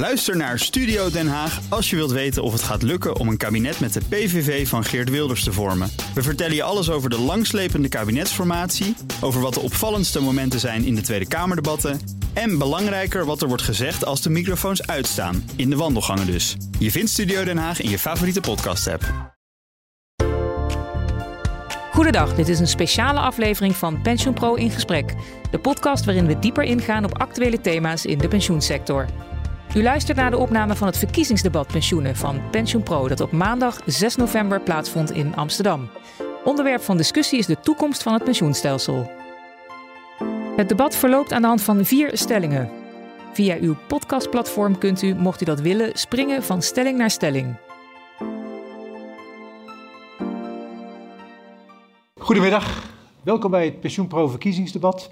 Luister naar Studio Den Haag als je wilt weten of het gaat lukken om een kabinet met de PVV van Geert Wilders te vormen. We vertellen je alles over de langslepende kabinetsformatie, over wat de opvallendste momenten zijn in de Tweede Kamerdebatten en belangrijker wat er wordt gezegd als de microfoons uitstaan, in de wandelgangen dus. Je vindt Studio Den Haag in je favoriete podcast-app. Goedendag, dit is een speciale aflevering van PensioenPro in gesprek. De podcast waarin we dieper ingaan op actuele thema's in de pensioensector. U luistert naar de opname van het verkiezingsdebat pensioenen van PensioenPro dat op maandag 6 november plaatsvond in Amsterdam. Onderwerp van discussie is de toekomst van het pensioenstelsel. Het debat verloopt aan de hand van vier stellingen. Via uw podcastplatform kunt u, mocht u dat willen, springen van stelling naar stelling. Goedemiddag, welkom bij het PensioenPro verkiezingsdebat.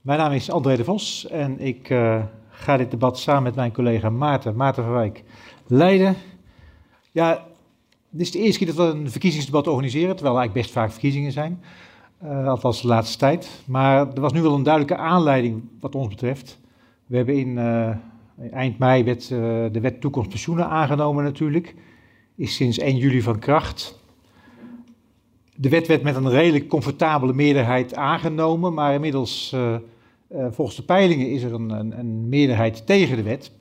Mijn naam is André de Vos en ik uh, ga dit debat samen met mijn collega Maarten, Maarten van Wijk, leiden. Ja, dit is de eerste keer dat we een verkiezingsdebat organiseren, terwijl er eigenlijk best vaak verkiezingen zijn. Uh, althans de laatste tijd. Maar er was nu wel een duidelijke aanleiding wat ons betreft. We hebben in uh, eind mei werd, uh, de wet toekomst pensioenen aangenomen natuurlijk. Is sinds 1 juli van kracht. De wet werd met een redelijk comfortabele meerderheid aangenomen, maar inmiddels, uh, volgens de peilingen, is er een, een, een meerderheid tegen de wet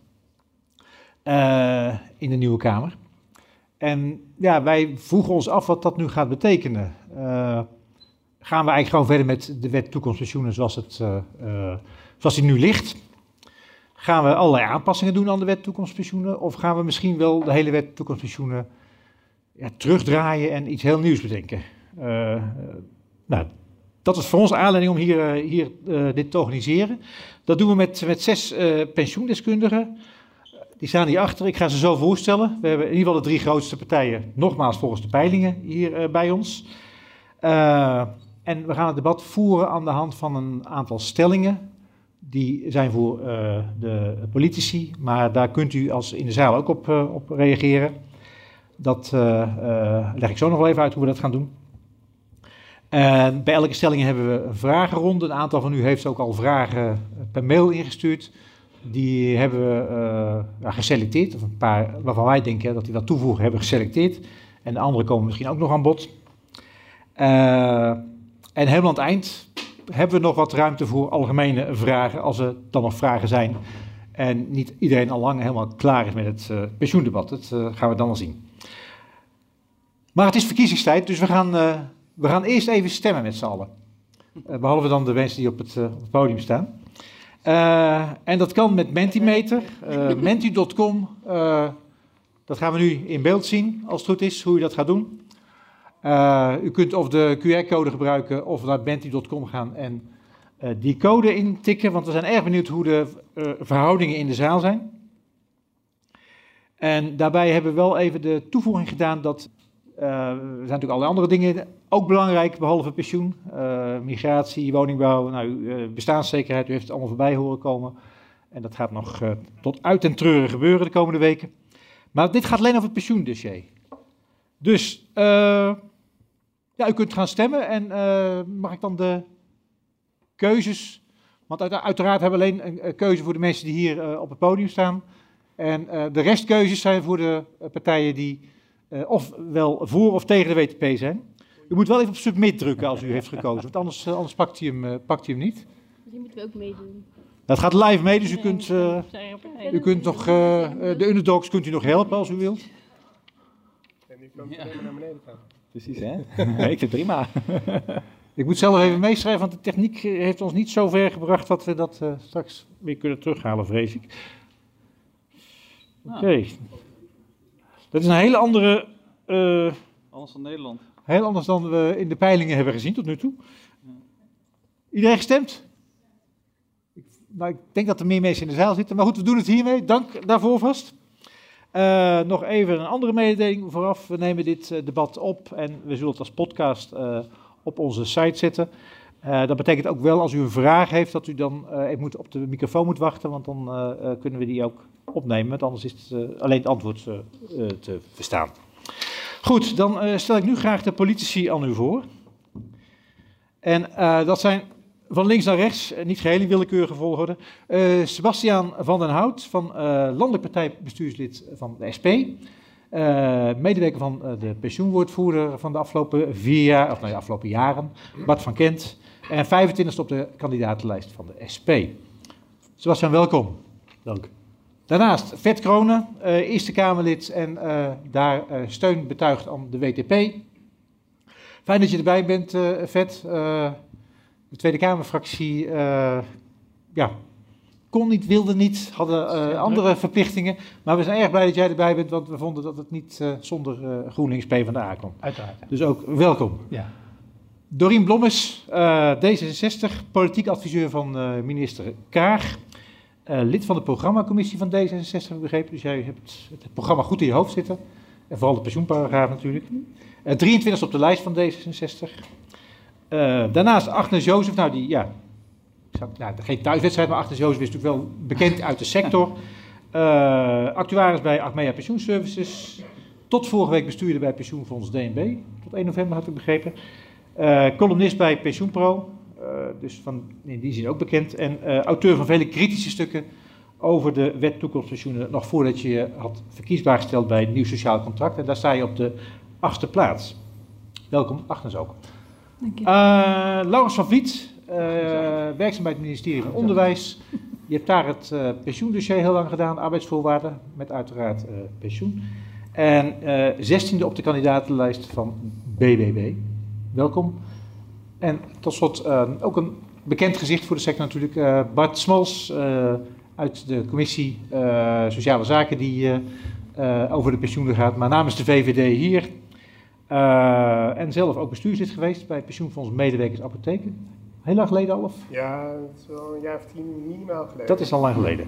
uh, in de Nieuwe Kamer. En ja, wij vroegen ons af wat dat nu gaat betekenen. gaan we eigenlijk gewoon verder met de wet toekomstpensioenen zoals, het, zoals die nu ligt? Gaan we allerlei aanpassingen doen aan de wet toekomstpensioenen? Of gaan we misschien wel de hele wet toekomstpensioenen ja, terugdraaien en iets heel nieuws bedenken? Nou, dat is voor ons aanleiding om hier, uh, hier uh, dit te organiseren. Dat doen we met, met zes pensioendeskundigen. Die staan hier achter. Ik ga ze zo voorstellen. We hebben in ieder geval de drie grootste partijen, nogmaals volgens de peilingen, hier bij ons. en we gaan het debat voeren aan de hand van een aantal stellingen. Die zijn voor de politici, maar daar kunt u als in de zaal ook op, op reageren. Dat leg ik zo nog wel even uit hoe we dat gaan doen. En bij elke stelling hebben we een vragenronde. Een aantal van u heeft ook al vragen per mail ingestuurd. Die hebben we ja, geselecteerd, of een paar waarvan wij denken dat die dat toevoegen hebben geselecteerd. En de andere komen misschien ook nog aan bod. Uh, en helemaal aan het eind hebben we nog wat ruimte voor algemene vragen, als er dan nog vragen zijn. En niet iedereen al lang helemaal klaar is met het uh, pensioendebat. Dat gaan we dan wel zien. Maar het is verkiezingstijd, dus we gaan we gaan eerst even stemmen met z'n allen. Uh, behalve dan de mensen die op het, uh, op het podium staan. Uh, en dat kan met Mentimeter. Menti.com. dat gaan we nu in beeld zien, als het goed is, hoe je dat gaat doen. u kunt of de QR-code gebruiken of naar Menti.com gaan en die code intikken. Want we zijn erg benieuwd hoe de verhoudingen in de zaal zijn. En daarbij hebben we wel even de toevoeging gedaan dat er zijn natuurlijk allerlei andere dingen ook belangrijk, behalve pensioen. Uh, migratie, woningbouw, nou, uh, bestaanszekerheid, u heeft het allemaal voorbij horen komen. En dat gaat nog tot uit en treuren gebeuren de komende weken. Maar dit gaat alleen over het pensioendossier. Dus, ja, u kunt gaan stemmen. En mag ik dan de keuzes... Want uit, uiteraard hebben we alleen een keuze voor de mensen die hier op het podium staan. En de restkeuzes zijn voor de partijen die uh, ofwel voor of tegen de WTP zijn. U moet wel even op submit drukken als u heeft gekozen, want anders, uh, anders pakt, hij hem, uh, pakt hij hem niet. Die moeten we ook meedoen. Dat gaat live mee, dus u kunt, u kunt nog, de underdogs kunt u nog helpen als u wilt. En die kan naar beneden gaan. Precies, hè? nee, ik vind het prima. ik moet zelf even meeschrijven, want de techniek heeft ons niet zo ver gebracht dat we dat straks weer kunnen terughalen, vrees ik. Oké. Okay. Dat is een hele andere. Uh, anders dan Nederland. Heel anders dan we in de peilingen hebben gezien tot nu toe. Ja. Iedereen gestemd? Ik, nou, ik denk dat er meer mensen in de zaal zitten. Maar goed, we doen het hiermee. Dank daarvoor vast. Uh, nog even een andere mededeling vooraf. We nemen dit uh, debat op en we zullen het als podcast uh, op onze site zetten. dat betekent ook wel als u een vraag heeft dat u dan even moet op de microfoon moet wachten, want dan kunnen we die ook opnemen, want anders is het, uh, alleen het antwoord uh, te verstaan. Goed, dan stel ik nu graag de politici aan u voor. En dat zijn Van links naar rechts, eh, niet geheel in willekeurige volgorde. Eh Sebastiaan van den Hout, van eh, landelijk partijbestuurslid van de SP. Eh, medewerker van eh, de pensioenwoordvoerder van de afgelopen vier jaar, of nee, de afgelopen jaren. Bart van Kent. En 25e op de kandidatenlijst van de SP. Sebastiaan, welkom. Dank. Daarnaast Vet Kronen, eh, Eerste Kamerlid en eh, daar eh, steun betuigd aan de WTP. Fijn dat je erbij bent, Vet. De Tweede Kamerfractie ja, kon niet, wilde niet, hadden andere verplichtingen. Maar we zijn erg blij dat jij erbij bent, want we vonden dat het niet eh, zonder eh, GroenLinks PvdA kon. Uiteraard. Dus ook welkom. Ja. Dorien Blommes, eh, D66, politiek adviseur van minister Kaag. Eh, lid van de programmacommissie van D66, heb ik begrepen. Dus jij hebt het programma goed in je hoofd zitten. En vooral de pensioenparagraaf natuurlijk. Eh 23 op de lijst van D66. Eh, daarnaast Agnes Jozef, nou die, ja, zou- nou, geen thuiswedstrijd, maar Agnes Jozef is natuurlijk wel bekend uit de sector. Actuaris bij Achmea Pensioenservices. Tot vorige week bestuurder bij pensioenfonds DNB. Tot 1 november had ik begrepen. Columnist bij Pensioenpro, dus van, in die zin ook bekend. En eh, auteur van vele kritische stukken over de wet toekomstpensioenen, nog voordat je je had verkiesbaar gesteld bij het nieuw sociaal contract. En daar sta je op de achtste plaats. Welkom, Agnes ook. Dank je. Eh Laurens van Vliet, eh, werkzaam bij het ministerie van Onderwijs. Je hebt daar het eh, pensioendossier heel lang gedaan, arbeidsvoorwaarden, met uiteraard eh, pensioen. En eh, zestiende op de kandidatenlijst van BBB. Welkom. En tot slot eh, ook een bekend gezicht voor de sector natuurlijk, eh, Bart Smols eh, uit de commissie Sociale Zaken die over de pensioenen gaat, maar namens de VVD hier. En zelf ook bestuurslid geweest bij het pensioenfonds Medewerkers Apotheken. Heel lang geleden al? Of? Ja, het is wel een jaar of tien minimaal geleden. Dat is al lang geleden.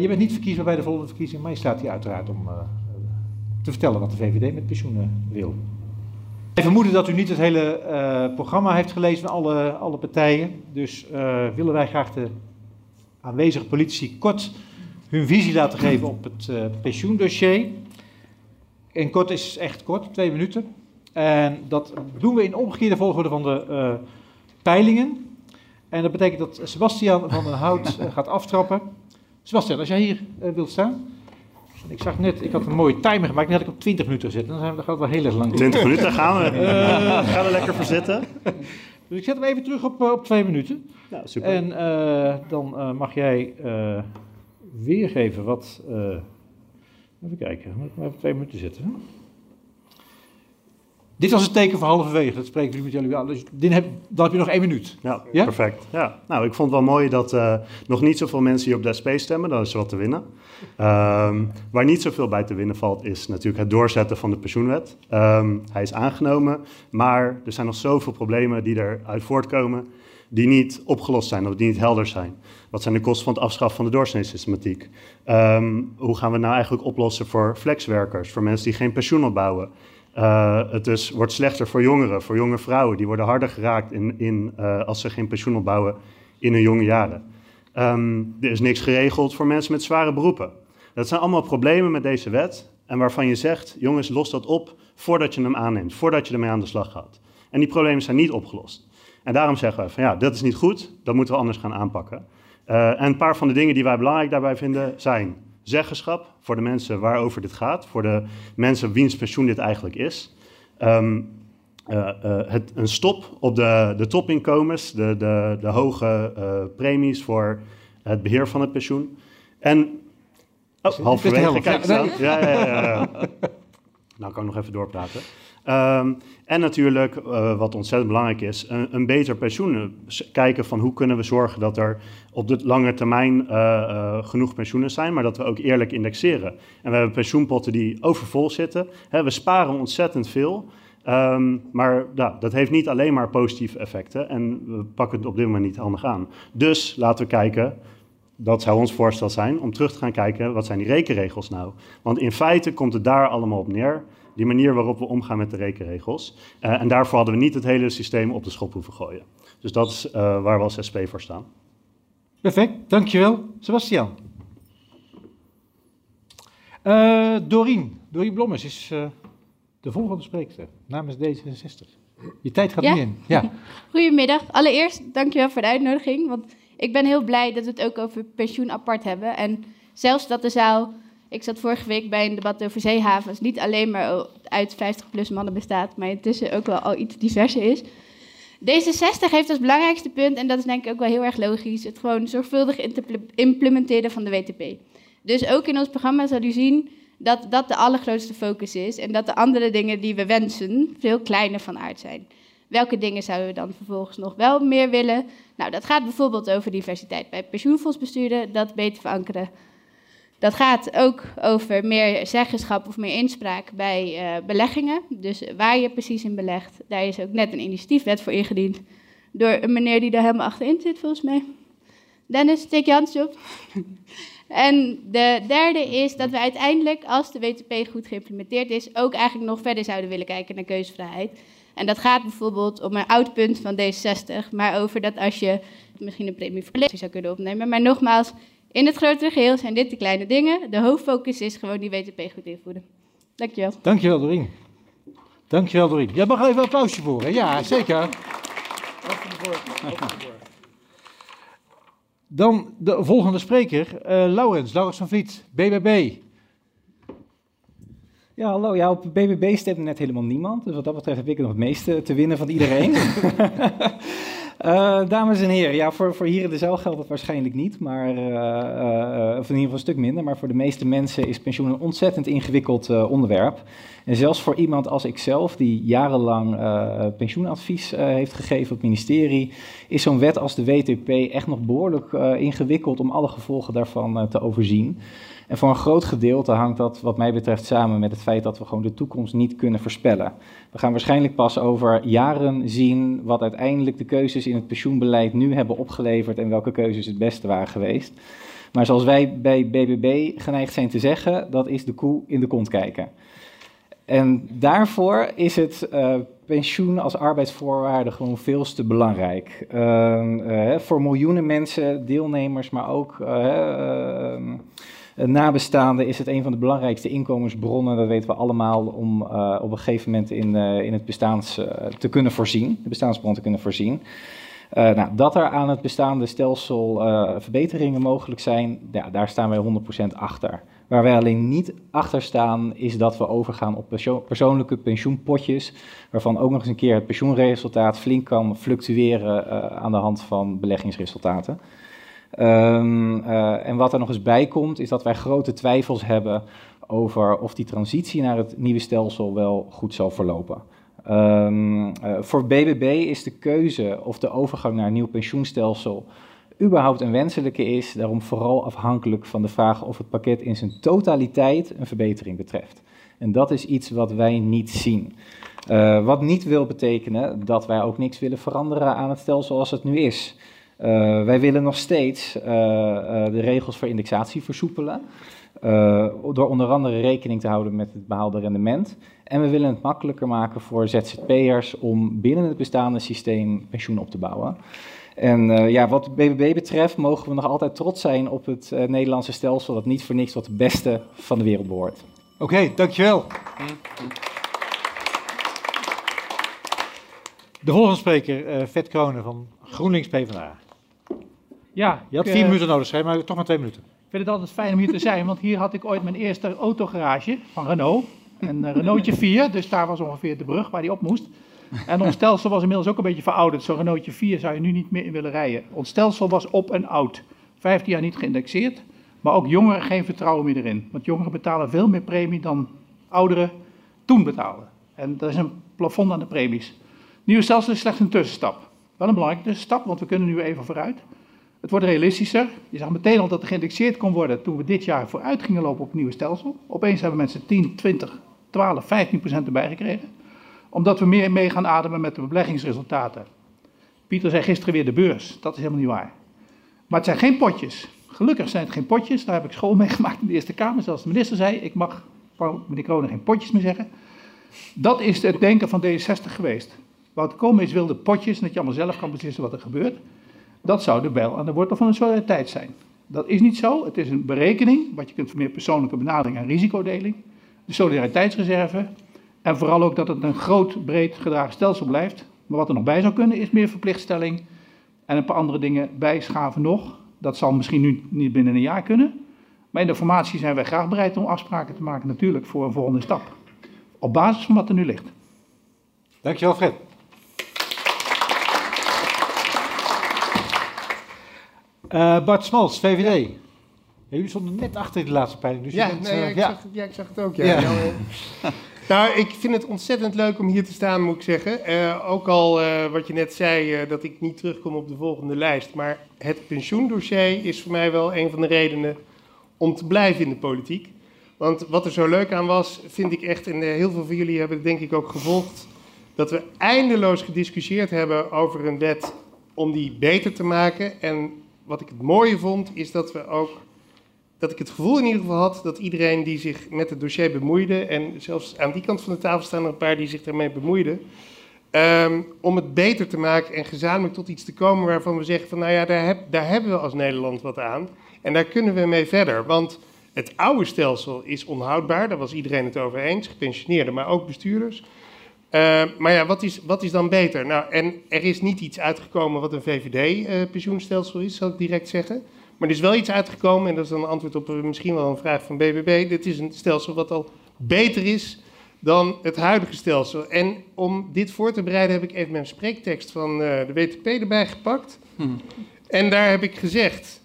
Je bent niet verkiesbaar bij de volgende verkiezing, maar je staat hier uiteraard om te vertellen wat de VVD met pensioenen wil. Ik vermoeden dat u niet het hele eh, programma heeft gelezen van alle, alle partijen. Dus eh, willen wij graag de aanwezige politici kort hun visie laten geven op het eh, pensioendossier. En kort is echt kort, twee minuten. En dat doen we in omgekeerde volgorde van de peilingen. En dat betekent dat Sebastian van den Hout gaat aftrappen. Sebastian, als jij hier wilt staan. Ik zag net, ik had een mooie timer gemaakt, die had ik op 20 minuten gezet. Dan, zijn we, gaat het wel heel erg lang. door. 20 minuten gaan we. Eh, Ga er lekker voor zitten. dus ik zet hem even terug op, eh, op twee minuten. Nou, super. En eh, dan eh, mag jij eh, weergeven wat. eh, even kijken, moet ik maar even twee minuten zetten. Dit was het teken voor halverwege, dat spreken jullie met jullie aan. Dus dit heb, dan heb je nog één minuut. Ja, Ja? perfect. Ja. Nou, ik vond het wel mooi dat eh, nog niet zoveel mensen hier op de SP stemmen. Dan is er wat te winnen. Ehm, waar niet zoveel bij te winnen valt, is natuurlijk het doorzetten van de pensioenwet. Ehm, hij is aangenomen, maar er zijn nog zoveel problemen die eruit voortkomen die niet opgelost zijn of die niet helder zijn. Wat zijn de kosten van het afschaffen van de doorsnee-systematiek? Ehm, hoe gaan we het nou eigenlijk oplossen voor flexwerkers, voor mensen die geen pensioen opbouwen? Eh, het wordt slechter voor jongeren, voor jonge vrouwen. Die worden harder geraakt in, in, eh, als ze geen pensioen opbouwen in hun jonge jaren. Ehm, er is niks geregeld voor mensen met zware beroepen. Dat zijn allemaal problemen met deze wet. En waarvan je zegt, jongens, los dat op voordat je hem aanneemt. Voordat je ermee aan de slag gaat. En die problemen zijn niet opgelost. En daarom zeggen we van ja, dat is niet goed. Dat moeten we anders gaan aanpakken. Eh, en een paar van de dingen die wij belangrijk daarbij vinden zijn zeggenschap voor de mensen waarover dit gaat, voor de mensen wiens pensioen dit eigenlijk is. Ehm, eh, eh, het, een stop op de, de topinkomens, de, de, de hoge eh, premies voor het beheer van het pensioen. En. Oh, halverwege, kijk. Ja, ja, ja, ja. Nou, kan ik nog even doorpraten. Ehm, en natuurlijk, eh, wat ontzettend belangrijk is, een, een beter pensioen. S- Kijken van hoe kunnen we zorgen dat er op de lange termijn eh, eh, genoeg pensioenen zijn, maar dat we ook eerlijk indexeren. En we hebben pensioenpotten die overvol zitten. We sparen ontzettend veel. Ehm, maar dat heeft niet alleen maar positieve effecten en we pakken het op dit moment niet handig aan. Dus laten we kijken, dat zou ons voorstel zijn, om terug te gaan kijken, wat zijn die rekenregels nou? Want in feite komt het daar allemaal op neer, die manier waarop we omgaan met de rekenregels. Eh, en daarvoor hadden we niet het hele systeem op de schop hoeven gooien. Dus dat is eh, waar we als SP voor staan. Perfect, dankjewel. Sebastian. Eh Dorien, Dorien Blommers is eh, de volgende spreekster namens D66. Je tijd gaat Ja. nu in. Ja. Goedemiddag. Allereerst, dankjewel voor de uitnodiging. Want ik ben heel blij dat we het ook over pensioen apart hebben. En zelfs dat de zaal, ik zat vorige week bij een debat over zeehavens, niet alleen maar uit 50-plus mannen bestaat, maar intussen ook wel al iets diverser is. D66 heeft als belangrijkste punt, en dat is denk ik ook wel heel erg logisch, het gewoon zorgvuldig implementeren van de WTP. Dus ook in ons programma zal u zien dat dat de allergrootste focus is en dat de andere dingen die we wensen veel kleiner van aard zijn. Welke dingen zouden we dan vervolgens nog wel meer willen? Nou, dat gaat bijvoorbeeld over diversiteit bij pensioenfondsbesturen, dat beter verankeren. Dat gaat ook over meer zeggenschap of meer inspraak bij eh, beleggingen. Dus waar je precies in belegt, daar is ook net een initiatiefwet voor ingediend. Door een meneer die daar helemaal achterin zit, volgens mij. Dennis, steek je handje op. En de derde is dat we uiteindelijk, als de WTP goed geïmplementeerd is, ook eigenlijk nog verder zouden willen kijken naar keuzevrijheid. En dat gaat bijvoorbeeld om een oud punt van D66, maar over dat als je misschien een premie voor zou kunnen opnemen. Maar nogmaals, in het grotere geheel zijn dit de kleine dingen. De hoofdfocus is gewoon die WTP goed invoeren. Dankjewel. Dankjewel, Doreen. Dankjewel, Doreen. Jij mag even een applausje voor, hè? Ja, zeker. Dan de volgende spreker, eh Laurens, Laurens van Vliet, BBB. Ja, hallo. Ja, op BBB stemde net helemaal niemand. Dus wat dat betreft heb ik nog het meeste te winnen van iedereen. Eh, dames en heren, ja, voor, voor hier in de zaal geldt dat waarschijnlijk niet, maar, eh, eh, of in ieder geval een stuk minder. Maar voor de meeste mensen is pensioen een ontzettend ingewikkeld onderwerp. En zelfs voor iemand als ikzelf, die jarenlang pensioenadvies heeft gegeven op het ministerie, is zo'n wet als de WTP echt nog behoorlijk eh, ingewikkeld om alle gevolgen daarvan te overzien. En voor een groot gedeelte hangt dat, wat mij betreft, samen met het feit dat we gewoon de toekomst niet kunnen voorspellen. We gaan waarschijnlijk pas over jaren zien wat uiteindelijk de keuzes in het pensioenbeleid nu hebben opgeleverd en welke keuzes het beste waren geweest. Maar zoals wij bij BBB geneigd zijn te zeggen, dat is de koe in de kont kijken. En daarvoor is het eh, pensioen als arbeidsvoorwaarde gewoon veel te belangrijk. Ehm, eh, voor miljoenen mensen, deelnemers, maar ook eh, ehm, eh, nabestaanden is het een van de belangrijkste inkomensbronnen. Dat weten we allemaal om eh, op een gegeven moment in, eh, in het bestaans eh, te kunnen voorzien, de bestaansbron te kunnen voorzien. Eh, nou, dat er aan het bestaande stelsel eh, verbeteringen mogelijk zijn, ja, daar staan wij 100% achter. Waar wij alleen niet achter staan, is dat we overgaan op perso- persoonlijke pensioenpotjes, waarvan ook nog eens een keer het pensioenresultaat flink kan fluctueren eh, aan de hand van beleggingsresultaten. Ehm, eh, en wat er nog eens bij komt, is dat wij grote twijfels hebben over of die transitie naar het nieuwe stelsel wel goed zal verlopen. Ehm, eh, voor BBB is de keuze of de overgang naar een nieuw pensioenstelsel überhaupt een wenselijke is, daarom vooral afhankelijk van de vraag of het pakket in zijn totaliteit een verbetering betreft. En dat is iets wat wij niet zien. Eh, wat niet wil betekenen dat wij ook niks willen veranderen aan het stelsel zoals het nu is. Eh, wij willen nog steeds eh, eh, de regels voor indexatie versoepelen. door onder andere rekening te houden met het behaalde rendement. En we willen het makkelijker maken voor ZZP'ers om binnen het bestaande systeem pensioen op te bouwen. En ja, wat de BBB betreft mogen we nog altijd trots zijn op het Nederlandse stelsel dat niet voor niks tot het beste van de wereld behoort. Oké, dankjewel. De volgende spreker, Vet Kronen van GroenLinks PvdA. Ja, Je had vier eh, minuten nodig, schrijf, maar toch maar twee minuten. Ik vind het altijd fijn om hier te zijn, want hier had ik ooit mijn eerste autogarage van Renault. Een eh, Renaultje 4, dus daar was ongeveer de brug waar die op moest. En ons stelsel was inmiddels ook een beetje verouderd. Zo'n Renaultje 4 zou je nu niet meer in willen rijden. Ons stelsel was op en oud. 15 jaar niet geïndexeerd, maar ook jongeren geen vertrouwen meer erin. Want jongeren betalen veel meer premie dan ouderen toen betaalden. En er is een plafond aan de premies. Nieuwe stelsel is slechts een tussenstap. Wel een belangrijke tussenstap, want we kunnen nu even vooruit. Het wordt realistischer. Je zag meteen al dat er geïndexeerd kon worden toen we dit jaar vooruit gingen lopen op het nieuwe stelsel. Opeens hebben mensen 10, 20, 12, 15 procent erbij gekregen. Omdat we meer mee gaan ademen met de beleggingsresultaten. Pieter zei gisteren weer de beurs. Dat is helemaal niet waar. Maar het zijn geen potjes. Gelukkig zijn het geen potjes. Daar heb ik school mee gemaakt in de Eerste Kamer. Zelfs de minister zei, ik mag meneer Kronen geen potjes meer zeggen. Dat is het denken van D66 geweest. Wouter Koolmees wilde potjes, en dat je allemaal zelf kan beslissen wat er gebeurt. Dat zou de bijl aan de wortel van de solidariteit zijn. Dat is niet zo. Het is een berekening, wat je kunt meer persoonlijke benadering en risicodeling. De solidariteitsreserve En vooral ook dat het een groot, breed gedragen stelsel blijft. Maar wat er nog bij zou kunnen is meer verplichtstelling en een paar andere dingen bijschaven nog. Dat zal misschien nu niet binnen een jaar kunnen. Maar in de formatie zijn wij graag bereid om afspraken te maken natuurlijk voor een volgende stap. Op basis van wat er nu ligt. Dankjewel, Fred. Uh, Bart Smals, VVD. Ja. jullie stonden net achter de laatste peiling. Dus ja, bent, nee, uh, ik ja. Zag, ja, ik zag het ook. Ja. ja. Nou, uh, nou, ik vind het ontzettend leuk om hier te staan, moet ik zeggen. ook al wat je net zei, dat ik niet terugkom op de volgende lijst. Maar het pensioendossier is voor mij wel een van de redenen om te blijven in de politiek. Want wat er zo leuk aan was, vind ik echt, en heel veel van jullie hebben het denk ik ook gevolgd, dat we eindeloos gediscussieerd hebben over een wet om die beter te maken. En wat ik het mooie vond, is dat we ook, dat ik het gevoel in ieder geval had dat iedereen die zich met het dossier bemoeide, en zelfs aan die kant van de tafel staan er een paar die zich daarmee bemoeiden, um, om het beter te maken en gezamenlijk tot iets te komen waarvan we zeggen van, nou ja, daar, heb, daar hebben we als Nederland wat aan. En daar kunnen we mee verder. Want het oude stelsel is onhoudbaar, daar was iedereen het over eens, gepensioneerden, maar ook bestuurders. Uh, maar ja, wat is, wat is dan beter? Nou, en er is niet iets uitgekomen wat een VVD-pensioenstelsel uh, is, zal ik direct zeggen. Maar er is wel iets uitgekomen, en dat is dan een antwoord op uh, misschien wel een vraag van BBB. Dit is een stelsel wat al beter is dan het huidige stelsel. En om dit voor te bereiden heb ik even mijn spreektekst van de WTP erbij gepakt. Hmm. En daar heb ik gezegd,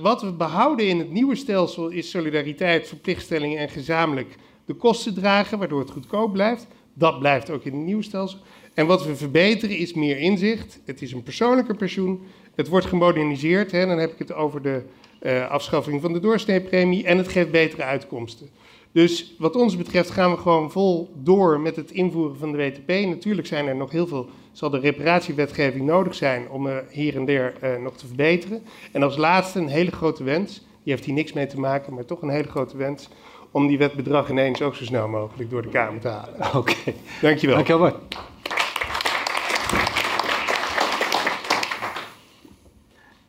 wat we behouden in het nieuwe stelsel is solidariteit, verplichtstellingen en gezamenlijk de kosten dragen, waardoor het goedkoop blijft. Dat blijft ook in het nieuwe stelsel. En wat we verbeteren is meer inzicht. Het is een persoonlijker pensioen. Het wordt gemoderniseerd. Hè, dan heb ik het over de uh, afschaffing van de doorsneepremie. En het geeft betere uitkomsten. Dus wat ons betreft gaan we gewoon vol door met het invoeren van de WTP. Natuurlijk zijn er nog heel veel, zal de reparatiewetgeving nodig zijn om uh, hier en daar uh, nog te verbeteren. En als laatste een hele grote wens, die heeft hier niks mee te maken, maar toch een hele grote wens, om die wetbedrag ineens ook zo snel mogelijk door de Kamer te halen. Oké. Okay. Dankjewel. Dankjewel.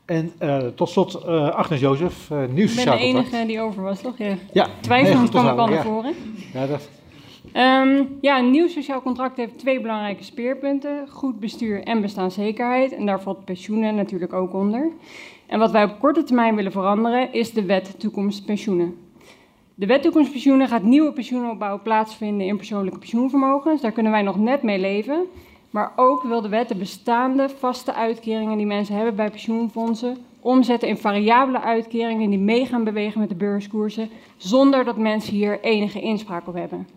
En uh, tot slot uh, Agnes Jozef, uh, nieuw sociaal Ik ben de enige die over was, toch? Ja. ja Twijfelend kwam ik al naar voren. Ja, dat... Um, ja, een nieuw sociaal contract heeft twee belangrijke speerpunten. Goed bestuur en bestaanszekerheid. En daar valt pensioenen natuurlijk ook onder. En wat wij op korte termijn willen veranderen is de wet toekomst pensioenen. De wet toekomst pensioenen gaat nieuwe pensioenopbouw plaatsvinden in persoonlijke pensioenvermogens. Daar kunnen wij nog net mee leven. Maar ook wil de wet de bestaande vaste uitkeringen die mensen hebben bij pensioenfondsen omzetten in variabele uitkeringen die mee gaan bewegen met de beurskoersen, zonder dat mensen hier enige inspraak op hebben.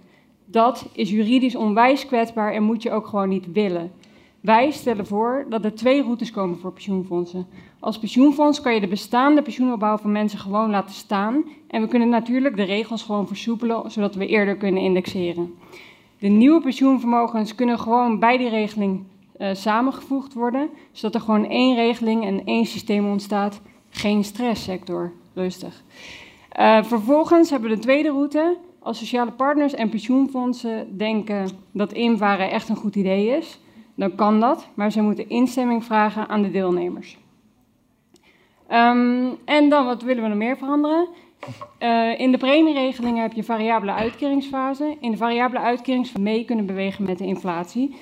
Dat is juridisch onwijs kwetsbaar en moet je ook gewoon niet willen. Wij stellen voor dat er twee routes komen voor pensioenfondsen. Als pensioenfonds kan je de bestaande pensioenopbouw van mensen gewoon laten staan. En we kunnen natuurlijk de regels gewoon versoepelen, zodat we eerder kunnen indexeren. De nieuwe pensioenvermogens kunnen gewoon bij die regeling uh, samengevoegd worden, zodat er gewoon één regeling en één systeem ontstaat. Geen stresssector, rustig. Uh, vervolgens hebben we de tweede route. Als sociale partners en pensioenfondsen denken dat invaren echt een goed idee is, dan kan dat, maar ze moeten instemming vragen aan de deelnemers. Um, en dan, wat willen we nog meer veranderen? Uh, in de premieregelingen heb je variabele uitkeringsfase. In de variabele uitkeringsfase mee kunnen bewegen met de inflatie.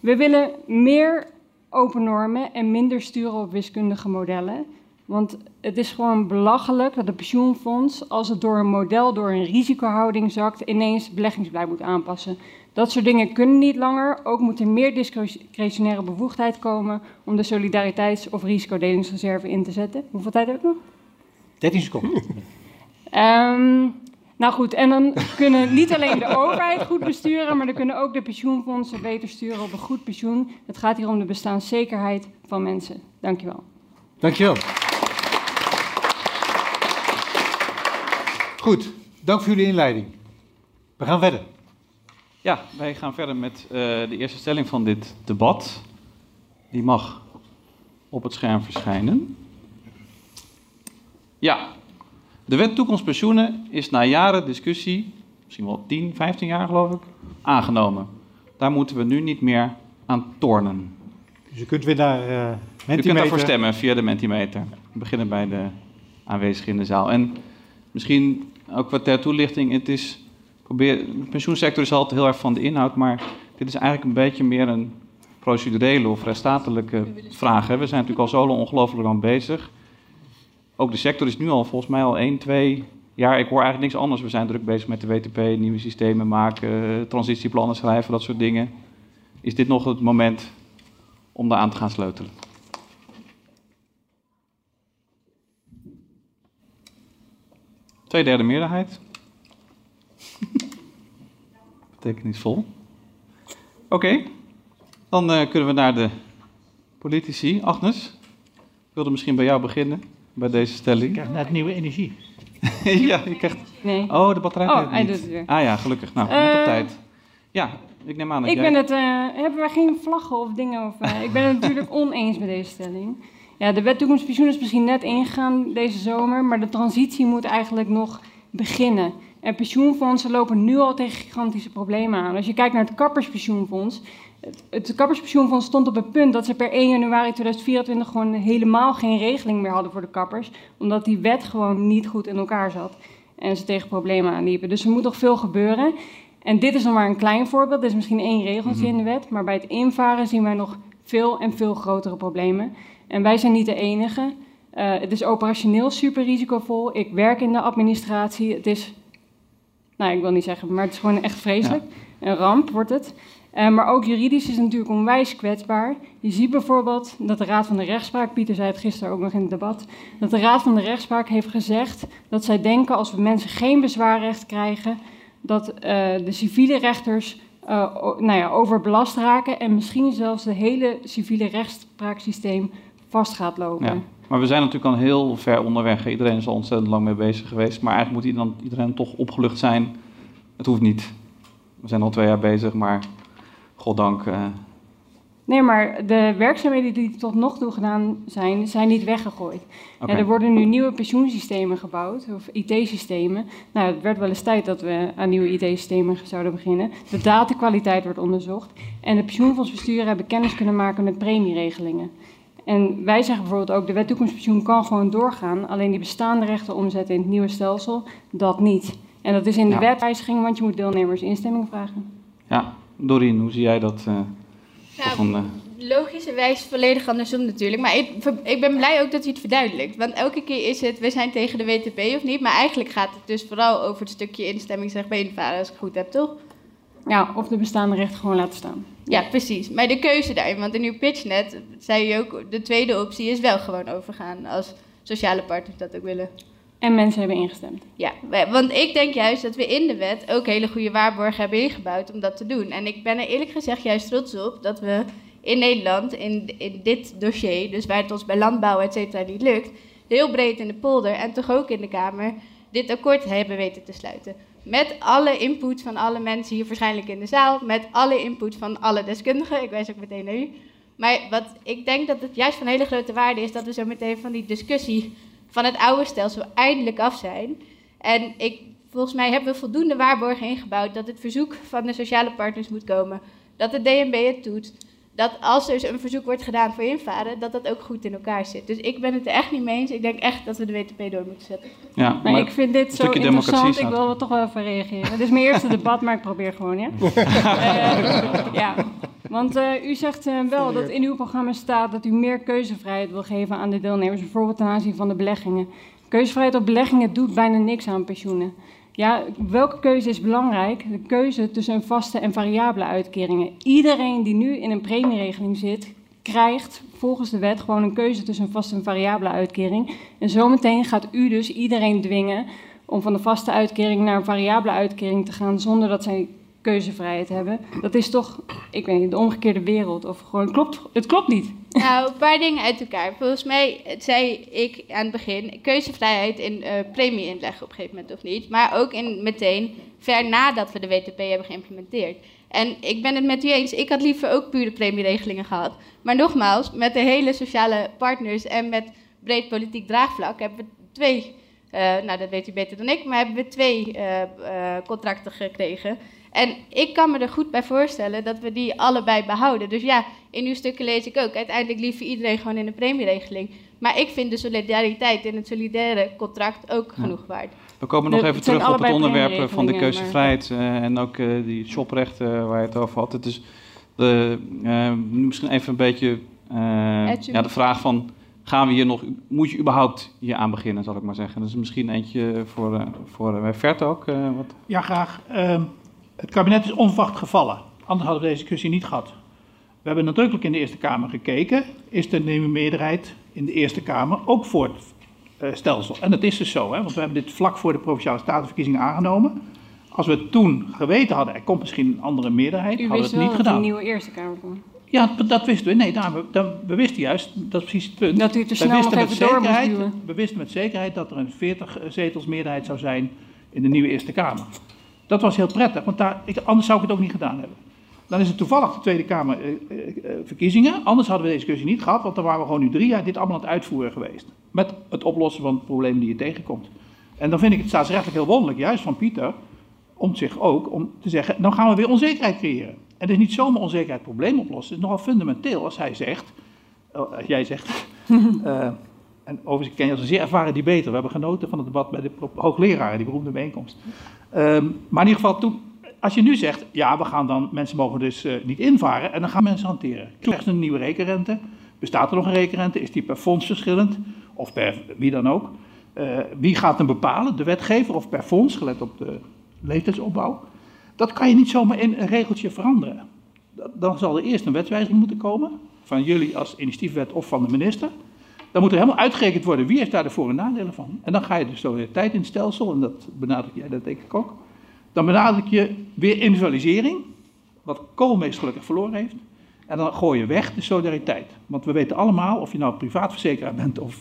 We willen meer open normen en minder sturen op wiskundige modellen. Want het is gewoon belachelijk dat een pensioenfonds, als het door een model, door een risicohouding zakt, ineens beleggingsbeleid moet aanpassen. Dat soort dingen kunnen niet langer. Ook moet er meer discretionaire bevoegdheid komen om de solidariteits- of risicodelingsreserve in te zetten. Hoeveel tijd heb ik nog? 13 seconden. Um, nou goed, en dan kunnen niet alleen de overheid goed besturen, maar dan kunnen ook de pensioenfondsen beter sturen op een goed pensioen. Het gaat hier om de bestaanszekerheid van mensen. Dankjewel. Dankjewel. Goed, dank voor jullie inleiding. We gaan verder. Ja, wij gaan verder met uh, de eerste stelling van dit debat. Die mag op het scherm verschijnen. Ja, de wet toekomst pensioenen is na jaren discussie, misschien wel 10, 15 jaar geloof ik, aangenomen. Daar moeten we nu niet meer aan tornen. Dus je kunt weer naar uh, Mentimeter... U kunt daarvoor stemmen via de Mentimeter. We beginnen bij de aanwezigen in de zaal. En misschien ook wat ter toelichting, het is de pensioensector is altijd heel erg van de inhoud, maar dit is eigenlijk een beetje meer een procedurele of rechtsstatelijke vraag. We zijn natuurlijk al zo lang ongelooflijk lang bezig. Ook de sector is nu al volgens mij al 1, 2 jaar. Ik hoor eigenlijk niks anders. We zijn druk bezig met de WTP, nieuwe systemen maken, transitieplannen schrijven, dat soort dingen. Is dit nog het moment om daar aan te gaan sleutelen? Tweederde meerderheid. Betekenisvol. Oké, dan uh, kunnen we naar de politici. Agnes, ik wilde misschien bij jou beginnen, bij deze stelling. Ik krijg net nieuwe energie. ja, je krijgt... Nee. Oh, de batterij Oh, hij doet het weer. Ah ja, gelukkig. Nou, net op Eh, tijd. Ja, ik neem aan dat Ik jij... ben het, eh, hebben wij geen vlaggen of dingen? Of, eh, ik ben het natuurlijk oneens met deze stelling. Ja, de wet toekomstpensioen is misschien net ingegaan deze zomer, maar de transitie moet eigenlijk nog beginnen. En pensioenfondsen lopen nu al tegen gigantische problemen aan. Als je kijkt naar het kapperspensioenfonds. Het, het kapperspensioenfonds stond op het punt dat ze per 1 januari 2024 gewoon helemaal geen regeling meer hadden voor de kappers. Omdat die wet gewoon niet goed in elkaar zat. En ze tegen problemen aanliepen. Dus er moet nog veel gebeuren. En dit is nog maar een klein voorbeeld. Dit is misschien één regeltje in de wet. Maar bij het invaren zien wij nog veel en veel grotere problemen. En wij zijn niet de enige. Eh, het is operationeel super risicovol. Ik werk in de administratie. Het is, nou ik wil niet zeggen, maar het is gewoon echt vreselijk. Een ramp wordt het. Eh, maar ook juridisch is het natuurlijk onwijs kwetsbaar. Je ziet bijvoorbeeld dat de Raad van de Rechtspraak, Pieter zei het gisteren ook nog in het debat, dat de Raad van de Rechtspraak heeft gezegd dat zij denken als we mensen geen bezwaarrecht krijgen, dat eh, de civiele rechters eh, nou ja, overbelast raken en misschien zelfs de hele civiele rechtspraaksysteem vast gaat lopen. Ja. Maar we zijn natuurlijk al heel ver onderweg. Iedereen is al ontzettend lang mee bezig geweest. Maar eigenlijk moet iedereen, iedereen toch opgelucht zijn. Het hoeft niet. We zijn al twee jaar bezig, maar goddank. eh Nee, maar de werkzaamheden die tot nog toe gedaan zijn, zijn niet weggegooid. Er worden nu nieuwe pensioensystemen gebouwd, of IT-systemen. Nou, het werd wel eens tijd dat we aan nieuwe IT-systemen zouden beginnen. De datakwaliteit wordt onderzocht. En de pensioenfondsbesturen hebben kennis kunnen maken met premieregelingen. En wij zeggen bijvoorbeeld ook, de wet toekomstpensioen kan gewoon doorgaan. Alleen die bestaande rechten omzetten in het nieuwe stelsel, dat niet. En dat is in de Ja. wetwijziging, want je moet deelnemers instemming vragen. ja, Doreen, hoe zie jij dat? eh, Nou, eh, Logischerwijs volledig andersom natuurlijk. Maar ik, ik ben blij ook dat hij het verduidelijkt. Want elke keer is het, we zijn tegen de WTP of niet. Maar eigenlijk gaat het dus vooral over het stukje instemmingsrecht bij invaren, als ik het goed heb, toch? Ja, of de bestaande rechten gewoon laten staan. Ja, precies. Maar de keuze daarin, want in uw pitch net zei je ook, de tweede optie is wel gewoon overgaan als sociale partners dat ook willen. En mensen hebben ingestemd. Ja, want ik denk juist dat we in de wet ook hele goede waarborgen hebben ingebouwd om dat te doen. En ik ben er eerlijk gezegd juist trots op dat we in Nederland in, in dit dossier, dus waar het ons bij landbouw et cetera niet lukt, heel breed in de polder en toch ook in de Kamer dit akkoord hebben weten te sluiten. Met alle input van alle mensen hier waarschijnlijk in de zaal, met alle input van alle deskundigen. Ik wijs ook meteen naar u. Maar wat ik denk dat het juist van hele grote waarde is dat we zo meteen van die discussie van het oude stelsel eindelijk af zijn. En ik, volgens mij hebben we voldoende waarborgen ingebouwd dat het verzoek van de sociale partners moet komen. Dat de DNB het doet. Dat als er dus een verzoek wordt gedaan voor invaren, dat dat ook goed in elkaar zit. Dus ik ben het er echt niet mee eens. Ik denk echt dat we de WTP door moeten zetten. ja, Maar, ik vind dit zo interessant. Ik wil er toch wel even reageren. Het is mijn eerste debat, maar ik probeer gewoon, ja. Eh, ja. Want eh, u zegt eh, wel dat in uw programma staat dat u meer keuzevrijheid wil geven aan de deelnemers, bijvoorbeeld ten aanzien van de beleggingen. Keuzevrijheid op beleggingen doet bijna niks aan pensioenen. Ja, welke keuze is belangrijk? De keuze tussen een vaste en variabele uitkeringen. Iedereen die nu in een premieregeling zit, krijgt volgens de wet gewoon een keuze tussen een vaste en variabele uitkering. En zometeen gaat u dus iedereen dwingen om van de vaste uitkering naar een variabele uitkering te gaan zonder dat zij keuzevrijheid hebben. Dat is toch, ik weet niet, de omgekeerde wereld. Of gewoon, klopt, het klopt niet. Nou, een paar dingen uit elkaar. Volgens mij zei ik aan het begin keuzevrijheid in eh premie inleggen op een gegeven moment of niet. Maar ook in meteen ver nadat we de WTP hebben geïmplementeerd. En ik ben het met u eens, ik had liever ook pure premieregelingen gehad. Maar nogmaals, met de hele sociale partners en met breed politiek draagvlak hebben we twee, eh, nou dat weet u beter dan ik, maar hebben we twee eh, contracten gekregen. En ik kan me er goed bij voorstellen dat we die allebei behouden. Dus ja, in uw stukken lees ik ook, uiteindelijk liever iedereen gewoon in de premieregeling. Maar ik vind de solidariteit in het solidaire contract ook genoeg waard. We komen nog De- even terug op het onderwerp eh, van de keuzevrijheid eh, en ook eh, die shoprechten waar je het over had. Het is de, eh, nu misschien even een beetje eh, ja, de vraag van, gaan we hier nog, moet je überhaupt hier aan beginnen, zal ik maar zeggen. Dat is misschien eentje voor, eh, voor uh, Vert ook. eh, wat. Ja, graag. Ehm, het kabinet is onverwacht gevallen. Anders hadden we deze discussie niet gehad. We hebben nadrukkelijk in de Eerste Kamer gekeken. Is de nieuwe meerderheid in de Eerste Kamer ook voor het eh, stelsel? En dat is dus zo, hè, want we hebben dit vlak voor de Provinciale Statenverkiezingen aangenomen. Als we toen geweten hadden, er komt misschien een andere meerderheid, U hadden wist we het wel niet dat er een gedaan. nieuwe Eerste Kamer kwam. Ja, dat- wisten we. Nee, daar, we, wisten juist, dat is precies het punt. Dat u te we snel nog wisten met even door moest zekerheid, duwen. We wisten met zekerheid dat er een 40 zetels meerderheid zou zijn in de nieuwe Eerste Kamer. Dat was heel prettig, want daar, ik, anders zou ik het ook niet gedaan hebben. Dan is het toevallig de Tweede Kamer eh, eh, eh, verkiezingen. Anders hadden we deze discussie niet gehad, want dan waren we gewoon nu drie jaar dit allemaal aan het uitvoeren geweest. Met het oplossen van het probleem die je tegenkomt. En dan vind ik het staatsrechtelijk heel wonderlijk, juist van Pieter, om zich ook om te zeggen, dan gaan we weer onzekerheid creëren. En het is niet zomaar onzekerheid probleem oplossen. Het is nogal fundamenteel als hij zegt, oh, als jij zegt, eh, en overigens ik ken je als een zeer ervaren debater. We hebben genoten van het debat bij de hoogleraren, die beroemde bijeenkomst. Ehm, maar in ieder geval, toen, als je nu zegt, ja, we gaan dan, mensen mogen dus eh, niet invaren, en dan gaan mensen hanteren. Krijgen ze een nieuwe rekenrente? Bestaat er nog een rekenrente? Is die per fonds verschillend? Of per wie dan ook? Eh, wie gaat hem bepalen? De wetgever of per fonds, gelet op de leeftijdsopbouw? Dat kan je niet zomaar in een regeltje veranderen. Dan zal er eerst een wetswijziging moeten komen, van jullie als initiatiefwet of van de minister. Dan moet er helemaal uitgerekend worden wie heeft daar de voor- en nadelen van. En dan ga je de solidariteit in het stelsel, en dat benadruk jij dat denk ik ook. Dan benadruk je weer individualisering, wat Koolmees gelukkig verloren heeft. En dan gooi je weg de solidariteit. Want we weten allemaal, of je nou privaatverzekeraar bent of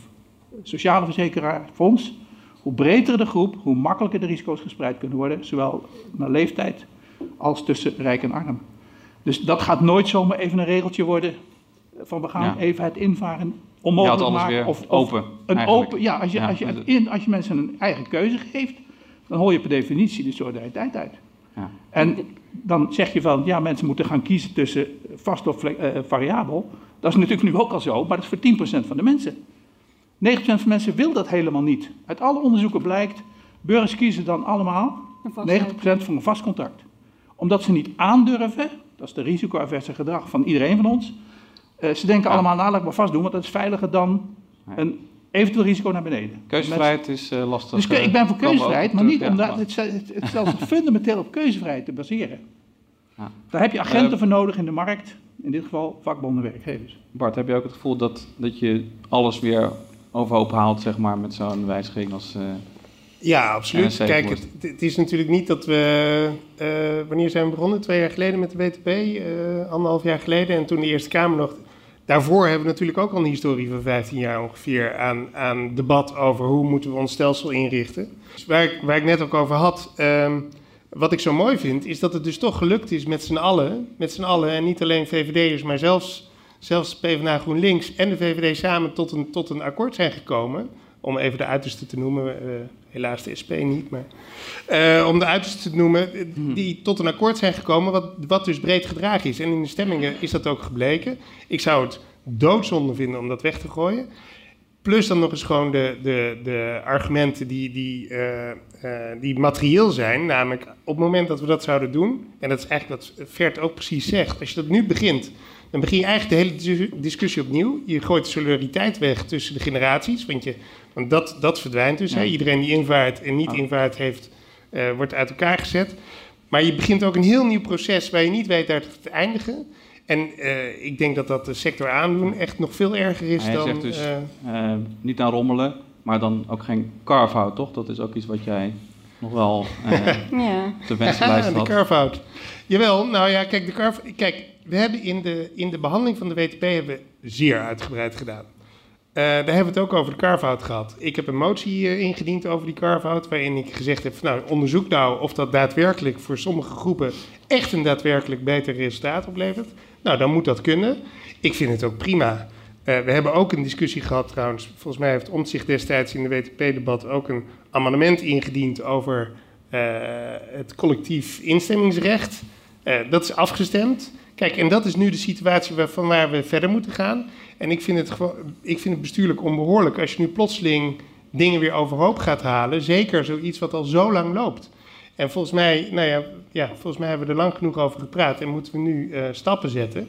sociale verzekeraar, fonds, hoe breder de groep, hoe makkelijker de risico's gespreid kunnen worden, zowel naar leeftijd als tussen rijk en arm. Dus dat gaat nooit zomaar even een regeltje worden van we gaan Ja. even het invaren onmogelijk had alles maken. weer Of, of open. een eigenlijk. open, ja, als je, Ja, als, je het in, als je mensen een eigen keuze geeft, dan hoor je per definitie de solidariteit uit. Ja. En dan zeg je van, ja, mensen moeten gaan kiezen tussen vast of eh, variabel. Dat is natuurlijk nu ook al zo, maar dat is voor 10% van de mensen. 9% van de mensen wil dat helemaal niet. Uit alle onderzoeken blijkt, burgers kiezen dan allemaal Een vast 90% voor een vast contract. Omdat ze niet aandurven, dat is de risicoaverse gedrag van iedereen van ons. Eh, ze denken Ja. allemaal, nou laat ik maar vast doen, want dat is veiliger dan Nee. een eventueel risico naar beneden. Keuzevrijheid is eh, lastig. Dus ik ben voor eh, we ook keuzevrijheid, maar niet terug, om ja, daar- maar- het, het, het stelsel fundamenteel op keuzevrijheid te baseren. Ja. Daar heb je agenten voor nodig in de markt, in dit geval vakbonden werkgevers. Bart, heb je ook het gevoel dat, dat je alles weer overhoop haalt, zeg maar, met zo'n wijziging als... eh, Ja, absoluut. Kijk, het, het is natuurlijk niet dat we... eh, wanneer zijn we begonnen? Twee jaar geleden met de BTP, eh, anderhalf jaar geleden. En toen de Eerste Kamer nog... Daarvoor hebben we natuurlijk ook al een historie van 15 jaar ongeveer aan, aan debat over hoe moeten we ons stelsel inrichten. Dus waar, ik, net ook over had, ehm, wat ik zo mooi vind, is dat het dus toch gelukt is met z'n allen, met z'n allen en niet alleen VVD'ers, maar zelfs, zelfs PvdA GroenLinks en de VVD samen tot een, tot een akkoord zijn gekomen. Om even de uiterste te noemen, eh, helaas de SP niet, maar eh, om de uiterste te noemen, eh, die tot een akkoord zijn gekomen, wat, wat dus breed gedragen is. En in de stemmingen is dat ook gebleken. Ik zou het doodzonde vinden om dat weg te gooien. Plus dan nog eens gewoon de, de, de argumenten die, die, eh, die materieel zijn. Namelijk, op het moment dat we dat zouden doen, en dat is eigenlijk wat Vert ook precies zegt, als je dat nu begint, dan begin je eigenlijk de hele dis- discussie opnieuw. Je gooit de solidariteit weg tussen de generaties, want, je, want dat, dat verdwijnt dus. Hè? Iedereen die invaart en niet invaart heeft, eh, wordt uit elkaar gezet. Maar je begint ook een heel nieuw proces waar je niet weet daar te eindigen. En eh, ik denk dat dat de sector aandoen echt nog veel erger is Hij dan... zegt dus eh, eh, niet aan rommelen, maar dan ook geen carve-out, toch? Dat is ook iets wat jij nog wel eh, Ja. de wensenlijst de had. carve-out. Jawel, nou ja, kijk, de carve Kijk, we hebben in de, in de behandeling van de WTP hebben we zeer uitgebreid gedaan. Eh, daar hebben we het ook over de carve-out gehad. Ik heb een motie eh, ingediend over die carve-out, waarin ik gezegd heb, nou, onderzoek nou of dat daadwerkelijk voor sommige groepen echt een daadwerkelijk beter resultaat oplevert. Nou, dan moet dat kunnen. Ik vind het ook prima. Eh, we hebben ook een discussie gehad trouwens. Volgens mij heeft Omtzigt destijds in de WTP-debat ook een amendement ingediend over het collectief instemmingsrecht. Dat is afgestemd. Kijk, en dat is nu de situatie van waar we verder moeten gaan. En ik vind, het ik vind het bestuurlijk onbehoorlijk als je nu plotseling dingen weer overhoop gaat halen. Zeker zoiets wat al zo lang loopt. En volgens mij, nou ja, ja, volgens mij hebben we er lang genoeg over gepraat en moeten we nu uh, stappen zetten.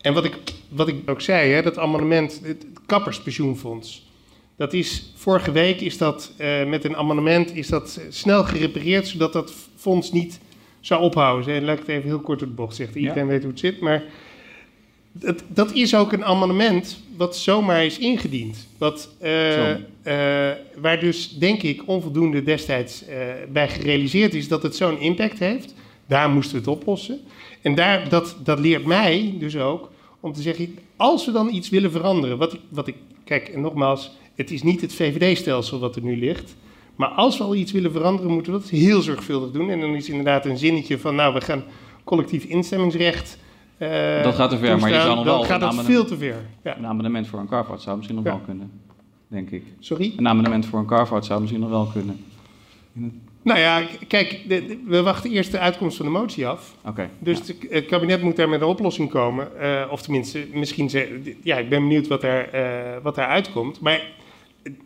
En wat ik, wat ik ook zei, hè, dat amendement, het kapperspensioenfonds. Dat is, vorige week is dat uh, met een amendement is dat snel gerepareerd, zodat dat fonds niet zou ophouden. En laat ik het even heel kort op de bocht zeggen. Iedereen ja. weet hoe het zit, maar dat, dat is ook een amendement wat zomaar is ingediend. Wat, uh, uh, waar dus, denk ik, onvoldoende destijds uh, bij gerealiseerd is dat het zo'n impact heeft. Daar moesten we het oplossen. En daar, dat, dat leert mij dus ook om te zeggen, als we dan iets willen veranderen, wat ik, wat ik kijk, en nogmaals, het is niet het VVD-stelsel wat er nu ligt. Maar als we al iets willen veranderen, moeten we dat heel zorgvuldig doen. En dan is inderdaad een zinnetje van, nou, we gaan collectief instemmingsrecht uh, dat gaat te ver, maar je zou nog wel... Dan gaat dat veel te ver. Ja. Een amendement voor een carport zou misschien nog ja. wel kunnen, denk ik. Sorry? Een amendement voor een carport zou misschien nog wel kunnen. Nou ja, kijk, we wachten eerst de uitkomst van de motie af. Okay, dus ja. het kabinet moet daar met een oplossing komen. Uh, of tenminste, misschien... Ze, ja, ik ben benieuwd wat, er, uh, wat daar uitkomt. Maar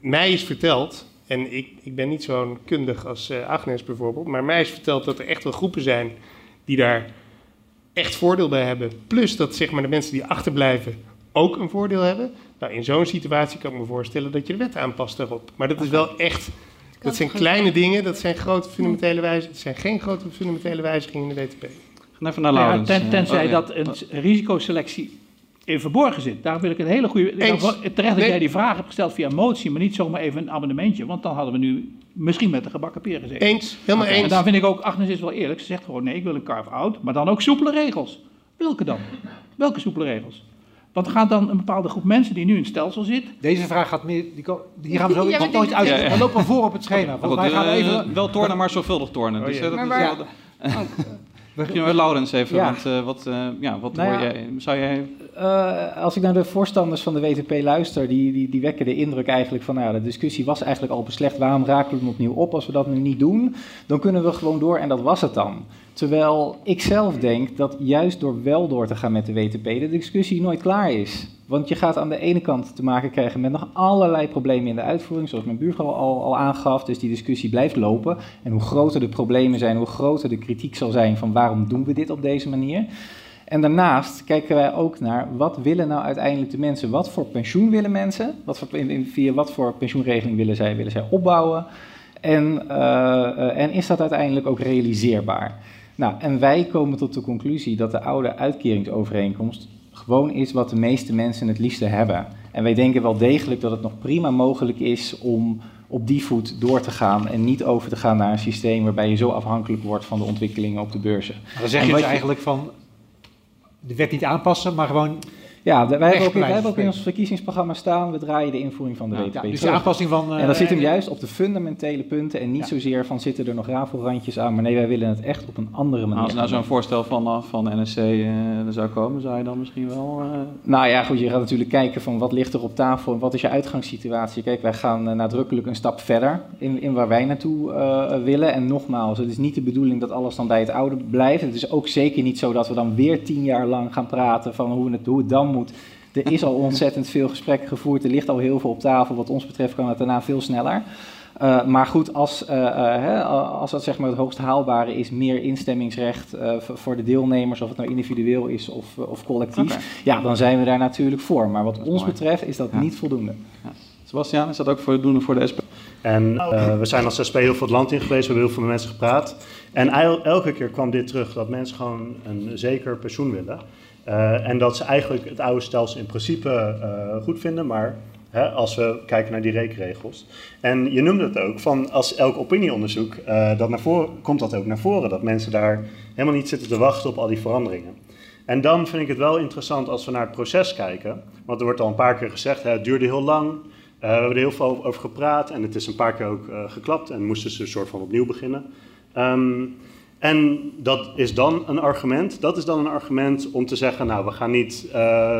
mij is verteld... En ik, ik ben niet zo'n kundig als uh, Agnes bijvoorbeeld... maar mij is verteld dat er echt wel groepen zijn... die daar echt voordeel bij hebben. Plus dat zeg maar, de mensen die achterblijven ook een voordeel hebben. Nou, in zo'n situatie kan ik me voorstellen dat je de wet aanpast daarop. Maar dat is wel echt. Dat zijn kleine dingen, dat zijn grote fundamentele wijzigingen. Het zijn geen grote fundamentele wijzigingen in de WTP. Ga even naar Laurens. Ja, ten, tenzij oh, ja. dat een risicoselectie in verborgen zit. Daar wil ik een hele goede. Eens. Terecht dat nee. jij die vraag hebt gesteld via motie, maar niet zomaar even een abonnementje. Want dan hadden we nu misschien met de gebakken peren gezeten. Eens, helemaal okay. eens. En daar vind ik ook, Agnes is wel eerlijk. Ze zegt gewoon: nee, ik wil een carve-out, maar dan ook soepele regels. Welke dan? Welke soepele regels? Want gaat dan een bepaalde groep mensen die nu in het stelsel zit. Deze vraag gaat meer. Die, die gaan we zo ja, nooit uit. Ja, ja. We lopen voor op het schema. Volgens mij gaan we even. Wel tornen, maar zorgvuldig tornen. Oh, dus, dat maar is wel, oh. Begin Laurens even, ja. want uh, wat, uh, ja, wat nou hoor ja, jij, zou jij... Uh, als ik naar de voorstanders van de WTP luister, die, die, die wekken de indruk eigenlijk van, nou de discussie was eigenlijk al beslecht, waarom raken we hem opnieuw op? Als we dat nu niet doen, dan kunnen we gewoon door en dat was het dan. Terwijl ik zelf denk dat juist door wel door te gaan met de WTP, de discussie nooit klaar is. Want je gaat aan de ene kant te maken krijgen met nog allerlei problemen in de uitvoering, zoals mijn buurvrouw al, al aangaf. Dus die discussie blijft lopen. En hoe groter de problemen zijn, hoe groter de kritiek zal zijn van waarom doen we dit op deze manier. En daarnaast kijken wij ook naar wat willen nou uiteindelijk de mensen? Wat voor pensioen willen mensen? Wat voor, via wat voor pensioenregeling willen zij, willen zij opbouwen? En, uh, en is dat uiteindelijk ook realiseerbaar? Nou, en wij komen tot de conclusie dat de oude uitkeringsovereenkomst gewoon is wat de meeste mensen het liefste hebben. En wij denken wel degelijk dat het nog prima mogelijk is om op die voet door te gaan en niet over te gaan naar een systeem waarbij je zo afhankelijk wordt van de ontwikkelingen op de beurzen. Maar dan zeg je dus eigenlijk van de wet niet aanpassen, maar gewoon ja, wij hebben, ook, wij hebben ook in ons verkiezingsprogramma staan, we draaien de invoering van de ja, WTP ja, Dus de aanpassing van... Uh, en dat zit hem juist op de fundamentele punten en niet ja. zozeer van zitten er nog rafelrandjes aan, maar nee, wij willen het echt op een andere manier. Als nou zo'n voorstel van, van NSC uh, er zou komen, zou je dan misschien wel... Uh... Nou ja, goed, je gaat natuurlijk kijken van wat ligt er op tafel en wat is je uitgangssituatie. Kijk, wij gaan nadrukkelijk een stap verder in, in waar wij naartoe willen. En nogmaals, het is niet de bedoeling dat alles dan bij het oude blijft. Het is ook zeker niet zo dat we dan weer tien jaar lang gaan praten van hoe het, hoe het dan moet. Er is al ontzettend veel gesprekken gevoerd. Er ligt al heel veel op tafel. Wat ons betreft kan het daarna veel sneller. Uh, maar goed, als, uh, uh, hè, als dat zeg maar het hoogst haalbare is, meer instemmingsrecht voor de deelnemers, of het nou individueel is of, of collectief, okay. ja, dan zijn we daar natuurlijk voor. Maar wat ons mooi. betreft is dat ja. niet voldoende. Ja. Sebastian, is dat ook voldoende voor de SP? En we zijn als SP heel veel het land in geweest, we hebben heel veel met mensen gepraat. En elke keer kwam dit terug, dat mensen gewoon een zeker pensioen willen. Uh, en dat ze eigenlijk het oude stelsel in principe uh, goed vinden, maar hè, als we kijken naar die rekenregels. En je noemde het ook, van als elk opinieonderzoek, uh, dat naar voren, komt dat ook naar voren, dat mensen daar helemaal niet zitten te wachten op al die veranderingen. En dan vind ik het wel interessant als we naar het proces kijken, want er wordt al een paar keer gezegd, hè, het duurde heel lang, we hebben er heel veel over gepraat en het is een paar keer ook geklapt en moesten ze een soort van opnieuw beginnen. Um, en dat is dan een argument. Dat is dan een argument om te zeggen, nou, we gaan, niet, uh,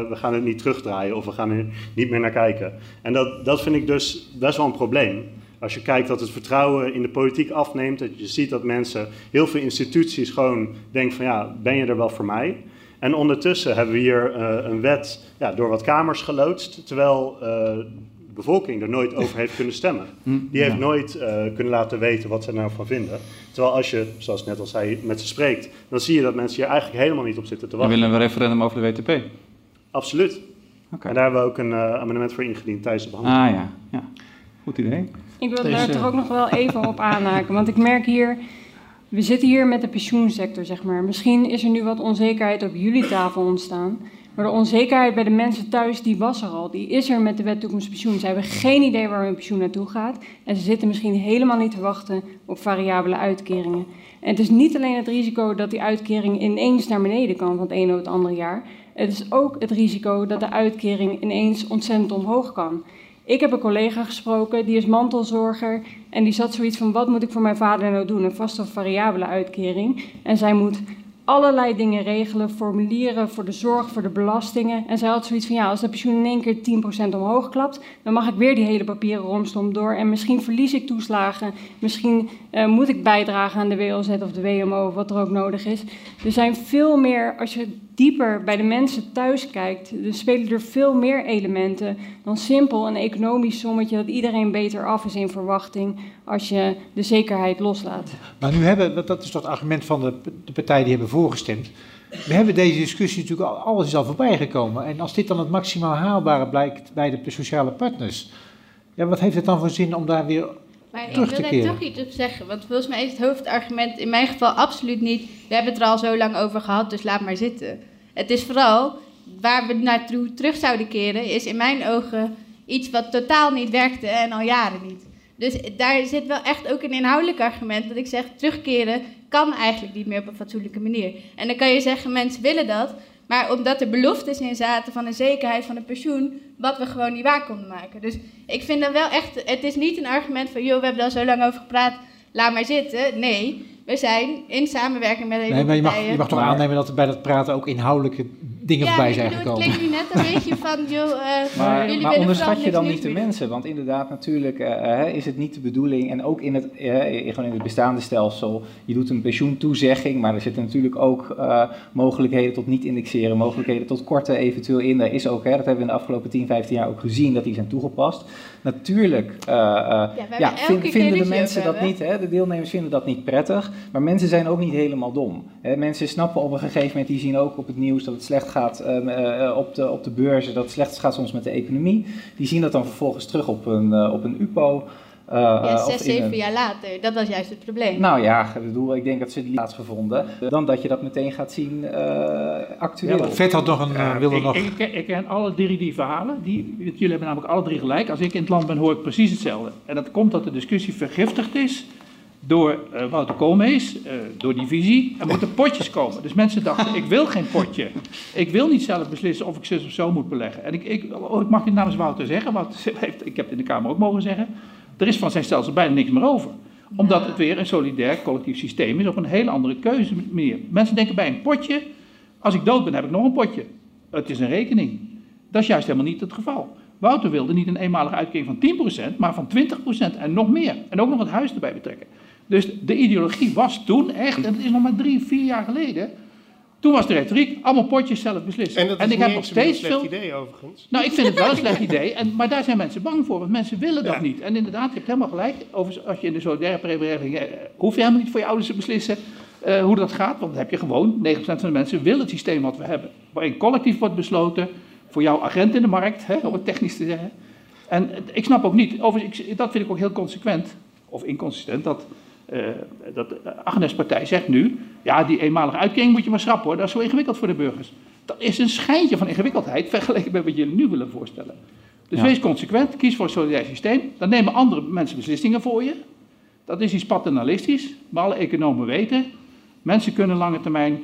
we gaan het niet terugdraaien of we gaan er niet meer naar kijken. En dat, dat vind ik dus best wel een probleem. Als je kijkt dat het vertrouwen in de politiek afneemt, dat je ziet dat mensen, heel veel instituties gewoon denken van ja, ben je er wel voor mij? En ondertussen hebben we hier uh, een wet ja, door wat kamers geloodst, terwijl uh, de bevolking er nooit over heeft kunnen stemmen. Hm, Die heeft nooit kunnen laten weten wat ze er nou van vinden. Terwijl als je, zoals ik net al zei, met ze spreekt, dan zie je dat mensen hier eigenlijk helemaal niet op zitten te We wachten. willen een referendum over de WTP. Absoluut. Oké. En daar hebben we ook een eh, amendement voor ingediend tijdens de behandeling. Ah ja, ja. Goed idee. Ik wil daar toch ook nog wel even op aanhaken. Want ik merk hier, we zitten hier met de pensioensector, zeg maar. Misschien is er nu wat onzekerheid op jullie tafel ontstaan. Maar de onzekerheid bij de mensen thuis, die was er al. Die is er met de wet toekomst pensioen. Ze hebben geen idee waar hun pensioen naartoe gaat. En ze zitten misschien helemaal niet te wachten op variabele uitkeringen. En het is niet alleen het risico dat die uitkering ineens naar beneden kan van het ene op het andere jaar. Het is ook het risico dat de uitkering ineens ontzettend omhoog kan. Ik heb een collega gesproken, die is mantelzorger. En die zat zoiets van, wat moet ik voor mijn vader nou doen? Een vaste of variabele uitkering. En zij moet allerlei dingen regelen, formulieren voor de zorg, voor de belastingen. En zij had zoiets van, ja, als de pensioen in één keer 10% omhoog klapt, dan mag ik weer die hele papieren romslomp door. En misschien verlies ik toeslagen, misschien eh, moet ik bijdragen aan de WLZ of de WMO, wat er ook nodig is. Er zijn veel meer, als je dieper bij de mensen thuis kijkt, er spelen er veel meer elementen dan simpel een economisch sommetje dat iedereen beter af is in verwachting als je de zekerheid loslaat. Maar nu hebben, dat- dat is het argument van de, de partijen die hebben voorgestemd. We hebben deze discussie natuurlijk al, alles is al voorbij gekomen. En als dit dan het maximaal haalbare blijkt bij de sociale partners, ja, wat heeft het dan voor zin om daar weer Maar ik wil daar keren? toch iets op zeggen. Want volgens mij is het hoofdargument in mijn geval absoluut niet... we hebben het er al zo lang over gehad, dus laat maar zitten. Het is vooral waar we naartoe terug zouden keren... is in mijn ogen iets wat totaal niet werkte en al jaren niet. Dus daar zit wel echt ook een inhoudelijk argument... dat ik zeg, terugkeren kan eigenlijk niet meer op een fatsoenlijke manier. En dan kan je zeggen, mensen willen dat... Maar omdat er beloftes in zaten van een zekerheid van een pensioen, wat we gewoon niet waar konden maken. Dus ik vind dat wel echt, het is niet een argument van, joh, we hebben er al zo lang over gepraat, laat maar zitten. Nee, we zijn in samenwerking met de Nee, maar je mag, partijen. je mag toch aannemen dat er bij dat praten ook inhoudelijke dingen ja, voorbij ik zijn bedoel, gekomen. Nu net een beetje van, joh, eh, Maar, jullie maar onderschat je dan niet de mensen? Want inderdaad, natuurlijk eh, eh, is het niet de bedoeling. En ook in het, gewoon in het bestaande stelsel. Je doet een pensioentoezegging, maar er zitten natuurlijk ook eh, mogelijkheden tot niet indexeren, mogelijkheden tot korten eventueel in. Daar is ook, hè, dat hebben we in de afgelopen 10, 15 jaar ook gezien, dat die zijn toegepast. Natuurlijk eh, eh, ja, vind- keer vinden de mensen dat niet, hè, de deelnemers vinden dat niet prettig. Maar mensen zijn ook niet helemaal dom. Hè. Mensen snappen op een gegeven moment, die zien ook op het nieuws dat het slecht gaat ehm, eh, op, de, op de beurzen, dat het slecht gaat soms met de economie. Die zien dat dan vervolgens terug op een, eh, op een UPO. eh, Ja, of zes, in zeven een- jaar later, dat was juist het probleem. Nou ja, ik bedoel, ik denk dat ze die plaatsgevonden. Dan dat je dat meteen gaat zien eh, actueel. Ja, Vet had nog een, wilde ik, nog... Ik, ik, ik ken alle drie die verhalen. Die, jullie hebben namelijk alle drie gelijk. Als ik in het land ben, hoor ik precies hetzelfde. En dat komt dat de discussie vergiftigd is door eh, Wouter Koolmees, eh, door die visie. Er moeten potjes komen. Dus mensen dachten, ik wil geen potje. Ik wil niet zelf beslissen of ik zus of zo moet beleggen. En ik, ik, oh, ik mag dit namens Wouter zeggen, want ik heb het in de Kamer ook mogen zeggen. Er is van zijn stelsel bijna niks meer over. Omdat het weer een solidair collectief systeem is op een hele andere keuze manier. Mensen denken bij een potje, als ik dood ben heb ik nog een potje. Het is een rekening. Dat is juist helemaal niet het geval. Wouter wilde niet een eenmalige uitkering van 10%, maar van 20% en nog meer. En ook nog het huis erbij betrekken. Dus de ideologie was toen echt, en het is nog maar drie, vier jaar geleden. Toen was de retoriek, allemaal potjes zelf beslissen. En dat is ik heb nog eens een steeds slecht idee overigens. Nou, ik vind het wel een slecht idee, en, maar daar zijn mensen bang voor, want mensen willen dat Ja. niet. En inderdaad, je hebt helemaal gelijk, als je in de solidaire preregeling, eh, hoef je helemaal niet voor je ouders te beslissen eh, hoe dat gaat, want dan heb je gewoon, 9% van de mensen willen het systeem wat we hebben. Waarin collectief wordt besloten, voor jouw agent in de markt, hè, om het technisch te zeggen. En ik snap ook niet, overigens, ik, dat vind ik ook heel consequent, of inconsistent, dat, eh dat de Agnes partij zegt nu, ja, die eenmalige uitkering moet je maar schrappen hoor, dat is zo ingewikkeld voor de burgers. Dat is een schijntje van ingewikkeldheid vergeleken met wat jullie nu willen voorstellen. Dus Ja. wees consequent, kies voor een solidair systeem, dan nemen andere mensen beslissingen voor je. Dat is iets paternalistisch, maar alle economen weten, mensen kunnen lange termijn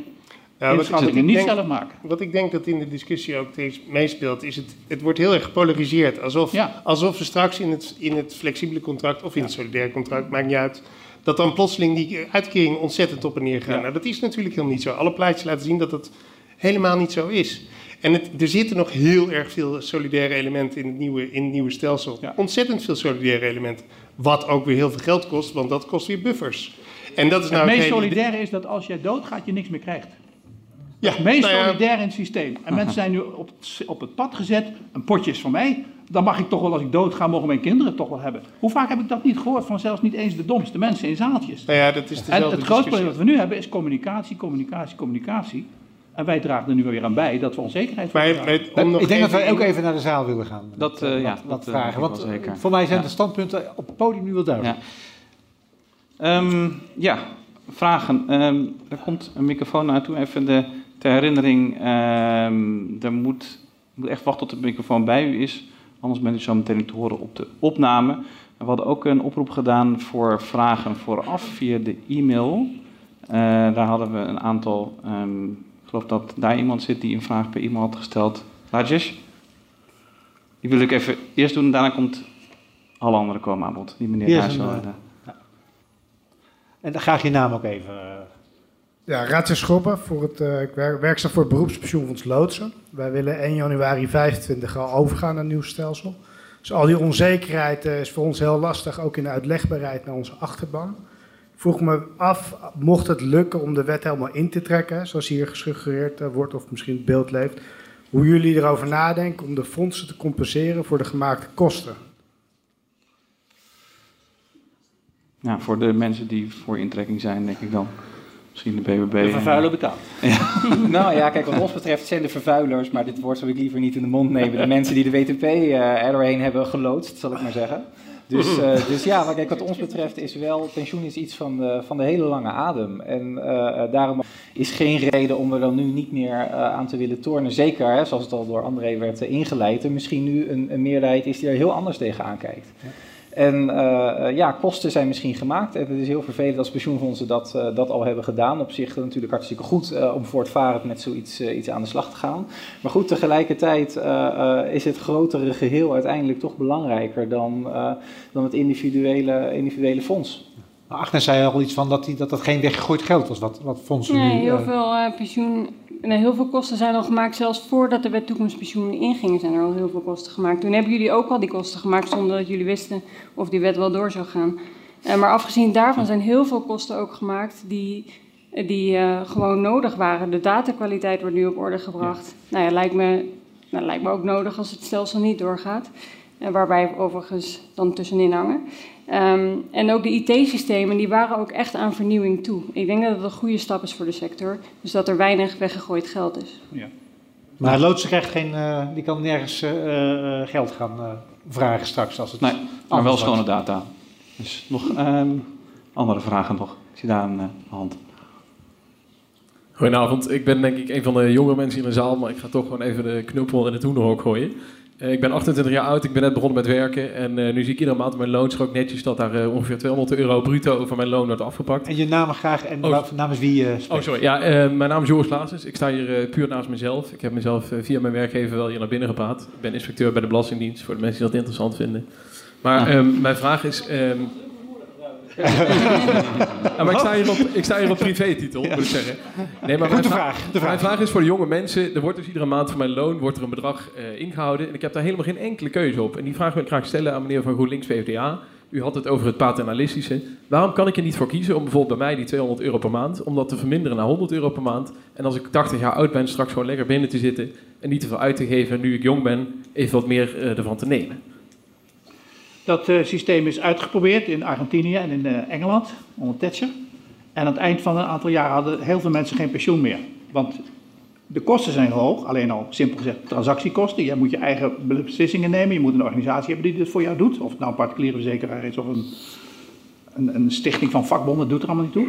Ja, inschattingen niet denk- zelf maken. Wat ik denk dat in de discussie ook meespeelt, is het, het wordt heel erg gepolariseerd. Alsof, Ja. alsof we straks in het, in het flexibele contract of in het solidaire contract, maakt niet uit, dat dan plotseling die uitkeringen ontzettend op en neer gaan. Ja. Nou, dat is natuurlijk helemaal niet zo. Alle plaatjes laten zien dat dat helemaal niet zo is. En het, er zitten nog heel erg veel solidaire elementen in het nieuwe, in het nieuwe stelsel. Ontzettend veel solidaire elementen. Wat ook weer heel veel geld kost, want dat kost weer buffers. En dat is nou het meest solidaire is dat als jij doodgaat, je niks meer krijgt. Ja, Het meest nou ja, solidair in het systeem. En mensen zijn nu op het, op het pad gezet, een potje is van mij. Dan mag ik toch wel, als ik dood ga, mogen mijn kinderen toch wel hebben. Hoe vaak heb ik dat niet gehoord van zelfs niet eens de domste mensen in zaaltjes? Nou ja, dat is En het grootste probleem wat we nu hebben is communicatie, communicatie, communicatie. En wij dragen er nu weer aan bij dat we onzekerheid Maar verdragen. het- om nog ik denk dat we even- ook even naar de zaal willen gaan. Dat, Met, eh, eh, ja, wat, dat, eh, vragen. Want zeker. voor mij zijn Ja. de standpunten op het podium nu wel duidelijk. Ja. Ehm, ja, vragen. Ehm, er komt een microfoon naartoe. Even de, ter herinnering, ehm, er moet, je moet echt wachten tot de microfoon bij u is. Anders bent u zo meteen te horen op de opname. En we hadden ook een oproep gedaan voor vragen vooraf via de e-mail. Eh, daar hadden we een aantal. ehm, ik geloof dat daar iemand zit die een vraag per e-mail had gesteld. Rajesh? Die wil ik even eerst doen en daarna komt alle anderen komen aan bod. Die meneer daar zo. een, eh, En dan graag je naam ook even. Ja, Raadje Schoppen, voor het, eh, ik werk, werkzaam voor het beroepspensioenfonds Loodsen. Wij willen 1 januari 25 al overgaan naar een nieuw stelsel. Dus al die onzekerheid eh, is voor ons heel lastig, ook in de uitlegbaarheid naar onze achterban. Ik vroeg me af, mocht het lukken om de wet helemaal in te trekken, zoals hier gesuggereerd eh, wordt of misschien het beeld leeft, hoe jullie erover nadenken om de fondsen te compenseren voor de gemaakte kosten. Ja, voor de mensen die voor intrekking zijn, denk ik dan. Misschien de BBB. De vervuiler betaalt. Ja. nou ja, kijk, wat ons betreft zijn de vervuilers, maar dit woord zou ik liever niet in de mond nemen. De mensen die de WTP eh, er doorheen hebben geloodst, zal ik maar zeggen. Dus, eh, dus ja, maar kijk, wat ons betreft is wel, pensioen is iets van de, van de hele lange adem. En eh, eh, daarom is geen reden om er dan nu niet meer eh, aan te willen tornen. Zeker, hè, zoals het al door André werd eh, ingeleid, er misschien nu een, een meerderheid is die er heel anders tegenaan kijkt. En eh, eh, ja, kosten zijn misschien gemaakt. En het is heel vervelend als pensioenfondsen dat, eh, dat al hebben gedaan. Op zich natuurlijk hartstikke goed eh, om voortvarend met zoiets iets aan de slag te gaan. Maar goed, tegelijkertijd eh, eh, is het grotere geheel uiteindelijk toch belangrijker dan, eh, dan het individuele, individuele fonds. Maar Agnes zei al iets van dat die, dat, dat geen weggegooid geld was, wat, wat fondsen Nee, nu... heel eh, veel eh, pensioen. Nee, heel veel kosten zijn al gemaakt, zelfs voordat de wet toekomstpensioenen ingingen, zijn er al heel veel kosten gemaakt. Toen hebben jullie ook al die kosten gemaakt zonder dat jullie wisten of die wet wel door zou gaan. Eh, maar afgezien daarvan zijn heel veel kosten ook gemaakt die, die eh, gewoon nodig waren. De datakwaliteit wordt nu op orde gebracht. Nou ja, lijkt me, nou, lijkt me ook nodig als het stelsel niet doorgaat. En waarbij we overigens dan tussenin hangen. Ehm, en ook de IT-systemen, die waren ook echt aan vernieuwing toe. Ik denk dat het een goede stap is voor de sector. Dus dat er weinig weggegooid geld is. Maar Loodsen krijgt geen, eh, die kan nergens eh, eh, geld gaan eh, vragen straks als het Nee, maar wel schone data. Dus nog ehm, andere vragen nog. Ik zie daar een eh, hand. Goedenavond, ik ben denk ik een van de jongere mensen in de zaal, maar ik ga toch gewoon even de knuppel in het hoenderhok gooien. Eh, ik ben 28 jaar oud, ik ben net begonnen met werken en eh, nu zie ik iedere maand op mijn loonstrook netjes dat daar eh, ongeveer 200 euro bruto van mijn loon wordt afgepakt. En je naam graag en Oh. namens wie je Oh, sorry. Ja, mijn naam is Joris Klaasens. Ik sta hier puur naast mezelf. Ik heb mezelf via mijn werkgever wel hier naar binnen gepraat. Ik ben inspecteur bij de Belastingdienst, voor de mensen die dat interessant vinden. Maar ehm, mijn vraag is... ehm, ja, maar ik sta hier op, ik sta hier op privé-titel, moet ik zeggen. Nee, maar mijn vraag, vraag, mijn vraag. is voor de jonge mensen. Er wordt dus iedere maand van mijn loon wordt er een bedrag eh, ingehouden. En ik heb daar helemaal geen enkele keuze op. En die vraag wil ik graag stellen aan meneer van GroenLinks PvdA. U had het over het paternalistische. Waarom kan ik er niet voor kiezen om bijvoorbeeld bij mij die 200 euro per maand... om dat te verminderen naar 100 euro per maand... en als ik 80 jaar oud ben straks gewoon lekker binnen te zitten... en niet te veel uit te geven en nu ik jong ben even wat meer eh, ervan te nemen. Dat eh, systeem is uitgeprobeerd in Argentinië en in eh, Engeland onder Thatcher. En aan het eind van een aantal jaar hadden heel veel mensen geen pensioen meer. Want de kosten zijn hoog, alleen al simpel gezegd transactiekosten. Je moet je eigen beslissingen nemen, je moet een organisatie hebben die dit voor jou doet. Of het nou een particuliere verzekeraar is of een, een, een stichting van vakbonden, doet er allemaal niet toe.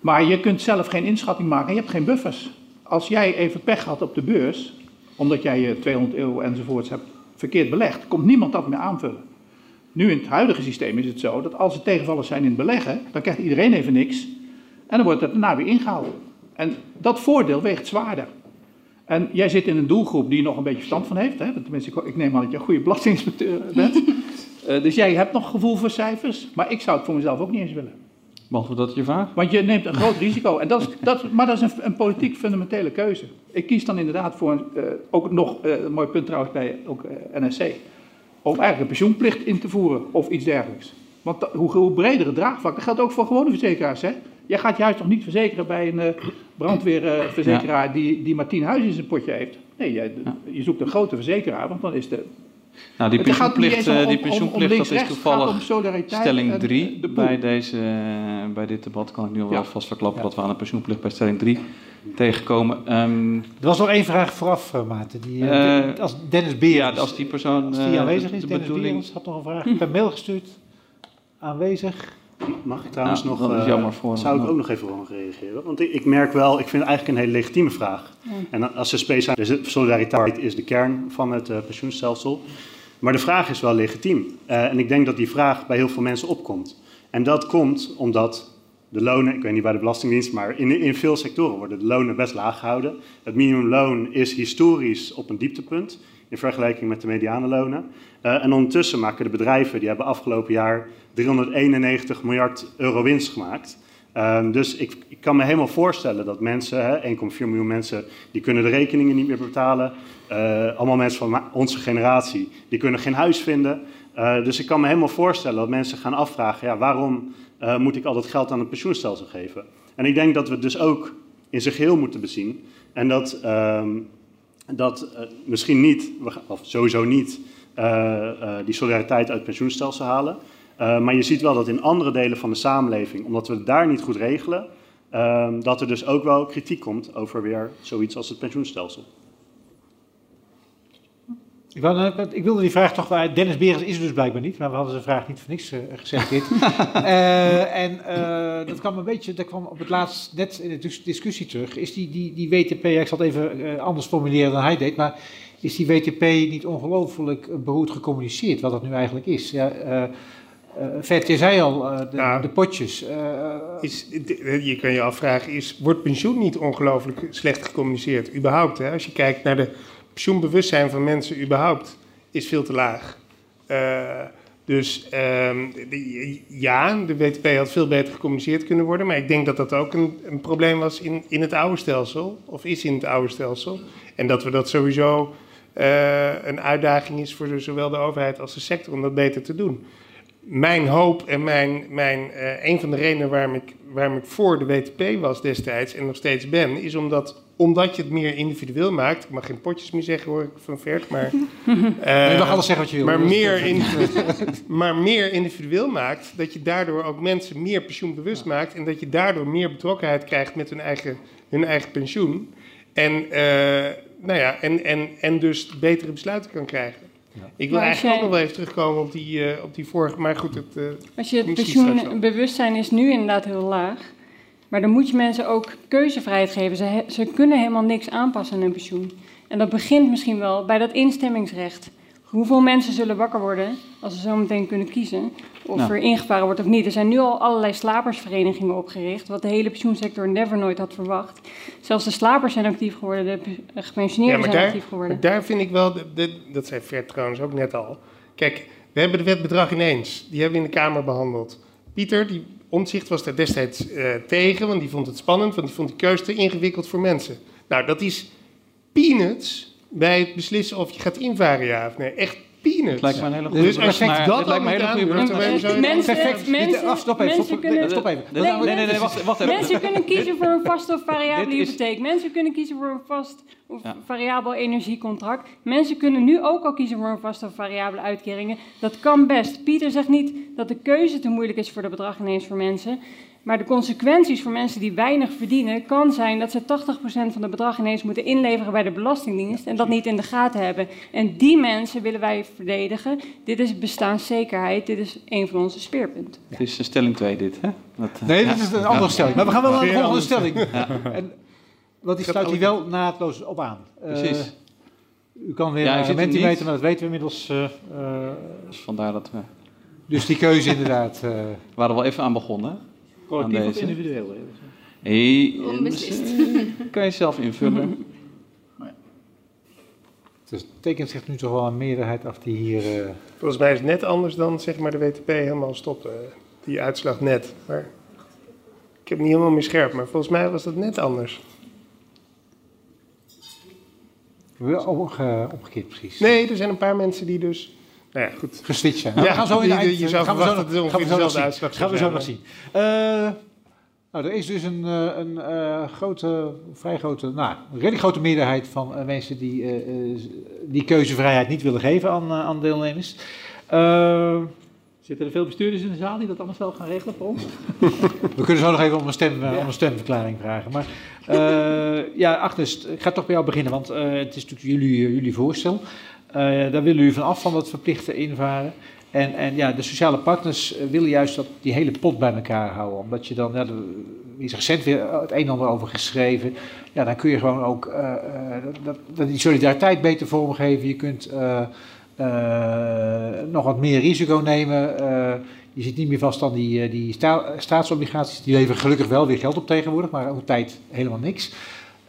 Maar je kunt zelf geen inschatting maken, je hebt geen buffers. Als jij even pech had op de beurs, omdat jij je 200 euro enzovoorts hebt verkeerd belegd, komt niemand dat meer aanvullen. Nu in het huidige systeem is het zo dat als er tegenvallers zijn in het beleggen, dan krijgt iedereen even niks. En dan wordt het daarna weer ingehouden. En dat voordeel weegt zwaarder. En jij zit in een doelgroep die nog een beetje verstand van heeft. Hè? Tenminste, ik- neem aan dat je een goede belastinginspecteur bent. Eh, dus jij hebt nog gevoel voor cijfers. Maar ik zou het voor mezelf ook niet eens willen. Behalve dat je vraag? Want je neemt een groot risico. En dat is, dat, maar dat is een, een politiek fundamentele keuze. Ik kies dan inderdaad voor, een, eh, ook nog eh, een mooi punt trouwens bij ook, eh, NSC, om eigenlijk een pensioenplicht in te voeren of iets dergelijks. Want hoe, hoe breder het draagvlak, dat geldt ook voor gewone verzekeraars. Hè? Jij gaat juist nog niet verzekeren bij een eh, brandweerverzekeraar die, die maar tien huizen in zijn potje heeft. Nee, je, je zoekt een grote verzekeraar, want dan is de... Nou, die pensioenplicht, om- eh, om- die om- pensioenplicht om dat is toevallig stelling en 3 de boel. bij, deze, eh, bij dit debat. Kan ik nu al wel Ja. vast verklappen Ja. dat we aan de pensioenplicht bij stelling 3 tegenkomen. Ehm, Er was nog één vraag vooraf, eh, Maarten. Die, eh, Eh, als Dennis Beers, ja, als die persoon, als die eh, aanwezig de- is, de Dennis bedoeling- Beers had nog een vraag per mail gestuurd. Aanwezig. Mag ik trouwens Ja, nog... dat is eh, jammer voor zou ik ook nog even op reageren? Want ik, ik merk wel, ik vind het eigenlijk een hele legitieme vraag. En als ze speciaal... Dus solidariteit is de kern van het eh, pensioenstelsel. Maar de vraag is wel legitiem. Eh, en ik denk dat die vraag bij heel veel mensen opkomt. En dat komt omdat de lonen, ik weet niet bij de Belastingdienst, maar in, in veel sectoren worden de lonen best laag gehouden. Het minimumloon is historisch op een dieptepunt in vergelijking met de medianenlonen. Eh, en ondertussen maken de bedrijven, die hebben afgelopen jaar 391 miljard euro winst gemaakt. Ehm, dus ik, ik kan me helemaal voorstellen dat mensen, hè, 1,4 miljoen mensen, die kunnen de rekeningen niet meer betalen. Eh, allemaal mensen van onze generatie, die kunnen geen huis vinden. Eh, dus ik kan me helemaal voorstellen dat mensen gaan afvragen, ja, waarom eh, moet ik al dat geld aan het pensioenstelsel geven? En ik denk dat we het dus ook in zijn geheel moeten bezien. En dat, ehm, dat misschien niet, of sowieso niet, die solidariteit uit het pensioenstelsel halen. Eh, maar je ziet wel dat in andere delen van de samenleving, omdat we het daar niet goed regelen, ehm, dat er dus ook wel kritiek komt over weer zoiets als het pensioenstelsel. Ik, wou, ik wilde die vraag toch... wel- Dennis Beers is er dus blijkbaar niet, maar we hadden zijn vraag niet voor niks uh, geselecteerd. Eh, en eh, dat kwam een beetje, dat kwam op het laatst net in de dis- discussie terug. Is die, die, die WTP, ik zal het even eh, anders formuleren dan hij deed, maar is die WTP niet ongelooflijk eh, beroerd gecommuniceerd, wat dat nu eigenlijk is? Ja, eh, eh, Vert, je zei al, eh, de, de potjes. eh, Is, je kan je afvragen, is, wordt pensioen niet ongelooflijk slecht gecommuniceerd? Überhaupt, hè? als je kijkt naar de pensioenbewustzijn van mensen überhaupt, is veel te laag. Eh, dus ehm, de- ja, de WTP had veel beter gecommuniceerd kunnen worden, maar ik denk dat dat ook een, een probleem was in, in het oude stelsel, of is in het oude stelsel. En dat we dat sowieso eh, een uitdaging is voor de- zowel de overheid als de sector om dat beter te doen mijn hoop en mijn, mijn, eh, een van de redenen waarom ik, waarom ik voor de WTP was destijds en nog steeds ben, is omdat, omdat je het meer individueel maakt. Ik mag geen potjes meer zeggen hoor ik van Vert, maar. eh, je mag alles zeggen wat je wil. Maar meer, individueel, maar meer individueel maakt, dat je daardoor ook mensen meer pensioenbewust maakt en dat je daardoor meer betrokkenheid krijgt met hun eigen, hun eigen pensioen. En, eh, nou ja, en, en, en dus betere besluiten kan krijgen. Ik wil Maar eigenlijk ook nog wel even terugkomen op die, eh, op die vorige, maar goed, het, eh, Als je het pensioenbewustzijn is nu inderdaad heel laag. Maar dan moet je mensen ook keuzevrijheid geven. Ze, he- ze kunnen helemaal niks aanpassen aan hun pensioen. En dat begint misschien wel bij dat instemmingsrecht. Hoeveel mensen zullen wakker worden als ze zo meteen kunnen kiezen of Nou. er ingevaren wordt of niet? Er zijn nu al allerlei slapersverenigingen opgericht, wat de hele pensioensector never nooit had verwacht. Zelfs de slapers zijn actief geworden, de Ja, gepensioneerden zijn daar, actief geworden. maar daar vind ik wel, de, de- dat zei Vert trouwens ook net al. Kijk, we hebben de wet bedrag ineens. Die hebben we in de Kamer behandeld. Pieter, die omzicht was daar destijds eh, tegen, want die vond het spannend, want die vond die keuze te ingewikkeld voor mensen. Nou, dat is peanuts bij het beslissen of je gaat invaren, ja of nee. Echt peanuts. Het lijkt me een hele Dus goede als je brug naar- dat lijkt me een hele goede brug Mensen, Perfect. mensen, stop even, mensen stop- kunnen, stop even. Nee, Nee, nee, nee, nee, mensen- wacht, wacht even. Mensen kunnen kiezen voor een vaste of variabele hypotheek. Mensen kunnen kiezen voor een vast of Ja. variabel energiecontract. Mensen kunnen nu ook al kiezen voor een vaste of variabele uitkeringen. Dat kan best. Pieter zegt niet dat de keuze te moeilijk is voor de bedrag ineens voor mensen. Maar de consequenties voor mensen die weinig verdienen, kan zijn dat ze 80% van het bedrag ineens moeten inleveren bij de Belastingdienst en dat niet in de gaten hebben. En die mensen willen wij verdedigen. Dit is bestaanszekerheid, dit is een van onze speerpunten. Het is stelling 2 dit, hè? Dat, eh, Nee, ja. dit is een andere Ja. stelling. Maar we gaan wel naar de volgende stelling. Ja. En, want die sluit hier wel naadloos op aan. Eh, Precies. u kan weer Ja, een meten, maar dat weten we inmiddels. eh, eh, Dus vandaar dat we... dus die keuze inderdaad. eh, We waren wel even aan begonnen. Collectief aan of individueel? Hey, Onbeslist. eh, kan je zelf invullen. dus het tekent zich nu toch wel een meerderheid af die hier. eh, Volgens mij is het net anders dan zeg maar de WTP helemaal stoppen. Die uitslag net. Maar heb het niet helemaal meer scherp, maar volgens mij was dat net anders. We omge, omgekeerd precies. Nee, er zijn een paar mensen die dus... Nou ja, goed. Geswitcht zijn. Ja, we gaan zo in de je- eind- je zou gaan we zo verwachten nog- dat het gaan we ongeveer zo nog zien. uitslag Gaan we zo nog zien. Eh, nou, er is dus een, eh, een eh, grote, vrij grote, nou, een redelijk grote meerderheid van mensen die eh, eh, die keuzevrijheid niet willen geven aan, aan deelnemers. Eh, Zitten er veel bestuurders in de zaal die dat anders wel gaan regelen voor ons? we kunnen zo nog even om een, stem, om een stemverklaring vragen. Maar eh, ja, Agnes, ik ga toch bij jou beginnen, want eh, het is natuurlijk jullie, jullie voorstel. Eh, daar willen jullie van af van dat verplichte invaren. En, en ja, de sociale partners eh, willen juist dat, die hele pot bij elkaar houden. Omdat je dan, ja, er is recent weer het een en ander over geschreven. Ja, dan kun je gewoon ook eh, dat, dat, die solidariteit beter vormgeven. Je kunt nog wat meer risico nemen. Je zit niet meer vast aan die, die sta- staatsobligaties. Die leveren gelukkig wel weer geld op tegenwoordig, maar ook tijd helemaal niks.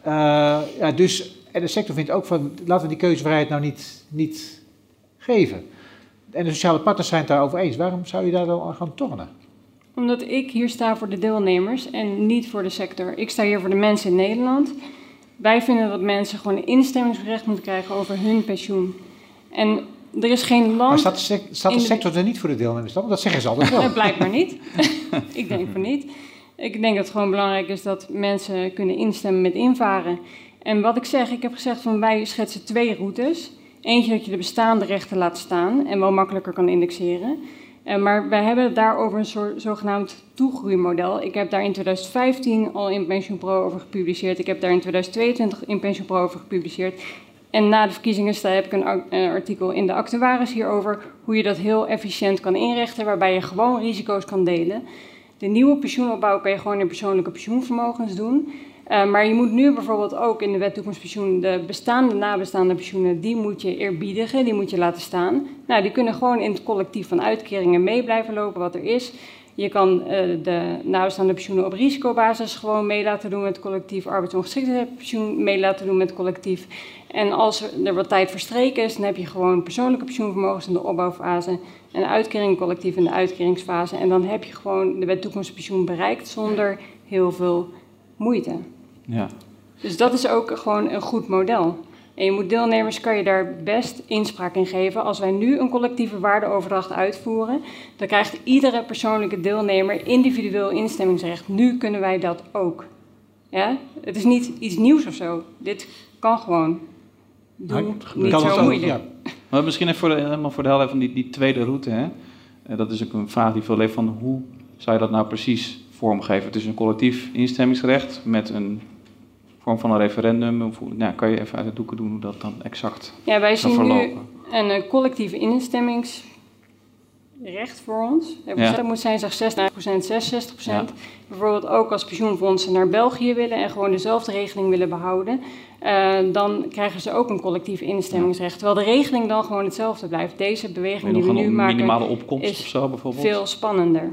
Ja, dus, en de sector vindt ook van, laten we die keuzevrijheid nou niet, niet geven. En de sociale partners zijn het daarover eens. Waarom zou je daar dan aan gaan tornen? Omdat ik hier sta voor de deelnemers en niet voor de sector. Ik sta hier voor de mensen in Nederland. Wij vinden dat mensen gewoon een instemmingsrecht moeten krijgen over hun pensioen. En er is geen land... Maar staat de, sec- staat de in de- sector er niet voor de deelnemers dan? Dat zeggen ze altijd wel. Eh, blijkbaar niet. ik denk van niet. Ik denk dat het gewoon belangrijk is dat mensen kunnen instemmen met invaren. En wat ik zeg, ik heb gezegd van wij schetsen twee routes. Eentje dat je de bestaande rechten laat staan en wel makkelijker kan indexeren. Eh, maar wij hebben het daarover een soort zogenaamd toegroeimodel. Ik heb daar in 2015 al in Pension Pro over gepubliceerd. Ik heb daar in 2022 in Pension Pro over gepubliceerd. En na de verkiezingen heb ik een artikel in de actuaris hierover hoe je dat heel efficiënt kan inrichten, waarbij je gewoon risico's kan delen. De nieuwe pensioenopbouw kan je gewoon in persoonlijke pensioenvermogens doen. Eh, maar je moet nu bijvoorbeeld ook in de wet toekomstpensioen de bestaande, nabestaande pensioenen, die moet je eerbiedigen, die moet je laten staan. Nou, die kunnen gewoon in het collectief van uitkeringen mee blijven lopen wat er is. Je kan eh, de nabestaande pensioenen op risicobasis gewoon mee laten doen met het collectief, arbeidsongeschiktheidspensioen mee laten doen met het collectief. En als er wat tijd verstreken is, dan heb je gewoon persoonlijke pensioenvermogens in de opbouwfase en uitkering collectief in de uitkeringsfase. En dan heb je gewoon de wet toekomstpensioen bereikt zonder heel veel moeite. Ja. Dus dat is ook gewoon een goed model. En je moet deelnemers, kan je daar best inspraak in geven. Als wij nu een collectieve waardeoverdracht uitvoeren, dan krijgt iedere persoonlijke deelnemer individueel instemmingsrecht. Nu kunnen wij dat ook. Ja? Het is niet iets nieuws of zo. Dit kan gewoon. Doe niet Kan zo moeilijk. ja. Maar misschien even voor de, helemaal voor de helft van die, die tweede route. Hè? Eh, dat is ook een vraag die veel leeft van hoe zou je dat nou precies vormgeven? Het is een collectief instemmingsrecht met een vorm van een referendum. Of, nou, kan je even uit de doeken doen hoe dat dan exact Ja, wij zien nu verlopen? een eh, collectieve instemmingsrecht voor ons. Ja. Dat moet zijn, zeg 60%, 66%. Ja. Bijvoorbeeld ook als pensioenfondsen naar België willen en gewoon dezelfde regeling willen behouden, eh, dan krijgen ze ook een collectief instemmingsrecht. Terwijl de regeling dan gewoon hetzelfde blijft. Deze beweging die we nu een maken minimale opkomst is of zo bijvoorbeeld? veel spannender.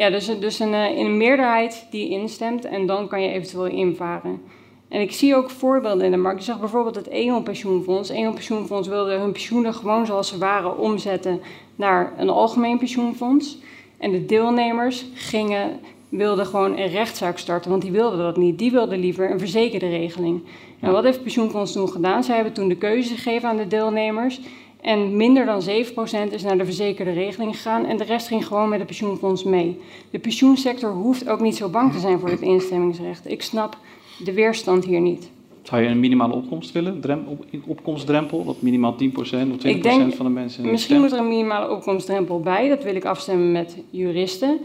Ja, dus, dus een, eh, in een meerderheid die instemt en dan kan je eventueel invaren. En ik zie ook voorbeelden in de markt. Ik zag bijvoorbeeld het E.ON pensioenfonds. E.ON pensioenfonds wilde hun pensioenen gewoon zoals ze waren omzetten naar een algemeen pensioenfonds. En de deelnemers gingen, wilden gewoon een rechtszaak starten, want die wilden dat niet. Die wilden liever een verzekerde regeling. En wat heeft het pensioenfonds toen gedaan? Zij hebben toen de keuze gegeven aan de deelnemers. En minder dan 7% is naar de verzekerde regeling gegaan en de rest ging gewoon met het pensioenfonds mee. De pensioensector hoeft ook niet zo bang te zijn voor het instemmingsrecht. Ik snap de weerstand hier niet. Zou je een minimale opkomst willen? Drem, op, opkomstdrempel? Dat minimaal 10% of 20% Ik denk, van de mensen Misschien moet er een minimale opkomstdrempel bij. Dat wil ik afstemmen met juristen.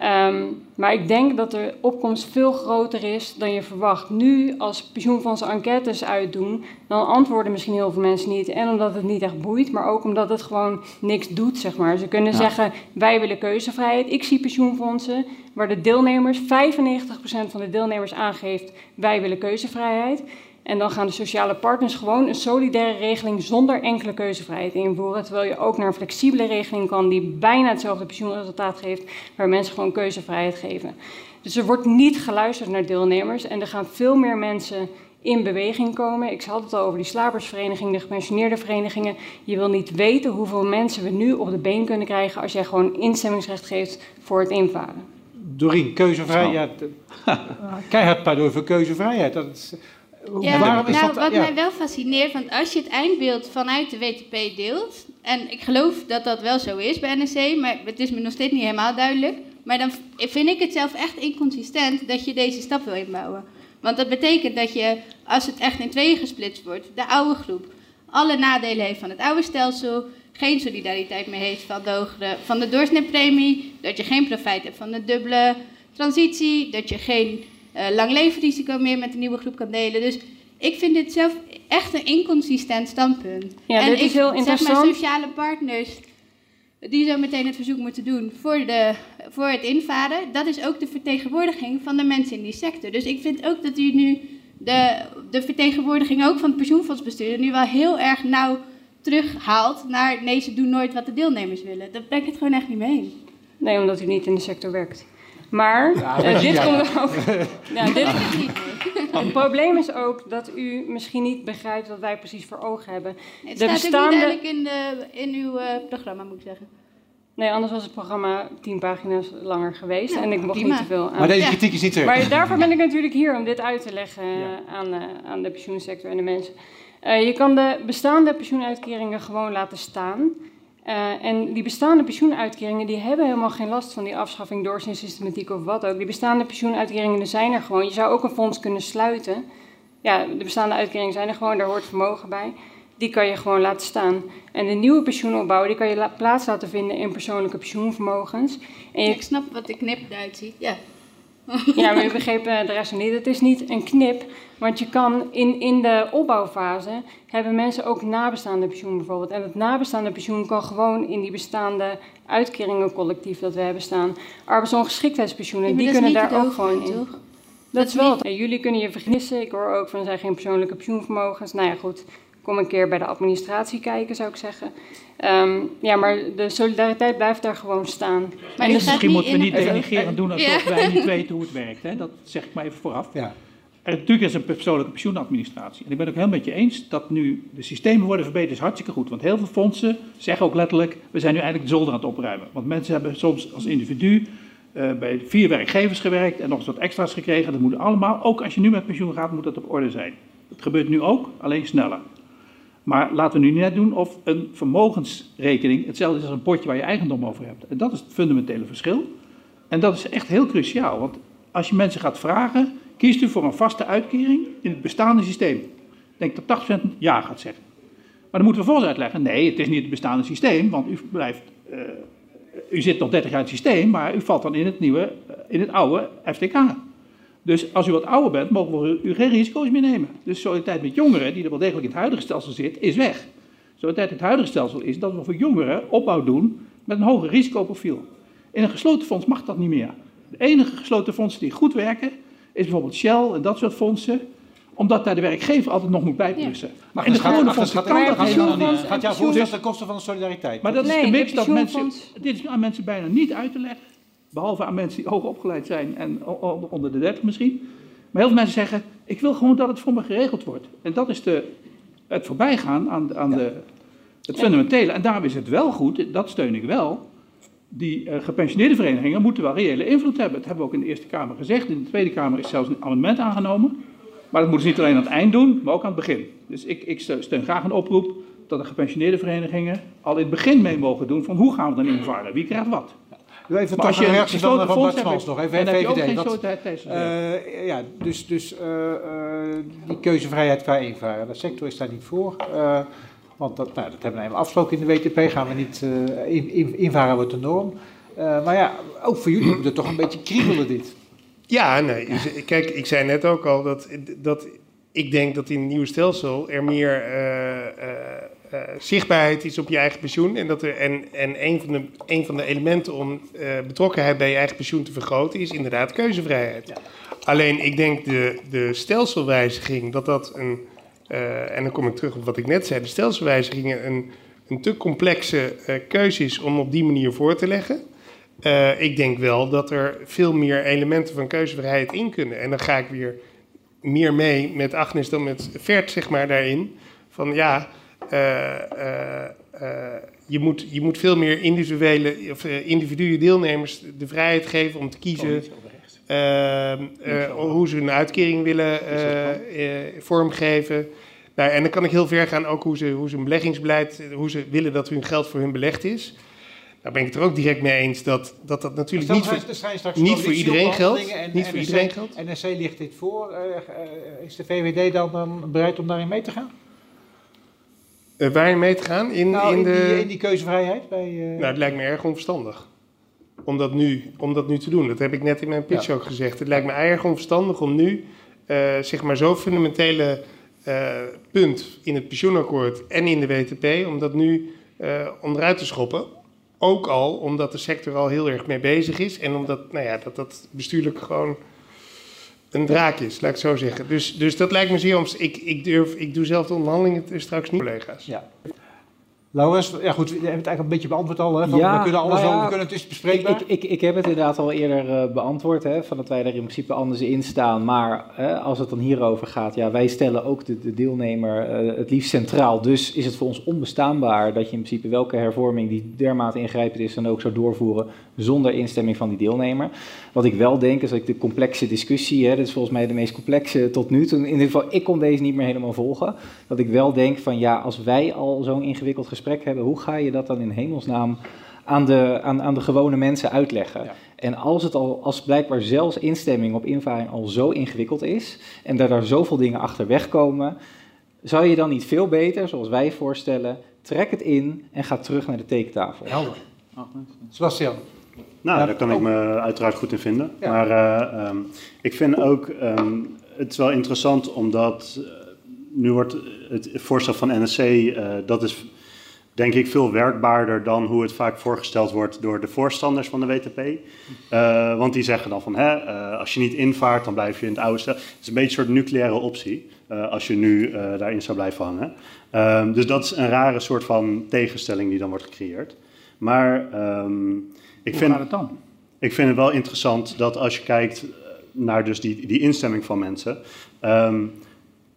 Ehm, maar ik denk dat de opkomst veel groter is dan je verwacht. Nu, als pensioenfondsen enquêtes uitdoen, dan antwoorden misschien heel veel mensen niet. En omdat het niet echt boeit, maar ook omdat het gewoon niks doet, zeg maar. Ze kunnen Ja. zeggen, wij willen keuzevrijheid. Ik zie pensioenfondsen waar de deelnemers, 95% van de deelnemers aangeeft, wij willen keuzevrijheid. En dan gaan de sociale partners gewoon een solidaire regeling zonder enkele keuzevrijheid invoeren. Terwijl je ook naar een flexibele regeling kan die bijna hetzelfde pensioenresultaat geeft, waar mensen gewoon keuzevrijheid geven. Dus er wordt niet geluisterd naar deelnemers en er gaan veel meer mensen in beweging komen. Ik had het al over die slapersvereniging, de gepensioneerde verenigingen. Je wil niet weten hoeveel mensen we nu op de been kunnen krijgen als jij gewoon instemmingsrecht geeft voor het invaren. Doreen, keuzevrijheid. keihard pleidooi voor keuzevrijheid. Dat is, Ja, waarom is nou, dat? wat ja. mij wel fascineert, want als je het eindbeeld vanuit de WTP deelt, en ik geloof dat dat wel zo is bij NSC, maar het is me nog steeds niet helemaal duidelijk, maar dan vind ik het zelf echt inconsistent dat je deze stap wil inbouwen. Want dat betekent dat je, als het echt in tweeën gesplitst wordt, de oude groep alle nadelen heeft van het oude stelsel, geen solidariteit meer heeft van de, hogere, van de doorsnitpremie, dat je geen profijt hebt van de dubbele transitie, dat je geen eh lang levenrisico meer met de nieuwe groep kan delen. Dus ik vind dit zelf echt een inconsistent standpunt. Ja, en dit is heel Zeg interessant. maar sociale partners die zo meteen het verzoek moeten doen voor, de, voor het invaren, dat is ook de vertegenwoordiging van de mensen in die sector. Dus ik vind ook dat u nu de, de vertegenwoordiging ook van het pensioenfondsbestuur nu wel heel erg nauw terughaalt naar nee, ze doen nooit wat de deelnemers willen. Daar ben ik het gewoon echt niet mee. Nee, omdat u niet in de sector werkt. Maar Ja, eh, dit ja. komt ook. Ja, dit, het niet, het probleem is ook dat u misschien niet begrijpt wat wij precies voor ogen hebben. Het De staat ook bestaande- niet in, de, in uw eh, programma, moet ik zeggen. Nee, anders was het programma tien pagina's langer geweest Ja, en ik mocht prima. niet te veel aan. Maar deze kritiek is niet terecht. Maar daarvoor ben ik natuurlijk hier om dit uit te leggen eh, aan, eh, aan de pensioensector en de mensen. Eh, je kan de bestaande pensioenuitkeringen gewoon laten staan. Eh, en die bestaande pensioenuitkeringen die hebben helemaal geen last van die afschaffing doorsnee-systematiek of wat ook. Die bestaande pensioenuitkeringen zijn er gewoon. Je zou ook een fonds kunnen sluiten. Ja, de bestaande uitkeringen zijn er gewoon, daar hoort vermogen bij. Die kan je gewoon laten staan. En de nieuwe pensioenopbouw, die kan je la- plaats laten vinden in persoonlijke pensioenvermogens. En Ik snap wat de knip eruit ziet, ja. Ja, maar u begreep eh, de rest niet. Het is niet een knip, want je kan in, in de opbouwfase hebben mensen ook nabestaande pensioen bijvoorbeeld. En het nabestaande pensioen kan gewoon in die bestaande uitkeringencollectief dat we hebben staan. Arbeidsongeschiktheidspensioenen, die dat kunnen daar ook gewoon in. toch? Dat, is is wel. niet- jullie kunnen je vergissen. Ik hoor ook van er zijn geen persoonlijke pensioenvermogens. Nou ja, goed. Kom een keer bij de administratie kijken, zou ik zeggen. Ehm, ja, maar de solidariteit blijft daar gewoon staan. Maar En dus misschien moeten we niet denigrerend doen alsof Ja. wij niet weten hoe het werkt. Hè? Dat zeg ik maar even vooraf. Ja. Er, natuurlijk is een persoonlijke pensioenadministratie. En ik ben het ook heel met je eens dat nu de systemen worden verbeterd, is hartstikke goed. Want heel veel fondsen zeggen ook letterlijk, we zijn nu eigenlijk de zolder aan het opruimen. Want mensen hebben soms als individu eh, bij vier werkgevers gewerkt en nog eens wat extra's gekregen. Dat moet allemaal, ook als je nu met pensioen gaat, moet dat op orde zijn. Dat gebeurt nu ook, alleen sneller. Maar laten we nu net doen of een vermogensrekening hetzelfde is als een potje waar je eigendom over hebt. En dat is het fundamentele verschil. En dat is echt heel cruciaal, want als je mensen gaat vragen, kiest u voor een vaste uitkering in het bestaande systeem. Ik denk dat 80% ja gaat zeggen. Maar dan moeten we vervolgens uitleggen, nee, het is niet het bestaande systeem, want u blijft, eh, u zit nog 30 jaar in het systeem, maar u valt dan in het nieuwe, eh, in het oude FTK. Dus als u wat ouder bent, mogen we u geen risico's meer nemen. Dus solidariteit met jongeren, die er wel degelijk in het huidige stelsel zit, is weg. Solidariteit in het huidige stelsel is dat we voor jongeren opbouw doen met een hoger risicoprofiel. In een gesloten fonds mag dat niet meer. De enige gesloten fondsen die goed werken, is bijvoorbeeld Shell en dat soort fondsen, omdat daar de werkgever altijd nog moet bijplussen. Maar in de het gaat, gewone fondsen gaat, kan dat niet. gaat jouw voorstel ten koste van de solidariteit? Maar dat is Nee, de de mix dat mensen. Dit is aan mensen bijna niet uit te leggen. Behalve aan mensen die hoog opgeleid zijn en onder de 30 misschien. Maar heel veel mensen zeggen: Ik wil gewoon dat het voor me geregeld wordt. En dat is de, het voorbijgaan aan, aan de, het fundamentele. En daarom is het wel goed, dat steun ik wel. Die eh, gepensioneerde verenigingen moeten wel reële invloed hebben. Dat hebben we ook in de Eerste Kamer gezegd. In de Tweede Kamer is zelfs een amendement aangenomen. Maar dat moeten ze niet alleen aan het eind doen, maar ook aan het begin. Dus ik, ik steun graag een oproep dat de gepensioneerde verenigingen al in het begin mee mogen doen van hoe gaan we dan invaren? Wie krijgt wat? Even Maar als toch je een een reactie van, Bart nog. Even dan VVD. geen dat- solidariteit. eh, ja, dus, dus eh, eh, die keuzevrijheid qua invaren. De sector is daar niet voor. eh, want dat, nou, dat hebben we even afgesproken in de WTP. Gaan we niet eh, in, in- invaren wordt de norm. Eh, maar ja, ook voor jullie moet het toch een beetje kriebelen dit. Ja, nee. Kijk, ik zei net ook al dat, dat ik denk dat in het nieuwe stelsel er meer eh, zichtbaarheid is op je eigen pensioen. En, dat er, en, en een, van de, een van de elementen om eh, betrokkenheid bij je eigen pensioen te vergroten is inderdaad keuzevrijheid. Alleen ik denk de, de stelselwijziging, dat dat een. eh, en dan kom ik terug op wat ik net zei. De stelselwijzigingen een, een te complexe keuze is om op die manier voor te leggen. Ik denk wel dat er veel meer elementen van keuzevrijheid in kunnen. En dan ga ik weer meer mee met Agnes dan met Vert, zeg maar, daarin. Van ja, je, moet, je moet veel meer individuele, of, individuele deelnemers de vrijheid geven om te kiezen hoe ze een uitkering willen vormgeven. Nou, en dan kan ik heel ver gaan ook hoe ze, hoe ze een beleggingsbeleid, hoe ze willen dat hun geld voor hun belegd is. Daar ben ik het er ook direct mee eens dat dat, dat natuurlijk niet, voor, niet voor iedereen geldt. niet voor iedereen geldt. NSC ligt dit voor. Uh, is de VVD dan, dan bereid om daarin mee te gaan? Uh, waarin mee te gaan? In, nou, in, de... die, in die keuzevrijheid? Bij, uh... Nou, het lijkt me erg onverstandig om dat, nu, om dat nu te doen. Dat heb ik net in mijn pitch ja. ook gezegd. Het lijkt me erg onverstandig om nu zeg maar zo fundamentele punt in het pensioenakkoord en in de WTP, om dat nu onderuit te schoppen ook al omdat de sector al heel erg mee bezig is en omdat nou ja, dat, dat bestuurlijk gewoon een draak is, laat ik het zo zeggen. Dus, dus dat lijkt me zeer om. Ik, ik, durf, ik doe zelf de onderhandelingen straks niet, collega's. Ja. Laurens, ja goed, we hebben het eigenlijk een beetje beantwoord al. Hè, van, ja, we kunnen alles nou ja, we kunnen het dus bespreken. Ik, ik, ik, heb het inderdaad al eerder uh, beantwoord, hè, van dat wij er in principe anders in staan. Maar uh, als het dan hierover gaat, ja, wij stellen ook de, de deelnemer uh, het liefst centraal. Dus is het voor ons onbestaanbaar dat je in principe welke hervorming die dermate ingrijpend is, dan ook zou doorvoeren zonder instemming van die deelnemer. Wat ik wel denk is dat ik de complexe discussie, hè, dat is volgens mij de meest complexe tot nu toe. In ieder geval, ik kon deze niet meer helemaal volgen. Dat ik wel denk van ja, als wij al zo'n ingewikkeld gesprek hebben, hoe ga je dat dan in hemelsnaam aan de, aan, aan de gewone mensen uitleggen? En als het al, als blijkbaar zelfs instemming op invaring al zo ingewikkeld is en dat er zoveel dingen achter wegkomen, zou je dan niet veel beter, zoals wij voorstellen, trek het in en ga terug naar de tekentafel? Helder. Sebastian. Nou, daar kan ik me uiteraard goed in vinden. Maar uh, um, ik vind ook, um, het is wel interessant omdat uh, nu wordt het voorstel van NSC, uh, dat is denk ik veel werkbaarder dan hoe het vaak voorgesteld wordt door de voorstanders van de WTP. Uh, want die zeggen dan van, hè, uh, als je niet invaart, dan blijf je in het oude stel. Het is een beetje een soort nucleaire optie, uh, als je nu daarin zou blijven hangen. Ehm, dus dat is een rare soort van tegenstelling die dan wordt gecreëerd. Maar um, ik, hoe vind, gaat het dan? ik vind het wel interessant dat als je kijkt naar dus die, die instemming van mensen... Um,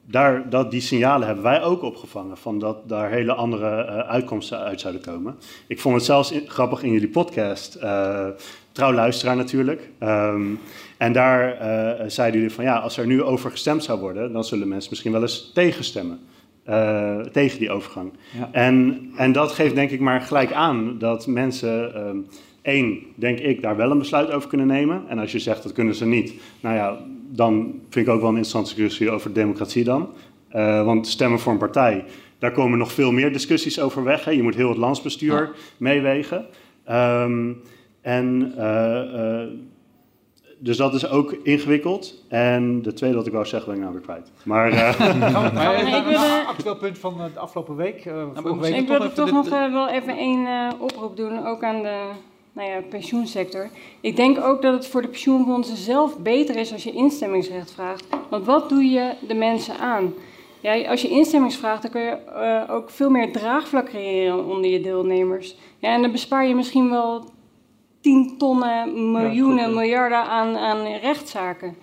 daar, dat, die signalen hebben wij ook opgevangen, van dat daar hele andere uh, uitkomsten uit zouden komen. Ik vond het zelfs in, grappig in jullie podcast, uh, trouw luisteraar natuurlijk. Um, en daar uh, zeiden jullie van ja, als er nu over gestemd zou worden, dan zullen mensen misschien wel eens tegenstemmen. tegen die overgang. Ja. En, en dat geeft denk ik maar gelijk aan dat mensen um, één, denk ik, daar wel een besluit over kunnen nemen. En als je zegt dat kunnen ze niet, nou ja, dan vind ik ook wel een interessante discussie over democratie dan. Uh, want stemmen voor een partij, daar komen nog veel meer discussies over weg. Hè. Je moet heel het landsbestuur ja. meewegen. Um, en uh, uh, dus dat is ook ingewikkeld. En de tweede wat ik wou zeggen, ben ik nou weer kwijt. Maar, uh, een actueel punt van de afgelopen week. Uh, nou, week ik wil toch nog uh, wel even één uh, oproep doen, ook aan de nou ja, pensioensector. Ik denk ook dat het voor de pensioenfondsen zelf beter is als je instemmingsrecht vraagt. Want wat doe je de mensen aan? Ja, als je instemmingsvraagt, dan kun je uh, ook veel meer draagvlak creëren onder je deelnemers. Ja, en dan bespaar je misschien wel tientonnen, miljoenen, ja, miljarden aan, aan rechtszaken.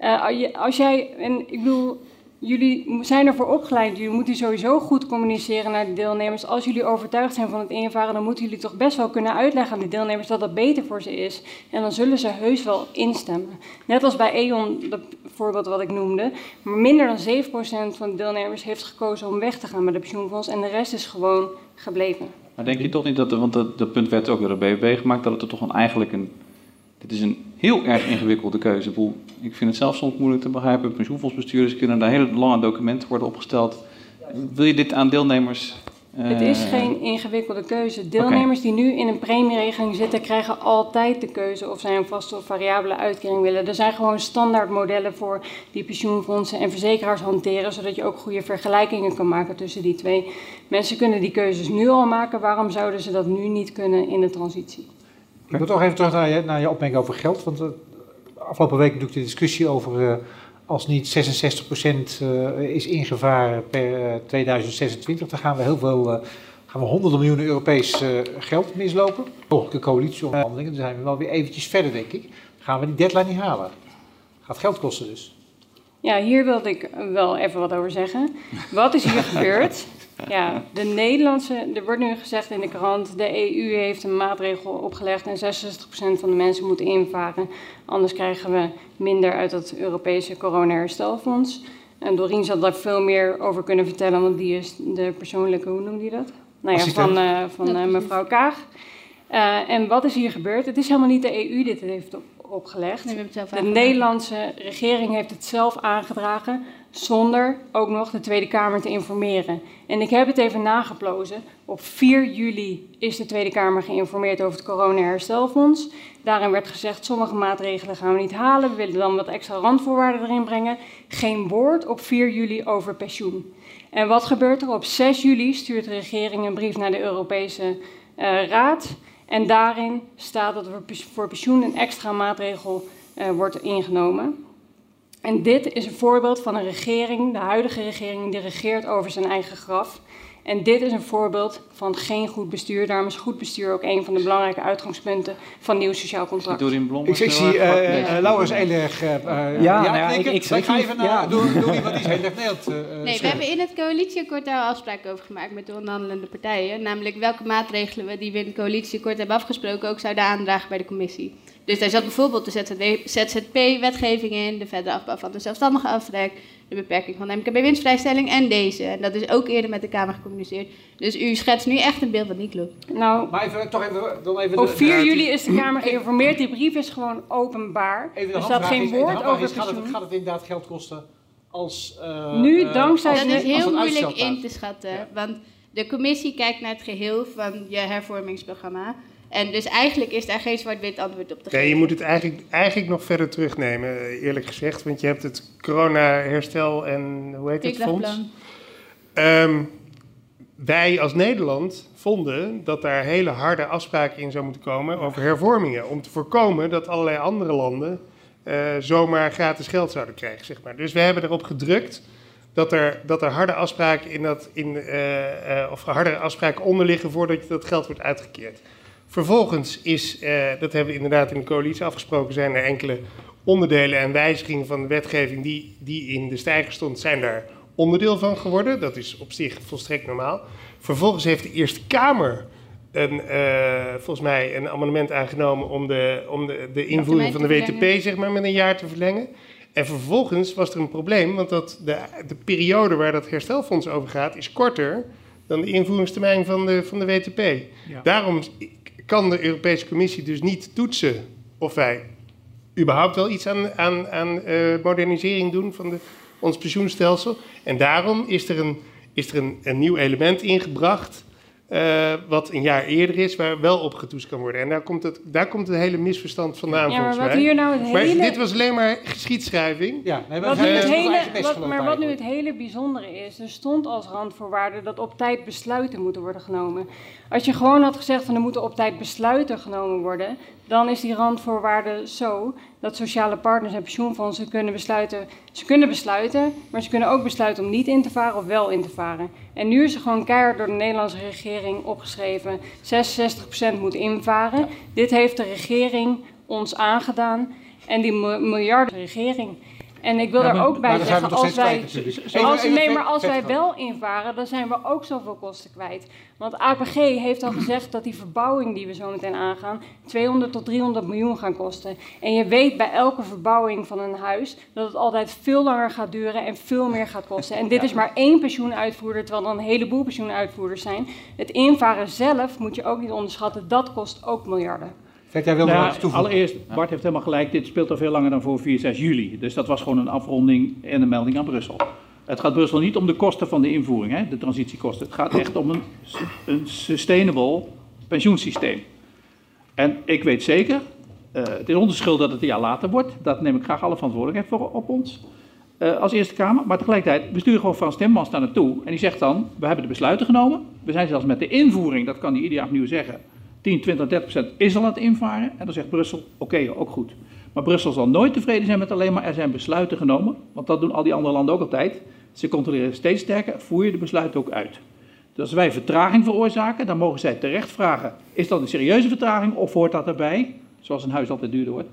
Uh, als jij, en ik bedoel, jullie zijn ervoor opgeleid. Jullie moeten sowieso goed communiceren naar de deelnemers. Als jullie overtuigd zijn van het invaren, dan moeten jullie toch best wel kunnen uitleggen aan de deelnemers dat dat beter voor ze is. En dan zullen ze heus wel instemmen. Net als bij E.ON, dat voorbeeld wat ik noemde. Maar minder dan 7% van de deelnemers heeft gekozen om weg te gaan met de pensioenfonds. En de rest is gewoon gebleven. Maar denk je toch niet dat, want dat, dat punt werd ook door de BBB gemaakt, dat het er toch een, eigenlijk een dit is een heel erg ingewikkelde keuze. Ik vind het zelf soms moeilijk te begrijpen. Pensioenfondsbestuurders kunnen daar hele lange documenten worden opgesteld. Wil je dit aan deelnemers het is geen ingewikkelde keuze. Deelnemers okay. die nu in een premieregeling zitten, krijgen altijd de keuze of zij een vaste of variabele uitkering willen. Er zijn gewoon standaard modellen voor die pensioenfondsen en verzekeraars hanteren, zodat je ook goede vergelijkingen kan maken tussen die twee. Mensen kunnen die keuzes nu al maken. Waarom zouden ze dat nu niet kunnen in de transitie? Ik wil toch even terug naar je, naar je opmerking over geld. Want uh, afgelopen week natuurlijk de discussie over uh, als niet 66% uh, is ingevaren per 2026, dan gaan we heel veel, gaan we honderden miljoenen Europees geld mislopen. Mogelijke coalitieonderhandelingen, dan zijn we wel weer eventjes verder, denk ik. Gaan we die deadline niet halen? Gaat geld kosten dus. Ja, hier wilde ik wel even wat over zeggen. Wat is hier gebeurd? Ja, de Nederlandse, er wordt nu gezegd in de krant, de EU heeft een maatregel opgelegd en 66% van de mensen moeten invaren. Anders krijgen we minder uit het Europese corona-herstelfonds. En Doreen zal daar veel meer over kunnen vertellen, want die is de persoonlijke, hoe noem je dat? Nou ja, van, eh, van eh, mevrouw Kaag. Eh, en wat is hier gebeurd? Het is helemaal niet de EU die dit heeft op- opgelegd. Nee, we hebben het zelf De. Nederlandse regering heeft het zelf aangedragen, zonder ook nog de Tweede Kamer te informeren. En ik heb het even nageplozen. Op 4 juli is de Tweede Kamer geïnformeerd over het corona-herstelfonds. Daarin werd gezegd, sommige maatregelen gaan we niet halen. We willen dan wat extra randvoorwaarden erin brengen. Geen woord op 4 juli over pensioen. En wat gebeurt er? Op 6 juli stuurt de regering een brief naar de Europese eh, Raad. En daarin staat dat er voor pensioen een extra maatregel eh, wordt ingenomen. En dit is een voorbeeld van een regering, de huidige regering, die regeert over zijn eigen graf. En dit is een voorbeeld van geen goed bestuur. Daarom is goed bestuur ook een van de belangrijke uitgangspunten van nieuw sociaal contract. Blom. Ik, ik zie eh eh, Laurens Eilig. eh, eh, Ja, nou ja, ik- ik- ik- ga even naar ja. iemand die is heel erg eh, eh, Nee, we hebben in het coalitieakkoord daar afspraken over gemaakt met de onderhandelende partijen. Namelijk welke maatregelen we die we in het coalitieakkoord hebben afgesproken ook zouden aandragen bij de commissie. Dus daar zat bijvoorbeeld de ZZP-wetgeving in, de verdere afbouw van de zelfstandige aftrek, de beperking van de MKB-winstvrijstelling en deze. En dat is ook eerder met de Kamer gecommuniceerd. Dus u schetst nu echt een beeld wat niet klopt. Nou, Maar even, toch even, dan even op de- 4 de- juli is de Kamer geïnformeerd. Die brief is gewoon openbaar. Even de er staat geen woord over is, gaat het, gaat het inderdaad geld kosten als... eh, Nu, eh, dankzij als- Dat is heel moeilijk in te schatten. Want de commissie kijkt naar het geheel van je hervormingsprogramma. En dus eigenlijk is daar geen zwart-wit antwoord op te geven. Nee, je moet het eigenlijk, eigenlijk nog verder terugnemen, eerlijk gezegd. Want je hebt het corona-herstel en hoe heet het fonds? Ehm, wij als Nederland vonden dat daar hele harde afspraken in zou moeten komen over hervormingen. Om te voorkomen dat allerlei andere landen eh, zomaar gratis geld zouden krijgen. Zeg maar. Dus we hebben erop gedrukt dat er, dat er harde afspraken in dat, in, eh, of harde afspraken onder liggen voordat dat geld wordt uitgekeerd. Vervolgens is, eh, dat hebben we inderdaad in de coalitie afgesproken, zijn er enkele onderdelen en wijzigingen van de wetgeving die, die in de stijger stond, zijn daar onderdeel van geworden. Dat is op zich volstrekt normaal. Vervolgens heeft de Eerste Kamer een, eh, volgens mij een amendement aangenomen om de, om de, de invoering van de WTP zeg maar, met een jaar te verlengen. En vervolgens was er een probleem, want dat de, de periode waar dat herstelfonds over gaat is korter dan de invoeringstermijn van de, van de WTP. Daarom kan de Europese Commissie dus niet toetsen of wij überhaupt wel iets aan, aan, aan eh, modernisering doen van de, ons pensioenstelsel. En daarom is er een, is er een, een nieuw element ingebracht. Eh, wat een jaar eerder is, waar wel op getoetst kan worden. En daar komt het, daar komt het hele misverstand vandaan, Ja, maar wat mij. hier nou het Maar hele... dit was alleen maar geschiedschrijving. Ja, nee, Wat nu het hele, wat, maar wat nu het hele bijzondere is, er stond als randvoorwaarde dat op tijd besluiten moeten worden genomen. Als je gewoon had gezegd van er moeten op tijd besluiten genomen worden, dan is die randvoorwaarde zo dat sociale partners en pensioenfondsen kunnen besluiten. Ze kunnen besluiten, maar ze kunnen ook besluiten om niet in te varen of wel in te varen. En nu is er gewoon keihard door de Nederlandse regering opgeschreven: 66% moet invaren. Dit heeft de regering ons aangedaan en die mi- miljarden regering. En ik wil Ja, daar maar- ook bij zijn we zeggen, als wij, kwijt als, nee, maar als wij wel invaren, dan zijn we ook zoveel kosten kwijt. Want APG heeft al gezegd dat die verbouwing die we zo meteen aangaan, 200 tot 300 miljoen gaan kosten. En je weet bij elke verbouwing van een huis dat het altijd veel langer gaat duren en veel meer gaat kosten. En dit is maar één pensioenuitvoerder, terwijl er een heleboel pensioenuitvoerders zijn. Het invaren zelf moet je ook niet onderschatten, dat kost ook miljarden. Vet, jij wilde Nou iets toevoegen? allereerst, Bart heeft helemaal gelijk, dit speelt al veel langer dan voor 4, 6 juli. Dus dat was gewoon een afronding en een melding aan Brussel. Het gaat Brussel niet om de kosten van de invoering, hè, de transitiekosten. Het gaat echt om een, een sustainable pensioensysteem. En ik weet zeker, eh, het is onze schuld dat het een jaar later wordt. Dat neem ik graag alle verantwoordelijkheid voor op ons eh, als Eerste Kamer. Maar tegelijkertijd, we sturen gewoon Frans Timmermans daar naartoe. En die zegt dan, we hebben de besluiten genomen. We zijn zelfs met de invoering, dat kan hij ieder jaar opnieuw zeggen. 10, 20, 30 procent is al aan het invaren. En dan zegt Brussel, oké, ook goed. Maar Brussel zal nooit tevreden zijn met alleen maar er zijn besluiten genomen. Want dat doen al die andere landen ook altijd. Ze controleren steeds sterker, voer je de besluiten ook uit. Dus als wij vertraging veroorzaken, dan mogen zij terecht vragen: is dat een serieuze vertraging of hoort dat erbij? Zoals een huis altijd duurder wordt.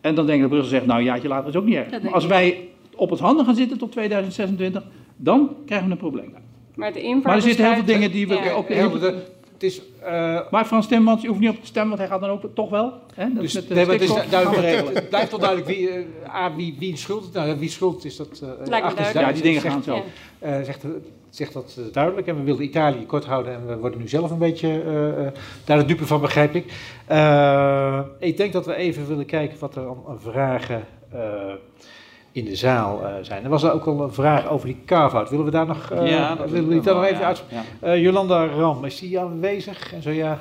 En dan denk ik dat Brussel zegt: nou, een jaartje later is ook niet erg. Maar als wij op ons handen gaan zitten tot 2026, dan krijgen we een probleem. Maar de Maar er zitten heel veel dingen die we Ja. ook... Heel, het is, eh, Maar Frans Timmermans, je hoeft niet op te stemmen, want hij gaat dan ook toch wel. Hè? Dat dus, met de nee, maar het, is duidelijk, regelen. het blijft toch duidelijk wie, eh, A, wie, wie schuld nou, wie schuld is dat. eh, Lijkt me achter- duidelijk. Ja, die dingen zegt- gaan zo. Ja. eh, zegt, zegt dat duidelijk. En we wilden Italië kort houden en we worden nu zelf een beetje eh, eh, daar de dupe van, begrijp ik. Eh, ik denk dat we even willen kijken wat er aan aan vragen eh, in de zaal eh, zijn. Er was er ook al een vraag over die carve-out. Willen we daar nog, eh, Ja, dat willen we daar nog even ja, uit... ja. Eh, Jolanda Ram, is die aanwezig? En zo ja...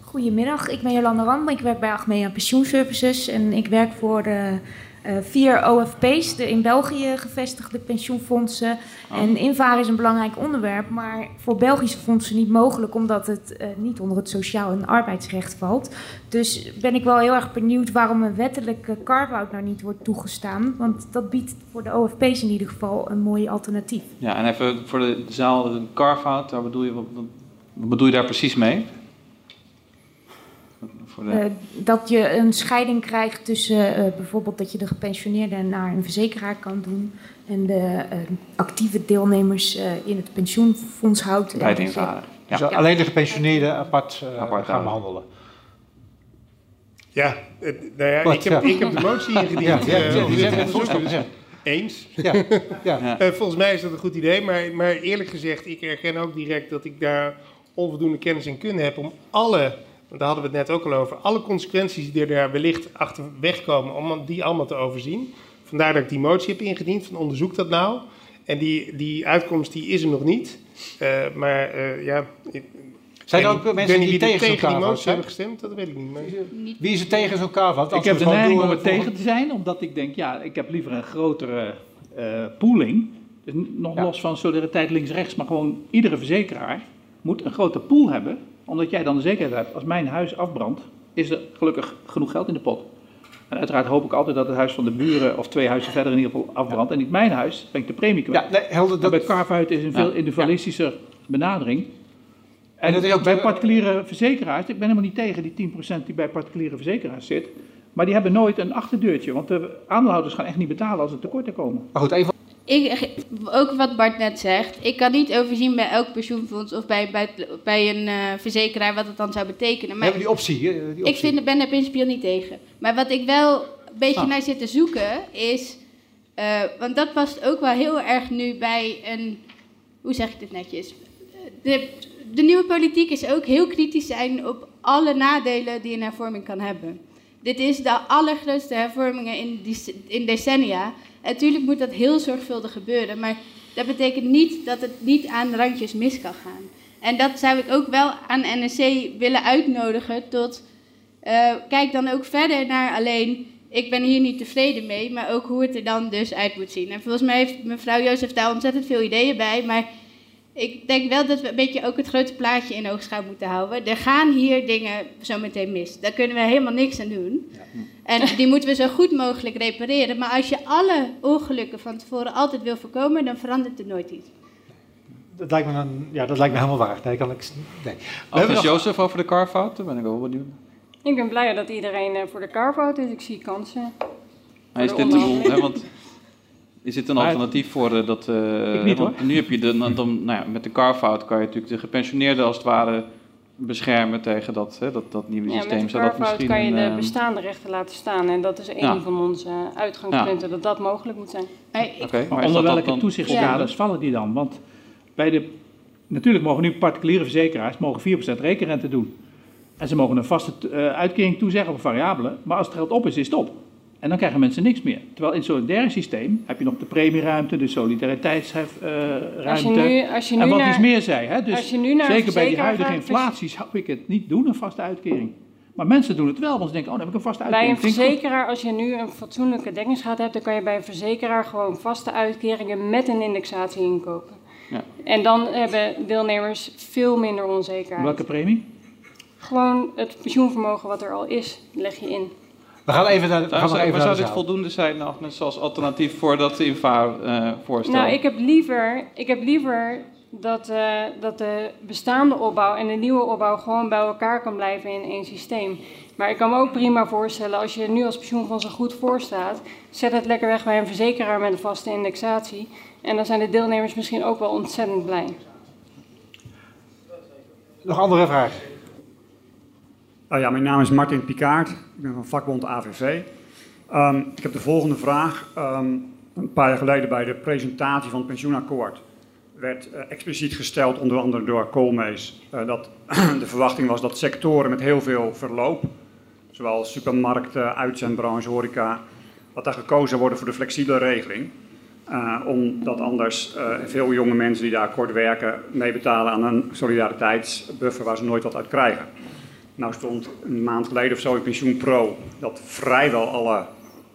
Goedemiddag, ik ben Jolanda Ram. Ik werk bij Achmea Pensioenservices en ik werk voor de eh, vier OFP's, de in België gevestigde pensioenfondsen. Oh. En invaren is een belangrijk onderwerp, maar voor Belgische fondsen niet mogelijk, omdat het eh, niet onder het sociaal en arbeidsrecht valt. Dus ben ik wel heel erg benieuwd waarom een wettelijke carve-out nou niet wordt toegestaan, want dat biedt voor de OFP's in ieder geval een mooi alternatief. Ja, en even voor de zaal, een carve-out, daar bedoel je, wat bedoel je daar precies mee? Voor de, Eh, dat je een scheiding krijgt tussen eh, bijvoorbeeld dat je de gepensioneerde naar een verzekeraar kan doen en de eh, actieve deelnemers eh, in het pensioenfonds houdt. Bij het invaren. Dus Ja. alleen de gepensioneerden apart, eh, Apart gaan behandelen. Ja, het- nou ja, ik, heb, ja. ik heb de motie ingediend. Ja, ja, ja, Eens. Ja, ja. Eh, volgens mij is dat een goed idee, maar, maar eerlijk gezegd, ik erken ook direct dat ik daar onvoldoende kennis en kunde heb om alle, want daar hadden we het net ook al over, alle consequenties die er daar wellicht achterweg komen, om die allemaal te overzien. Vandaar dat ik die motie heb ingediend, van onderzoek dat nou. En die, die uitkomst die is er nog niet. Eh, maar eh, ja... Ik, Zijn er ook mensen die er tegen zo'n tegen die motie zijn? hebben gestemd? Dat weet ik niet. Maar... Wie is er tegen zo'n carve-out? Ik Als heb de gewoon neiging om het tegen te zijn, omdat ik denk, ja, ik heb liever een grotere eh, pooling. Dus nog Ja. los van solidariteit links-rechts, maar gewoon iedere verzekeraar moet een grote pool hebben. Omdat jij dan de zekerheid hebt, als mijn huis afbrandt, is er gelukkig genoeg geld in de pot. En uiteraard hoop ik altijd dat het huis van de buren of twee huizen verder in ieder geval afbrandt. En niet mijn huis, ben ik de premie kwijt. Ja, nee, helder, Maar dat, bij carve-out is een veel individualistischer benadering. En, En dat is ook- bij particuliere verzekeraars, ik ben helemaal niet tegen die 10% die bij particuliere verzekeraars zit. Maar die hebben nooit een achterdeurtje, want de aandeelhouders gaan echt niet betalen als er tekorten komen. maar goed, even Ik, ook wat Bart net zegt, ik kan niet overzien bij elk pensioenfonds of bij, bij, bij een eh, verzekeraar wat het dan zou betekenen. Maar hebben die optie. hè, Die ik optie. vind, ben er principieel niet tegen. Maar wat ik wel een beetje Ah. naar zit te zoeken is, eh, want dat past ook wel heel erg nu bij een, hoe zeg ik dit netjes? De, de nieuwe politiek is ook heel kritisch zijn op alle nadelen die een hervorming kan hebben. Dit is de allergrootste hervormingen in, in decennia. Natuurlijk moet dat heel zorgvuldig gebeuren, maar dat betekent niet dat het niet aan randjes mis kan gaan. En dat zou ik ook wel aan NSC willen uitnodigen tot eh, kijk dan ook verder naar alleen, ik ben hier niet tevreden mee, maar ook hoe het er dan dus uit moet zien. En volgens mij heeft mevrouw Jozef daar ontzettend veel ideeën bij, maar ik denk wel dat we een beetje ook het grote plaatje in oogschouw moeten houden. Er gaan hier dingen zo meteen mis. Daar kunnen we helemaal niks aan doen. En die moeten we zo goed mogelijk repareren. Maar als je alle ongelukken van tevoren altijd wil voorkomen, dan verandert er nooit iets. Dat lijkt me, een, ja, dat lijkt me helemaal waar. Nee, kan ik, nee. We hebben nog- Jozef over de carve-out, daar ben ik wel benieuwd. Ik ben blij dat iedereen eh, voor de carve-out is. Ik zie kansen. Maar is de dit doel, onderhandeling. hè, want is dit een Maar- alternatief voor eh, dat... eh, Ik niet, want. Nu heb je de, dan, dan, nou ja, met de carve-out kan je natuurlijk de gepensioneerden als het ware beschermen tegen dat, hè, dat, dat nieuwe Ja, met systeem. de dat misschien kan je de eh, bestaande rechten laten staan. En dat is een Ja. van onze uitgangspunten, dat dat mogelijk moet zijn. Oké, maar onder welke dan toezichtskaders vallen die dan? Want bij de, natuurlijk mogen nu particuliere verzekeraars mogen 4% rekenrente doen. En ze mogen een vaste eh, uitkering toezeggen of variabele. Maar als het geld op is, is het op. En dan krijgen mensen niks meer. Terwijl in zo'n derde systeem heb je nog de premieruimte, de solidariteitsruimte. Als je nu, als je nu en wat naar, iets meer zei. Hè? Dus als je nu naar een zeker bij die huidige gaat, inflatie zou ik het niet doen, een vaste uitkering. Maar mensen doen het wel, want ze denken, oh dan heb ik een vaste Bij uitkering. een ik goed. verzekeraar, als je nu een fatsoenlijke dekkingsgraad hebt, dan kan je bij een verzekeraar gewoon vaste uitkeringen met een indexatie inkopen. Ja. En dan hebben deelnemers veel minder onzekerheid. Welke premie? Gewoon het pensioenvermogen wat er al is, leg je in. We gaan even naar, we gaan Zou, zou, even maar naar zou de dit voldoende zijn, Agnes, als alternatief voor dat invaarvoorstel? voorstel Nou, ik heb liever, ik heb liever dat, uh, dat de bestaande opbouw en de nieuwe opbouw gewoon bij elkaar kan blijven in één systeem. Maar ik kan me ook prima voorstellen, als je nu als pensioenfonds er goed voor staat, zet het lekker weg bij een verzekeraar met een vaste indexatie. En dan zijn de deelnemers misschien ook wel ontzettend blij. Nog andere vragen? Uh, ja, mijn naam is Martin Pikaert. Ik ben van vakbond AVV. Um, ik heb de volgende vraag. Um, een paar jaar geleden bij de presentatie van het pensioenakkoord werd uh, expliciet gesteld, onder andere door Koolmees, uh, dat de verwachting was dat sectoren met heel veel verloop, zoals supermarkten, uitzendbranche, horeca, dat daar gekozen worden voor de flexibele regeling. Uh, omdat anders veel jonge mensen die daar kort werken meebetalen aan een solidariteitsbuffer waar ze nooit wat uit krijgen. Nou stond een maand geleden of zo in Pensioen Pro dat vrijwel alle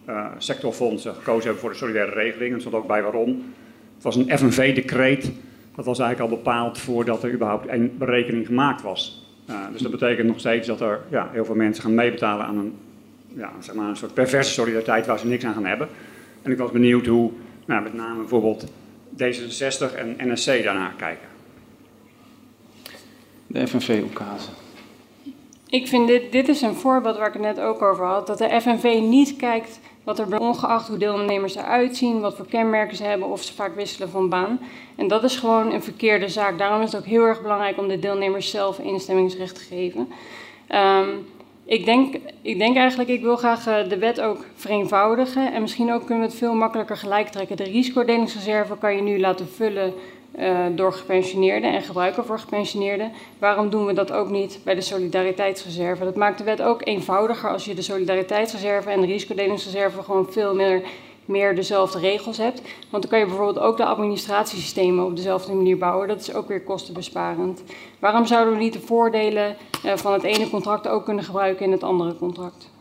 uh, sectorfondsen gekozen hebben voor de solidaire regeling. En stond ook bij waarom. Het was een FNV-decreet. Dat was eigenlijk al bepaald voordat er überhaupt een berekening gemaakt was. Uh, dus dat betekent nog steeds dat er ja, heel veel mensen gaan meebetalen aan een, ja, zeg maar een soort perverse solidariteit waar ze niks aan gaan hebben. En ik was benieuwd hoe nou, met name bijvoorbeeld D66 en NSC daarnaar kijken. De FNV-occasie. Ik vind dit, dit is een voorbeeld waar ik het net ook over had. Dat de FNV niet kijkt wat er ongeacht hoe deelnemers eruit zien, wat voor kenmerken ze hebben of ze vaak wisselen van baan. En dat is gewoon een verkeerde zaak. Daarom is het ook heel erg belangrijk om de deelnemers zelf instemmingsrecht te geven. Um, ik, denk, ik denk eigenlijk, ik wil graag uh, de wet ook vereenvoudigen. En misschien ook kunnen we het veel makkelijker gelijk trekken. De risicodelingsreserve kan je nu laten vullen door gepensioneerden en gebruiken voor gepensioneerden. Waarom doen we dat ook niet bij de solidariteitsreserve? Dat maakt de wet ook eenvoudiger als je de solidariteitsreserve en de risicodelingsreserve gewoon veel meer, meer dezelfde regels hebt. Want dan kan je bijvoorbeeld ook de administratiesystemen op dezelfde manier bouwen. Dat is ook weer kostenbesparend. Waarom zouden we niet de voordelen uh, van het ene contract ook kunnen gebruiken in het andere contract?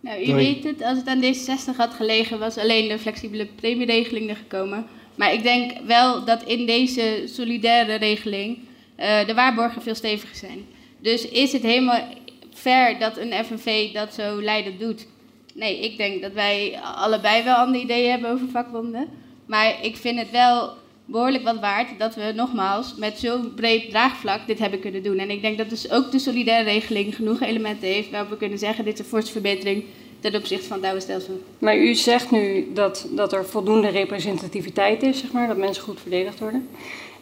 Nou, u weet het, als het aan D66 had gelegen, was alleen de flexibele premieregeling er gekomen. Maar ik denk wel dat in deze solidaire regeling uh, de waarborgen veel steviger zijn. Dus is het helemaal fair dat een FNV dat zo leidend doet? Nee, ik denk dat wij allebei wel andere ideeën hebben over vakbonden. Maar ik vind het wel behoorlijk wat waard dat we nogmaals met zo'n breed draagvlak dit hebben kunnen doen. En ik denk dat dus ook de solidaire regeling genoeg elementen heeft waarop we kunnen zeggen dit is een forse verbetering ten opzichte van het oude stelsel. Maar u zegt nu dat, dat er voldoende representativiteit is, zeg maar, dat mensen goed verdedigd worden.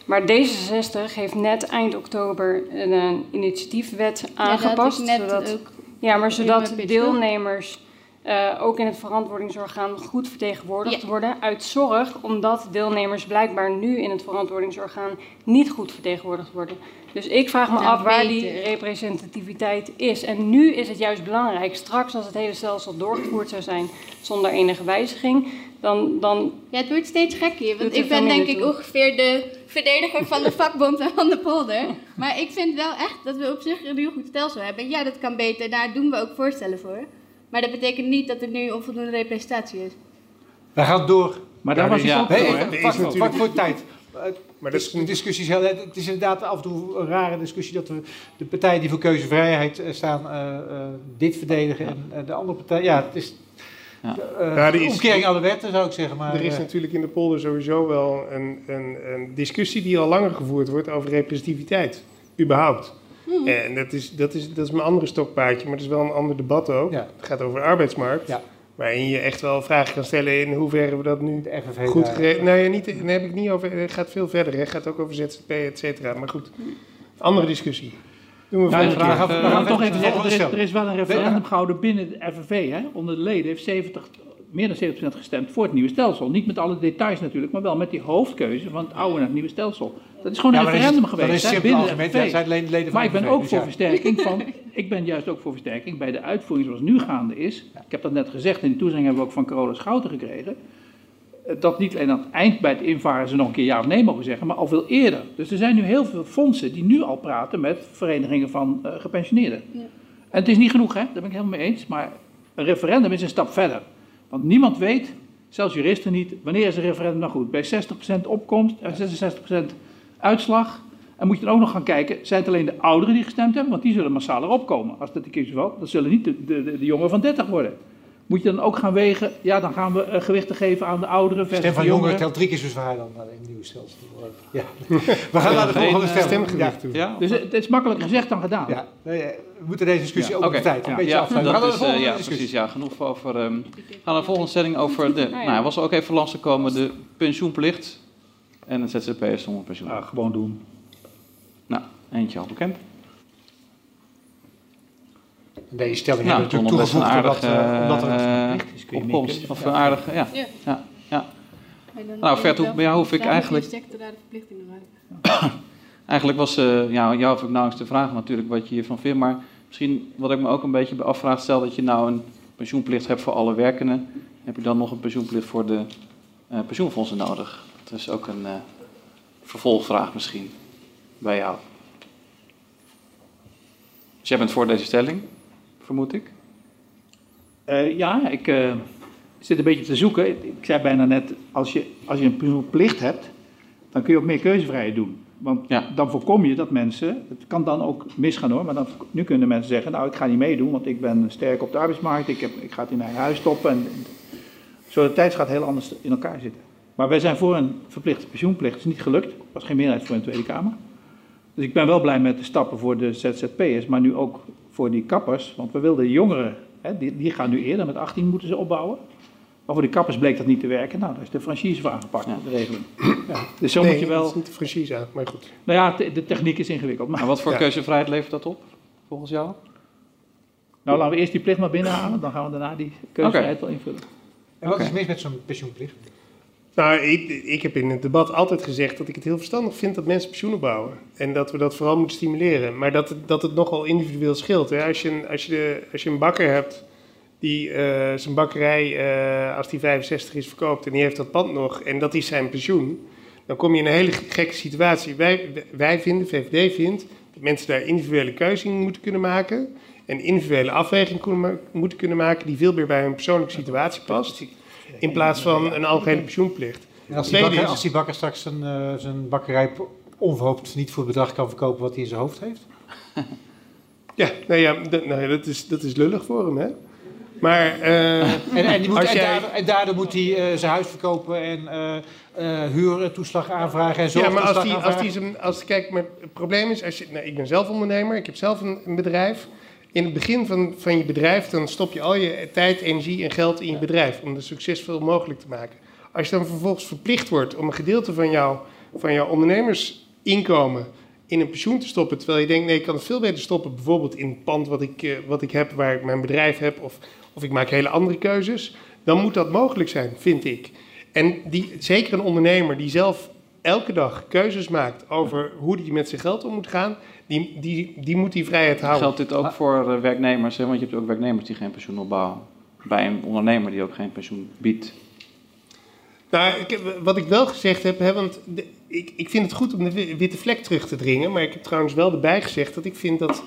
Maar D66 heeft net eind oktober een, een initiatiefwet aangepast. Ja, net zodat, ook ja, maar zodat deelnemers uh, ook in het verantwoordingsorgaan goed vertegenwoordigd Ja. worden. Uit zorg, omdat deelnemers blijkbaar nu in het verantwoordingsorgaan niet goed vertegenwoordigd worden. Dus ik vraag me af waar die representativiteit is. En nu is het juist belangrijk, straks als het hele stelsel doorgevoerd zou zijn zonder enige wijziging, dan, dan Ja, het wordt steeds gekker. Want ik ben denk ik ongeveer de verdediger van de vakbond en van de polder. Maar ik vind wel echt dat we op zich een heel goed stelsel hebben. Ja, dat kan beter. Daar doen we ook voorstellen voor. Maar dat betekent niet dat er nu onvoldoende representatie is. Wij gaan door. Maar daar was ja, het ook nee, voor, tijd. Maar dat discussie is heel, het is inderdaad af en toe een rare discussie dat we de partijen die voor keuzevrijheid eh, staan eh, eh, dit verdedigen en de andere partij. Ja, het is Ja. Ja, er is- omkering aan de wetten zou ik zeggen. Maar, er is natuurlijk in de polder sowieso wel een, een, een discussie die al langer gevoerd wordt over representativiteit. Überhaupt. En dat is, dat, is, dat is mijn andere stokpaardje, maar het is wel een ander debat ook. Ja. Het gaat over de arbeidsmarkt. Ja. Waarin je echt wel vragen kan stellen in hoeverre we dat nu de FNV goed geregeld... Nee, niet, daar heb ik niet over. Het gaat veel verder. hè. Het gaat ook over ZZP, et cetera. Maar goed, andere discussie. Doen we Nou, gaan gaan toch even zeggen, er is, er is wel een referendum gehouden binnen de FNV. Hè? Onder de leden heeft 70, meer dan 70% gestemd voor het nieuwe stelsel. Niet met alle details natuurlijk, maar wel met die hoofdkeuze van het oude naar het nieuwe stelsel. Dat is gewoon een referendum geweest is hè, binnen de ja, zijn alleen leden van maar ik de ben ook dus voor ja. versterking van, ik ben juist ook voor versterking bij de uitvoering zoals nu gaande is. Ik heb dat net gezegd, in die toezegging hebben we ook van Carola Schouten gekregen. eh, Dat niet alleen aan het eind bij het invaren ze nog een keer ja of nee mogen zeggen, maar al veel eerder. Dus er zijn nu heel veel fondsen die nu al praten met verenigingen van eh, gepensioneerden. Ja. En het is niet genoeg, hè? daar ben ik helemaal mee eens. Maar een referendum is een stap verder. Want niemand weet, zelfs juristen niet, wanneer is een referendum nou goed. Bij 60% opkomst en 66% uitslag. En moet je dan ook nog gaan kijken, zijn het alleen de ouderen die gestemd hebben? Want die zullen massaal erop komen. Als dat de keuze valt, dan zullen niet de, de, de jongeren van 30 worden. Moet je dan ook gaan wegen, ja, dan gaan we eh, gewichten geven aan de ouderen De versus stem van de jongeren jongeren. telt drie keer zo zwaar dan naar een nieuwe stelsel. Ja. We gaan naar de volgende eh, stem. stemgewicht Ja. Ja? Dus het het is makkelijker gezegd dan gedaan. Ja. Nee, eh, we moeten deze discussie ook op de tijd een ja, beetje ja, afsluiten. We gaan dat naar de is, eh, volgende ja, discussie. precies. Ja, genoeg over. ehm we gaan naar de volgende stelling over de. Nou, hij was ook even langsgekomen de pensioenplicht en het ZZP'ers zonder pensioen. Ja, gewoon doen. Nou, eentje al bekend. Deze stelling Nou, hebben natuurlijk toegevoegd een omdat, aardige eh, omdat er een eh, verplicht is. Kun je opkomst. Of een aardige, ja. Ja. ja. ja. Nou, Vert, hoe- bij jou hoef ik eigenlijk... daar de. Eigenlijk was, eh ja, jou hoef ik nauwelijks te vragen natuurlijk wat je hiervan vindt. Maar misschien wat ik me ook een beetje afvraag, stel dat je nou een pensioenplicht hebt voor alle werkenden. Heb je dan nog een pensioenplicht voor de eh, pensioenfondsen nodig? Dat is ook een eh, vervolgvraag misschien bij jou. Dus jij bent voor deze stelling, vermoed ik? Eh, ja, ik eh, zit een beetje te zoeken. Ik, ik zei bijna net, als je, als je een pensioenplicht hebt, dan kun je ook meer keuzevrijheid doen. Want Ja. dan voorkom je dat mensen, het kan dan ook misgaan hoor, maar dan, nu kunnen mensen zeggen, nou ik ga niet meedoen, want ik ben sterk op de arbeidsmarkt, ik, heb, ik ga het in eigen huis stoppen. En, zo de tijd gaat heel anders in elkaar zitten. Maar wij zijn voor een verplichte pensioenplicht, het is niet gelukt, er was geen meerderheid voor in de Tweede Kamer. Dus ik ben wel blij met de stappen voor de ZZP'ers, maar nu ook voor die kappers. Want we wilden de jongeren, hè, die, die gaan nu eerder, met 18 moeten ze opbouwen. Maar voor die kappers bleek dat niet te werken. Nou, daar is de franchise voor aangepakt, de regeling. Ja, dus zo nee, moet je dat wel... is niet de franchise aan, maar goed. Nou ja, de, de techniek is ingewikkeld. Maar En wat voor Ja. keuzevrijheid levert dat op, volgens jou? nou, laten we eerst die plicht maar binnenhalen, dan gaan we daarna die keuzevrijheid wel invullen. En wat is Oké. mis met zo'n pensioenplicht? Nou, ik, ik heb in het debat altijd gezegd dat ik het heel verstandig vind dat mensen pensioen opbouwen. En dat we dat vooral moeten stimuleren. Maar dat het, dat het nogal individueel scheelt. Hè? Als, je een, als, je de, als je een bakker hebt die eh, zijn bakkerij, eh, als die 65 is, verkoopt en die heeft dat pand nog en dat is zijn pensioen, dan kom je in een hele gekke situatie. Wij, wij vinden, VVD vindt, dat mensen daar individuele keuze in moeten kunnen maken. En individuele afweging moeten kunnen maken die veel meer bij hun persoonlijke situatie past. In plaats van een algehele pensioenplicht. En als die, bakker, als die bakker straks zijn, eh, zijn bakkerij onverhoopt niet voor het bedrag kan verkopen wat hij in zijn hoofd heeft? Ja, nou ja, d- nou ja dat, is, dat is lullig voor hem, hè? Maar eh, En, en, die moet, en, jij- daardoor, en daardoor moet hij eh, zijn huis verkopen en eh eh huurtoeslag aanvragen en ja, maar als die, als die zijn, als, kijk, maar het probleem is, als je, nou, ik ben zelf ondernemer, ik heb zelf een, een bedrijf. In het begin van, van je bedrijf, dan stop je al je tijd, energie en geld in je bedrijf om het succesvol mogelijk te maken. Als je dan vervolgens verplicht wordt om een gedeelte van, jou, van jouw ondernemersinkomen in een pensioen te stoppen, terwijl je denkt, nee, ik kan het veel beter stoppen, bijvoorbeeld in het pand wat ik, eh, wat ik heb, waar ik mijn bedrijf heb, of, of ik maak hele andere keuzes, dan moet dat mogelijk zijn, vind ik. En die, zeker een ondernemer die zelf elke dag keuzes maakt over hoe hij met zijn geld om moet gaan, die, die, die moet die vrijheid houden. Geldt dit ook voor eh, werknemers? Hè? Want je hebt ook werknemers die geen pensioen opbouwen. Bij een ondernemer die ook geen pensioen biedt. Nou, ik heb- wat ik wel gezegd heb, hè, want de- ik, ik vind het goed om de wi- witte vlek terug te dringen, maar ik heb trouwens wel erbij gezegd dat ik vind dat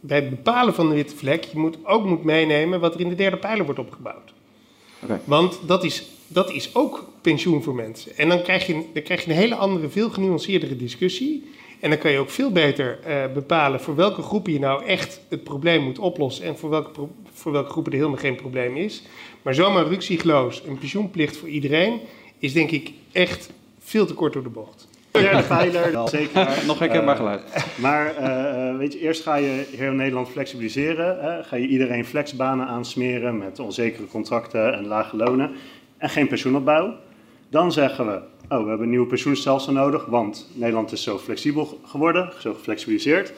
bij het bepalen van de witte vlek je moet, ook moet meenemen wat er in de derde pijler wordt opgebouwd. Oké. Want dat is, dat is ook pensioen voor mensen. En dan krijg, je, een- dan krijg je een hele andere, veel genuanceerdere discussie. En dan kan je ook veel beter eh, bepalen voor welke groepen je nou echt het probleem moet oplossen. En voor welke, pro- voor welke groepen er helemaal geen probleem is. Maar zomaar ruksigloos een pensioenplicht voor iedereen is denk ik echt veel te kort door de bocht. Pijler, wel zeker. Nog herkenbaar Eh, geluid. Maar eh, eh, weet je, eerst ga je heel Nederland flexibiliseren. Hè? Ga je iedereen flexbanen aansmeren met onzekere contracten en lage lonen. En geen pensioenopbouw. Dan zeggen we, oh, we hebben een nieuw pensioenstelsel nodig, want Nederland is zo flexibel geworden, zo geflexibiliseerd.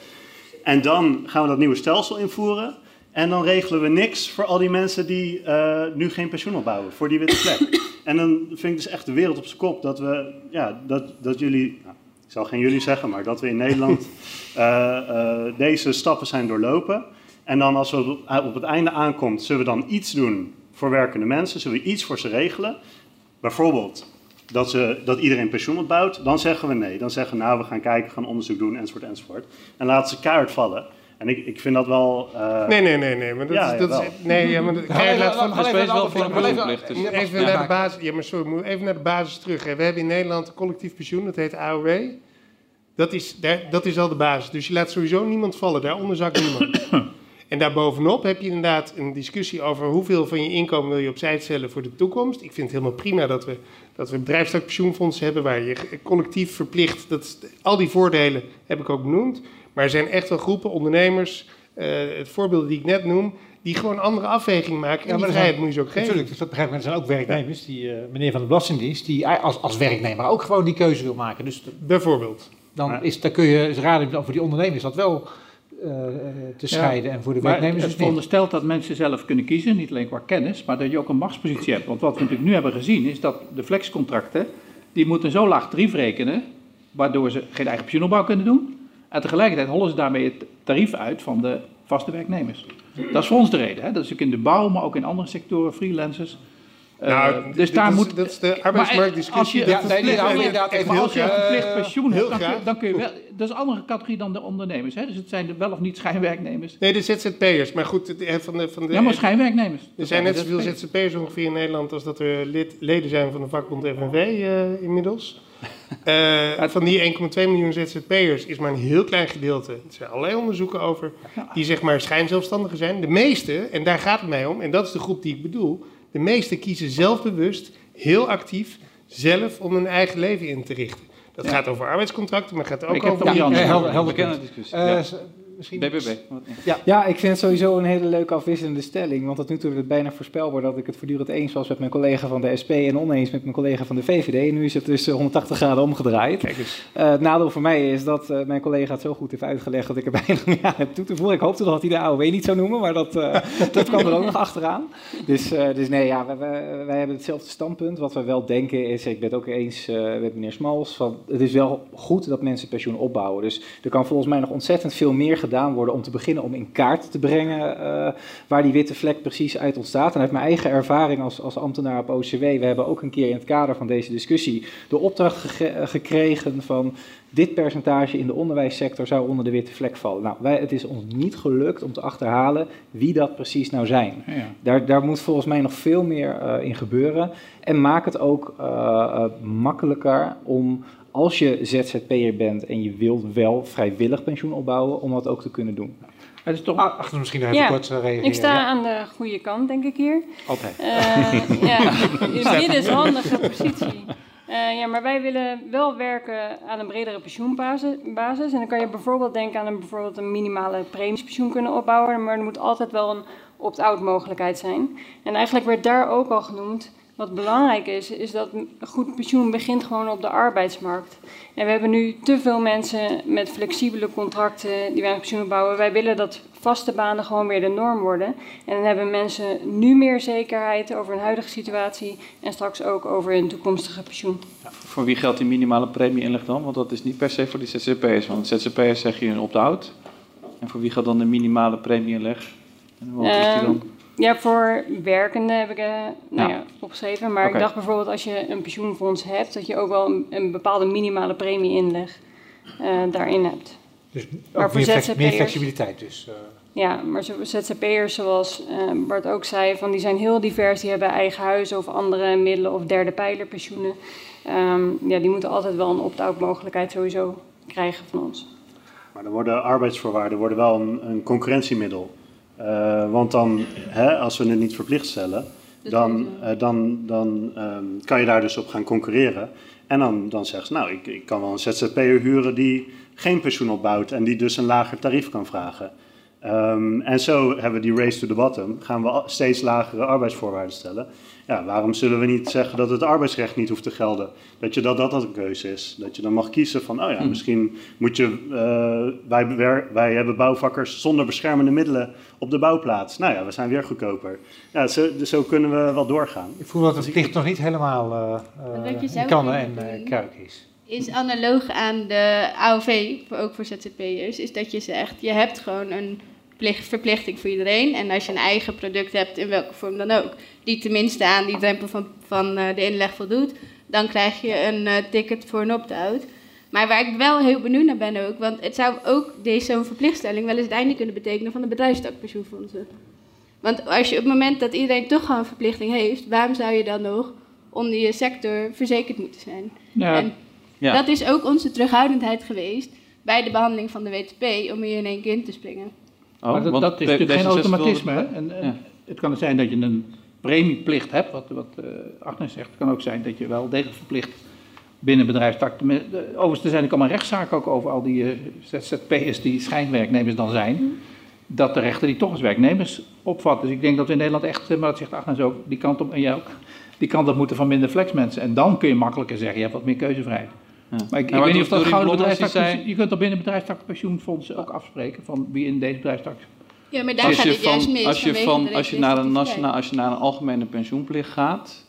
En dan gaan we dat nieuwe stelsel invoeren. En dan regelen we niks voor al die mensen die eh, nu geen pensioen opbouwen, voor die witte plek. en dan vind ik dus echt de wereld op zijn kop dat we, ja, dat, dat jullie, nou, ik zal geen jullie zeggen, maar dat we in Nederland eh, eh, deze stappen zijn doorlopen. En dan als we op, op het einde aankomt, zullen we dan iets doen voor werkende mensen, zullen we iets voor ze regelen. Bijvoorbeeld dat, ze, dat iedereen pensioen opbouwt, dan zeggen we nee. Dan zeggen we nou, we gaan kijken, gaan onderzoek doen, enzovoort, enzovoort. En laten ze kaart vallen. En ik, ik vind dat wel... eh, Nee, nee, nee, nee. Maar dat Ja, is, dat is, nee, ja, maar dat, Ga even- laat van, een wel voor dus- even naar de maak- basis. Ja, maar sorry, moet even naar de basis terug. Hè. We hebben in Nederland een collectief pensioen, dat heet AOW. Dat is, daar, dat is al de basis. Dus je laat sowieso niemand vallen. Daaronder zakt niemand. En daarbovenop heb je inderdaad een discussie over hoeveel van je inkomen wil je opzij stellen voor de toekomst. Ik vind het helemaal prima dat we, dat we bedrijfstak pensioenfondsen hebben waar je collectief verplicht, dat, al die voordelen heb ik ook benoemd. Maar er zijn echt wel groepen ondernemers, eh, het voorbeeld die ik net noem, die gewoon andere afwegingen maken. En Ja, maar vrijheid moet je ze ook geven. Natuurlijk, dus dat begrijp ik. Maar er zijn ook werknemers, die, eh, meneer van de Belastingdienst, die als, als werknemer ook gewoon die keuze wil maken. Dus Bijvoorbeeld. Dan, is, dan kun je, raden, voor die ondernemers is dat wel te scheiden en voor de werknemers het veronderstelt dat mensen zelf kunnen kiezen, niet alleen qua kennis, maar dat je ook een machtspositie hebt. Want wat we natuurlijk nu hebben gezien is dat de flexcontracten, die moeten zo laag tarief rekenen, waardoor ze geen eigen pensioenopbouw kunnen doen. En tegelijkertijd hollen ze daarmee het tarief uit van de vaste werknemers. Dat is voor ons de reden. Hè? Dat is ook in de bouw, maar ook in andere sectoren, freelancers. Eh, Nou, dus daar is- moet. dat is de Maar, eh, arbeidsmarktdiscussie. Als je, Dat is verplicht- inderdaad- maar als je een heel verplicht graag. pensioen hebt, dan kun, graag. dan kun je wel. Dat is een andere categorie dan de ondernemers. Hè? Dus het zijn de wel of niet schijnwerknemers. Nee, de ZZP'ers. Maar goed, het- van de, van de, Ja, maar schijnwerknemers. Er zijn net zoveel ZZP'ers. Ongeveer in Nederland als dat er lid, leden zijn van de vakbond FNV eh, inmiddels. Eh, van die 1,2 miljoen ZZP'ers is maar een heel klein gedeelte, er zijn allerlei onderzoeken over, die zeg maar schijnzelfstandigen zijn. De meeste, en daar gaat het mij om, en dat is de groep die ik bedoel, de meeste kiezen zelfbewust, heel actief, zelf om hun eigen leven in te richten. Dat Ja. gaat over arbeidscontracten, maar gaat ook Ik heb over... van die andere- eh, helder, helder Bekende punt. Eh, misschien... BBB. Ja. Ja, ik vind het sowieso een hele leuke afwisselende stelling. Want tot nu toe werd het bijna voorspelbaar dat ik het voortdurend eens was met mijn collega van de SP en oneens met mijn collega van de VVD. En nu is het dus eh, 180 graden omgedraaid. Kijk eens. Eh, het nadeel voor mij is dat eh, mijn collega het zo goed heeft uitgelegd dat ik er bijna niet aan heb toe te voegen. Ik hoopte dat hij de AOW niet zou noemen, maar dat, eh, dat kwam er ook nog achteraan. Dus, eh, dus nee, ja, wij, wij, wij hebben hetzelfde standpunt. Wat we wel denken is, ik ben het ook eens eh, met meneer Smals, van het is wel goed dat mensen pensioen opbouwen. Dus er kan volgens mij nog ontzettend veel meer gedaan worden om te beginnen om in kaart te brengen eh, waar die witte vlek precies uit ontstaat. En uit mijn eigen ervaring als, als ambtenaar op OCW, we hebben ook een keer in het kader van deze discussie de opdracht gekregen van dit percentage in de onderwijssector zou onder de witte vlek vallen. Nou, wij, het is ons niet gelukt om te achterhalen wie dat precies nou zijn. Ja. Daar, daar moet volgens mij nog veel meer eh, in gebeuren. En maak het ook eh, makkelijker om, als je ZZP'er bent en je wilt wel vrijwillig pensioen opbouwen, om dat ook te kunnen doen. Het is toch... Ah, achter misschien even Ja, kort reageren. Ik sta Ja. aan de goede kant, denk ik hier. Altijd. Eh, ja, in het midden is een handige positie. Eh, ja, maar wij willen wel werken aan een bredere pensioenbasis. basis. En dan kan je bijvoorbeeld denken aan een, bijvoorbeeld een minimale premiepensioen kunnen opbouwen. Maar er moet altijd wel een opt-out mogelijkheid zijn. En eigenlijk werd daar ook al genoemd. Wat belangrijk is, is dat een goed pensioen begint gewoon op de arbeidsmarkt. En we hebben nu te veel mensen met flexibele contracten die weinig pensioen opbouwen. Wij willen dat vaste banen gewoon weer de norm worden. En dan hebben mensen nu meer zekerheid over hun huidige situatie en straks ook over hun toekomstige pensioen. Voor wie geldt die minimale premie-inleg dan? Want dat is niet per se voor die ZZP'ers. Want ZZP'ers zeg je een opt-out. En voor wie geldt dan de minimale premie-inleg? En wat is die Ehm, dan? Ja, voor werkenden heb ik eh, nou Ja. ja, opgeschreven. Maar ik dacht bijvoorbeeld als je een pensioenfonds hebt, dat je ook wel een, een bepaalde minimale premie-inleg eh, daarin hebt. Dus Maar voor meer, meer flexibiliteit dus. eh. Ja, maar ZZP'ers zoals eh, Bart ook zei, van die zijn heel divers. Die hebben eigen huizen of andere middelen of derde pijler pensioenen. Ehm, ja, die moeten altijd wel een opt-out mogelijkheid sowieso krijgen van ons. Maar dan worden arbeidsvoorwaarden worden wel een, een concurrentiemiddel. Eh, want dan, hè, als we het niet verplicht stellen, dan, eh, dan, dan ehm, kan je daar dus op gaan concurreren. En dan, dan zeggen ze, nou, ik, ik kan wel een ZZP'er huren die geen pensioen opbouwt en die dus een lager tarief kan vragen. Ehm, en zo hebben we die race to the bottom. Gaan we steeds lagere arbeidsvoorwaarden stellen. Ja, waarom zullen we niet zeggen dat het arbeidsrecht niet hoeft te gelden? Dat je dat, dat, dat een keuze is. Dat je dan mag kiezen van, oh ja, misschien moet je... eh, wij, wij hebben bouwvakkers zonder beschermende middelen op de bouwplaats. Nou ja, we zijn weer goedkoper. Ja, zo, dus zo kunnen we wel doorgaan. Ik voel dat het plicht nog niet helemaal eh eh zou kannen en kruik is. is analoog aan de AOV, ook voor ZZP'ers, is dat je zegt, je hebt gewoon een verplichting voor iedereen. En als je een eigen product hebt, in welke vorm dan ook, die tenminste aan die drempel van, van eh, de inleg voldoet, dan krijg je een eh, ticket voor een opt-out. Maar waar ik wel heel benieuwd naar ben ook, want het zou ook deze zo'n verplichtstelling wel eens het einde kunnen betekenen van de bedrijfstakpensioenfondsen. Want als je op het moment dat iedereen toch gewoon een verplichting heeft, waarom zou je dan nog onder je sector verzekerd moeten zijn? Ja. En Ja. dat is ook onze terughoudendheid geweest bij de behandeling van de WTP om hier in één keer in te springen. Oh, maar dat, want dat is natuurlijk geen D66 automatisme. wilde- hè? En, en Ja. Het kan zijn dat je een premieplicht hebt, wat, wat eh Agnes zegt. Het kan ook zijn dat je wel degelijk verplicht binnen bedrijfstak. Overigens, er zijn ook allemaal rechtszaken ook over al die eh, ZZP'ers die schijnwerknemers dan zijn. Dat de rechter die toch als werknemers opvat. Dus ik denk dat we in Nederland echt, eh, maar dat zegt Agnes ook, die kant op en jij ook, die kant op moeten van minder flexmensen. En dan kun je makkelijker zeggen, je hebt wat meer keuzevrijheid. Ja. Maar ik, Ja, ik weet niet of dat Dorien gouden Blommers, die bedrijfstak... zei- Je kunt toch binnen bedrijfstak pensioenfondsen ook afspreken van wie in deze bedrijfstak... Ja, maar daar Als gaat je, het juist mis als, je van, als, je naar een nationaal, als je naar een algemene pensioenplicht gaat,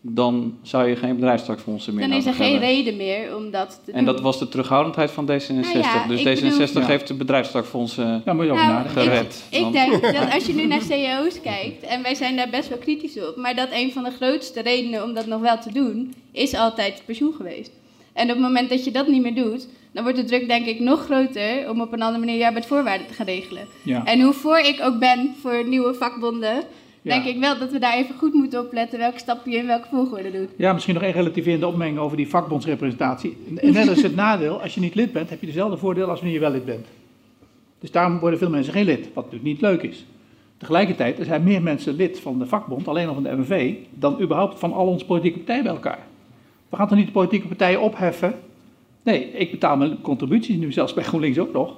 dan zou je geen bedrijfstakfondsen meer Dan is er geen hebben. reden meer om dat te En dat doen. was de terughoudendheid van D66. Nou ja, dus ik D66 bedoel- heeft de bedrijfstakfondsen Daar moet je over Nou, nadenken. gered. Ik Want- denk dat als je nu naar CEO's kijkt, en wij zijn daar best wel kritisch op, maar dat een van de grootste redenen om dat nog wel te doen, is altijd pensioen geweest. En op het moment dat je dat niet meer doet, dan wordt de druk denk ik nog groter om op een andere manier je arbeidsvoorwaarden te gaan regelen. Ja. En hoe voor ik ook ben voor nieuwe vakbonden, Ja. denk ik wel dat we daar even goed moeten opletten welke stappen je in welke volgorde doet. Ja, misschien nog één relativerende opmerking over die vakbondsrepresentatie. En net is het nadeel, als je niet lid bent, heb je dezelfde voordeel als wanneer je wel lid bent. Dus daarom worden veel mensen geen lid, wat natuurlijk niet leuk is. Tegelijkertijd er zijn meer mensen lid van de vakbond, alleen al van de MNV, dan überhaupt van al onze politieke partijen bij elkaar. We gaan toch niet de politieke partijen opheffen? Nee, ik betaal mijn contributies nu zelfs bij GroenLinks ook nog.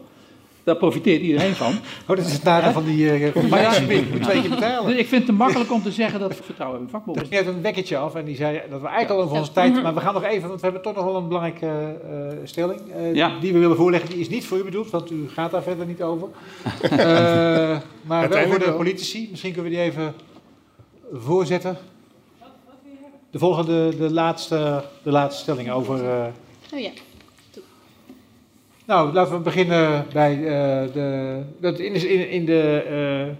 Daar profiteert iedereen van. Oh, dat is het nadeel van die, eh, van die Maar ja. Je moet twee keer betalen. Dus ik vind het te makkelijk om te zeggen dat ik vertrouwen in mijn vakbond. Er ging net een wekkertje af en die zei dat we eigenlijk al over onze tijd... Maar we gaan nog even, want we hebben toch nog wel een belangrijke eh, stelling. eh, Ja. Die we willen voorleggen. Die is niet voor u bedoeld, want u gaat daar verder niet over. Eh, maar wel voor de politici. Misschien kunnen we die even voorzetten. De volgende, de laatste, de laatste stelling over... eh, Oh ja. nou, laten we beginnen bij eh, de. Dat in, in, in de eh,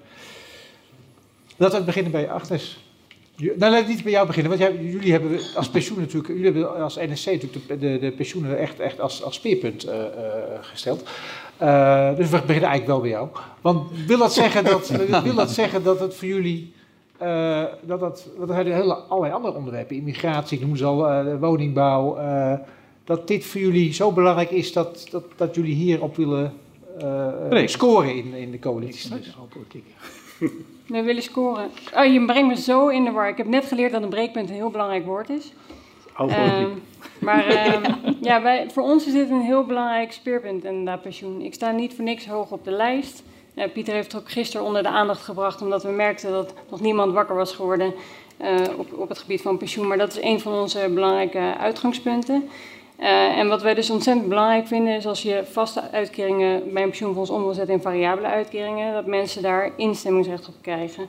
laten we beginnen bij Agnes. Nou, laten we niet bij jou beginnen, want jij- jullie hebben als pensioen natuurlijk, jullie hebben als NSC natuurlijk de, de, de pensioenen echt, echt als, als speerpunt eh, eh, gesteld. Eh, dus we beginnen eigenlijk wel bij jou. Want wil dat zeggen dat, wil dat, zeggen dat het voor jullie, eh, dat dat, want er zijn hele, allerlei andere onderwerpen, immigratie, ik noem ze al, eh, woningbouw, eh, dat dit voor jullie zo belangrijk is dat, dat, dat jullie hierop willen eh, scoren in, in de coalitie? We willen scoren. Oh, je brengt me zo in de war. Ik heb net geleerd dat een breekpunt een heel belangrijk woord is. Politiek. maar ehm, ja, wij, voor ons is dit een heel belangrijk speerpunt, inderdaad, pensioen. Ik sta niet voor niks hoog op de lijst. Eh, Pieter heeft het ook gisteren onder de aandacht gebracht, omdat we merkten dat nog niemand wakker was geworden eh, op, op het gebied van pensioen. Maar dat is een van onze belangrijke uitgangspunten. Eh, en wat wij dus ontzettend belangrijk vinden, is als je vaste uitkeringen bij een pensioenfonds om wil zetten in variabele uitkeringen, dat mensen daar instemmingsrecht op krijgen.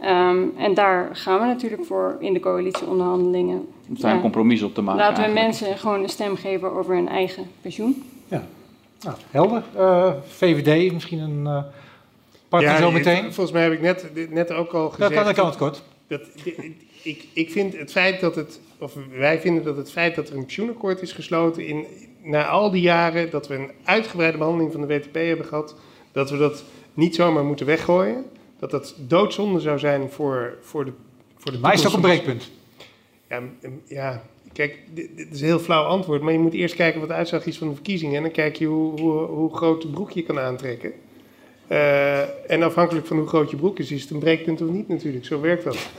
Ehm, en daar gaan we natuurlijk voor in de coalitieonderhandelingen. Om daar een Ja. compromis op te maken. Laten we eigenlijk. mensen gewoon een stem geven over hun eigen pensioen. Nou, helder. Eh, VVD, misschien een uh, partij zo meteen. Volgens mij heb ik net, net ook al gezegd. Dat kan, kan het kort. Dat, ik, ik vind het feit dat het, of wij vinden dat het feit dat er een pensioenakkoord is gesloten in, na al die jaren dat we een uitgebreide behandeling van de WTP hebben gehad, dat we dat niet zomaar moeten weggooien. Dat dat doodzonde zou zijn voor, voor de voor de Maar is het ook een breekpunt? Ja kijk, dit, dit is een heel flauw antwoord, maar je moet eerst kijken wat de uitslag is van de verkiezingen en dan kijk je hoe, hoe, hoe groot de broek je kan aantrekken. Eh, en afhankelijk van hoe groot je broek is, is het een breekpunt of niet natuurlijk. Zo werkt dat.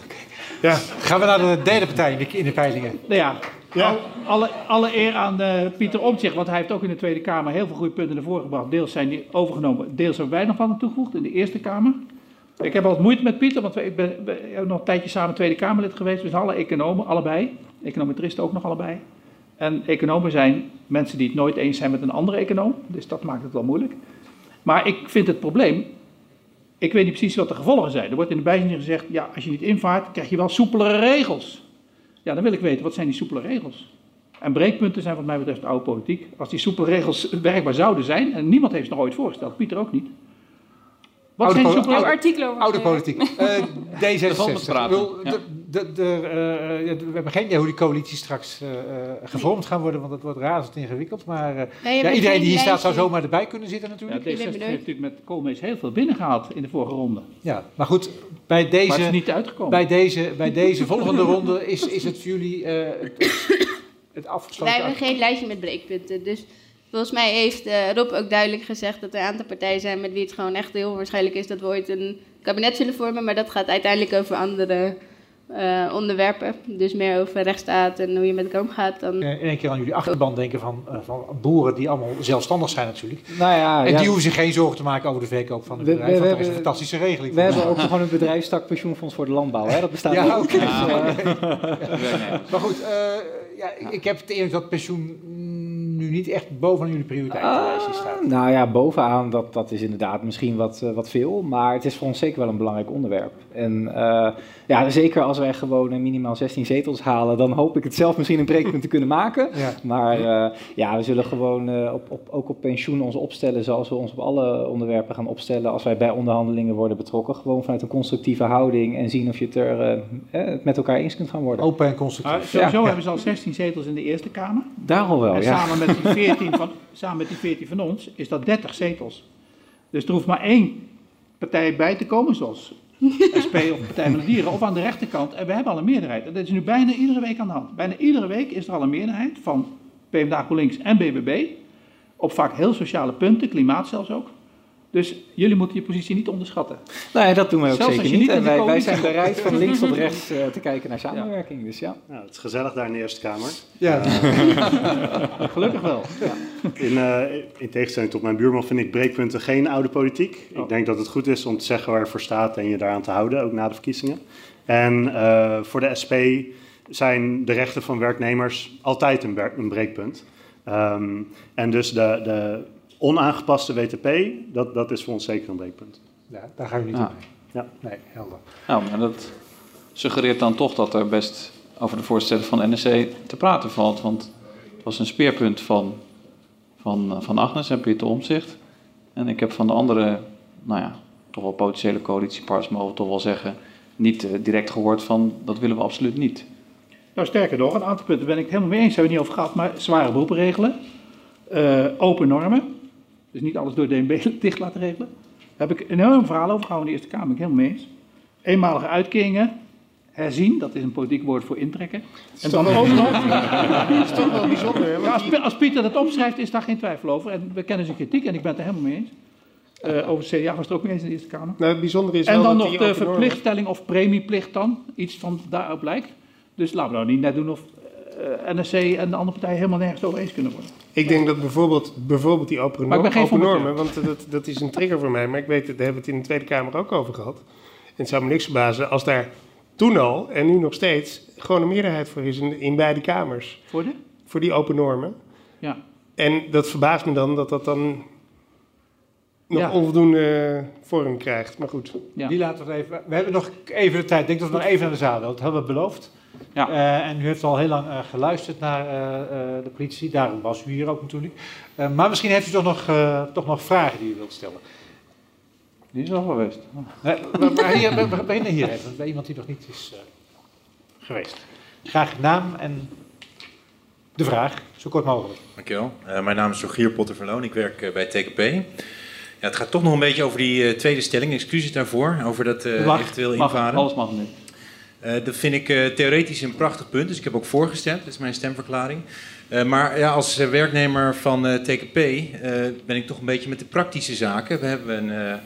Ja. Gaan we naar de derde partij in de, in de peilingen? Nou ja, Ja. al- alle, alle eer aan eh, Pieter Omtzigt, want hij heeft ook in de Tweede Kamer heel veel goede punten naar voren gebracht. Deels zijn die overgenomen, deels hebben wij nog wat aan toegevoegd in de Eerste Kamer. Ik heb wat moeite met Pieter, want we- ik ben, we hebben nog een tijdje samen Tweede Kamerlid geweest. We zijn alle economen, allebei. Econometristen ook nog allebei. En economen zijn mensen die het nooit eens zijn met een andere econoom. Dus dat maakt het wel moeilijk. Maar ik vind het probleem, ik weet niet precies wat de gevolgen zijn. Er wordt in de bijzin gezegd, ja, als je niet invaart, krijg je wel soepelere regels. Ja, dan wil ik weten, wat zijn die soepele regels? En breekpunten zijn wat mij betreft oude politiek. Als die soepele regels werkbaar zouden zijn, en niemand heeft ze nog ooit voorgesteld, Pieter ook niet. Wat Oude zijn oude- artikelen over Oude politiek. Eh, De volgende D66. praten, Wil- ja. de- de- de, eh, ja, we hebben geen idee hoe die coalitie straks eh, eh, gevormd gaan worden, want het wordt razend ingewikkeld. Maar eh, ja, iedereen die hier staat zou zomaar erbij kunnen zitten Ja, natuurlijk. D66 hebben heeft nooit- natuurlijk met Koolmees heel veel binnengehaald in de vorige ronde. Ja, maar goed, bij Maar het is deze, niet uitgekomen. bij deze, bij deze volgende ronde is, is het voor jullie eh, het, het afgesloten... Wij hebben geen lijstje met breekpunten. Dus volgens mij heeft eh, Rob ook duidelijk gezegd dat er een aantal partijen zijn met wie het gewoon echt heel waarschijnlijk is dat we ooit een kabinet zullen vormen. Maar dat gaat uiteindelijk over andere eh, onderwerpen. Dus meer over rechtsstaat en hoe je met elkaar omgaat. Dan... In één keer aan jullie achterban denken van, eh, van boeren die allemaal zelfstandig zijn natuurlijk. Nou ja, en ja. die hoeven zich geen zorgen te maken over de verkoop van het We- bedrijf. we- want we dat is een fantastische regeling. We hebben ook gewoon een bedrijfstak pensioenfonds voor de landbouw. Hè? Dat bestaat Ja, ook. oké. Dus, Ja, maar goed, eh, ja, ik- ik heb het indruk dat pensioen mm, nu niet echt bovenaan jullie prioriteitenlijstje staat. Nou ja, bovenaan, dat, dat is inderdaad misschien wat, eh, wat veel. Maar het is voor ons zeker wel een belangrijk onderwerp. En eh, ja, zeker als wij gewoon minimaal 16 zetels halen, dan hoop ik het zelf misschien een breekpunt te kunnen maken. Ja. Maar eh, ja, we zullen gewoon eh, op, op, ook op pensioen ons opstellen zoals we ons op alle onderwerpen gaan opstellen. Als wij bij onderhandelingen worden betrokken. Gewoon vanuit een constructieve houding en zien of je het er eh, met elkaar eens kunt gaan worden. Open en constructief. Sowieso hebben ze al 16 zetels in de Eerste Kamer. Daar al wel, en ja. samen, met die 14 van, samen met die 14 van ons is dat 30 zetels. Dus er hoeft maar één partij bij te komen, zoals SP of Partij van de Dieren, of aan de rechterkant. En we hebben al een meerderheid. En dat is nu bijna iedere week aan de hand. Bijna iedere week is er al een meerderheid van PvdA, GroenLinks en BBB. Op vaak heel sociale punten, klimaat zelfs ook. Dus jullie moeten je positie niet onderschatten. Nou ja, dat doen wij ook Zelfs zeker niet. En wij, wij zijn bereid van links tot rechts eh, te kijken naar samenwerking. Dus ja. Nou, het is gezellig daar in de Eerste Kamer. Ja. Gelukkig wel. In, eh, in tegenstelling tot mijn buurman vind ik breekpunten geen oude politiek. Ik denk dat het goed is om te zeggen waar je voor staat en je daaraan te houden, ook na de verkiezingen. En eh, voor de SP zijn de rechten van werknemers altijd een, een breekpunt. Ehm, en dus de, de onaangepaste WTP, dat, dat is voor ons zeker een breekpunt. Ja, daar gaan we niet Ja. op mee. Nee, helder. Nou, maar dat suggereert dan toch dat er best over de voorstellen van de NSC te praten valt. Want het was een speerpunt van, van, van Agnes en Pieter Omzicht. En ik heb van de andere, nou ja, toch wel potentiële coalitiepartners, mogen we toch wel zeggen, niet eh, direct gehoord van dat willen we absoluut niet. Nou, sterker nog, een aantal punten ben ik het helemaal mee eens, hebben we het niet over gehad, maar zware beroepen regelen, eh, open normen, dus niet alles door DNB dicht laten regelen. Daar heb ik een enorm verhaal over gehouden in de Eerste Kamer, ik helemaal mee eens. Eenmalige uitkeringen, herzien, dat is een politiek woord voor intrekken. En dan ook nog... Dat is toch wel bijzonder, hè, Ja, als, Pieter dat opschrijft, is daar geen twijfel over. En we kennen zijn kritiek en ik ben het er helemaal mee eens. Eh, over het CDA was het ook mee eens in de Eerste Kamer. Nou, het bijzondere is en dan nog de verplichtstelling of premieplicht dan. Iets van daarop lijkt. Dus laten we nou niet net doen of NSC en de andere partijen helemaal nergens over eens kunnen worden. Ik denk dat bijvoorbeeld, bijvoorbeeld die open, Maar ik ben geen open normen, want dat, dat is een trigger voor mij, maar ik weet, dat daar hebben we het in de Tweede Kamer ook over gehad. En het zou me niks verbazen als daar toen al en nu nog steeds gewoon een meerderheid voor is in, in beide kamers. Voor de? Voor die open normen. Ja. En dat verbaast me dan dat dat dan nog Ja. onvoldoende vorm krijgt. Maar goed. Die laten we even. We hebben nog even de tijd. Ik denk dat we nog even naar de zaal willen. Dat hebben we beloofd. Ja. Eh, en u heeft al heel lang eh, geluisterd naar eh, eh, de politie. Daarom was u hier ook natuurlijk. Eh, maar misschien heeft u toch nog, eh, toch nog vragen die u wilt stellen. Die is al geweest. Nee, hier, we, we beginnen hier even. Bij iemand die nog niet is eh, geweest. Graag naam en de vraag, zo kort mogelijk. Dankjewel. Eh, mijn naam is Rogier Potterverloon. Ik werk bij TKP. Ja, het gaat toch nog een beetje over die eh, tweede stelling. Excuses daarvoor. Over dat eh, Mag, eventueel mag, invaren. alles mag nu. Eh, dat vind ik eh, theoretisch een prachtig punt. Dus ik heb ook voorgestemd. Dat is mijn stemverklaring. Eh, maar ja, als werknemer van TKP ben ik toch een beetje met de praktische zaken. We hebben een...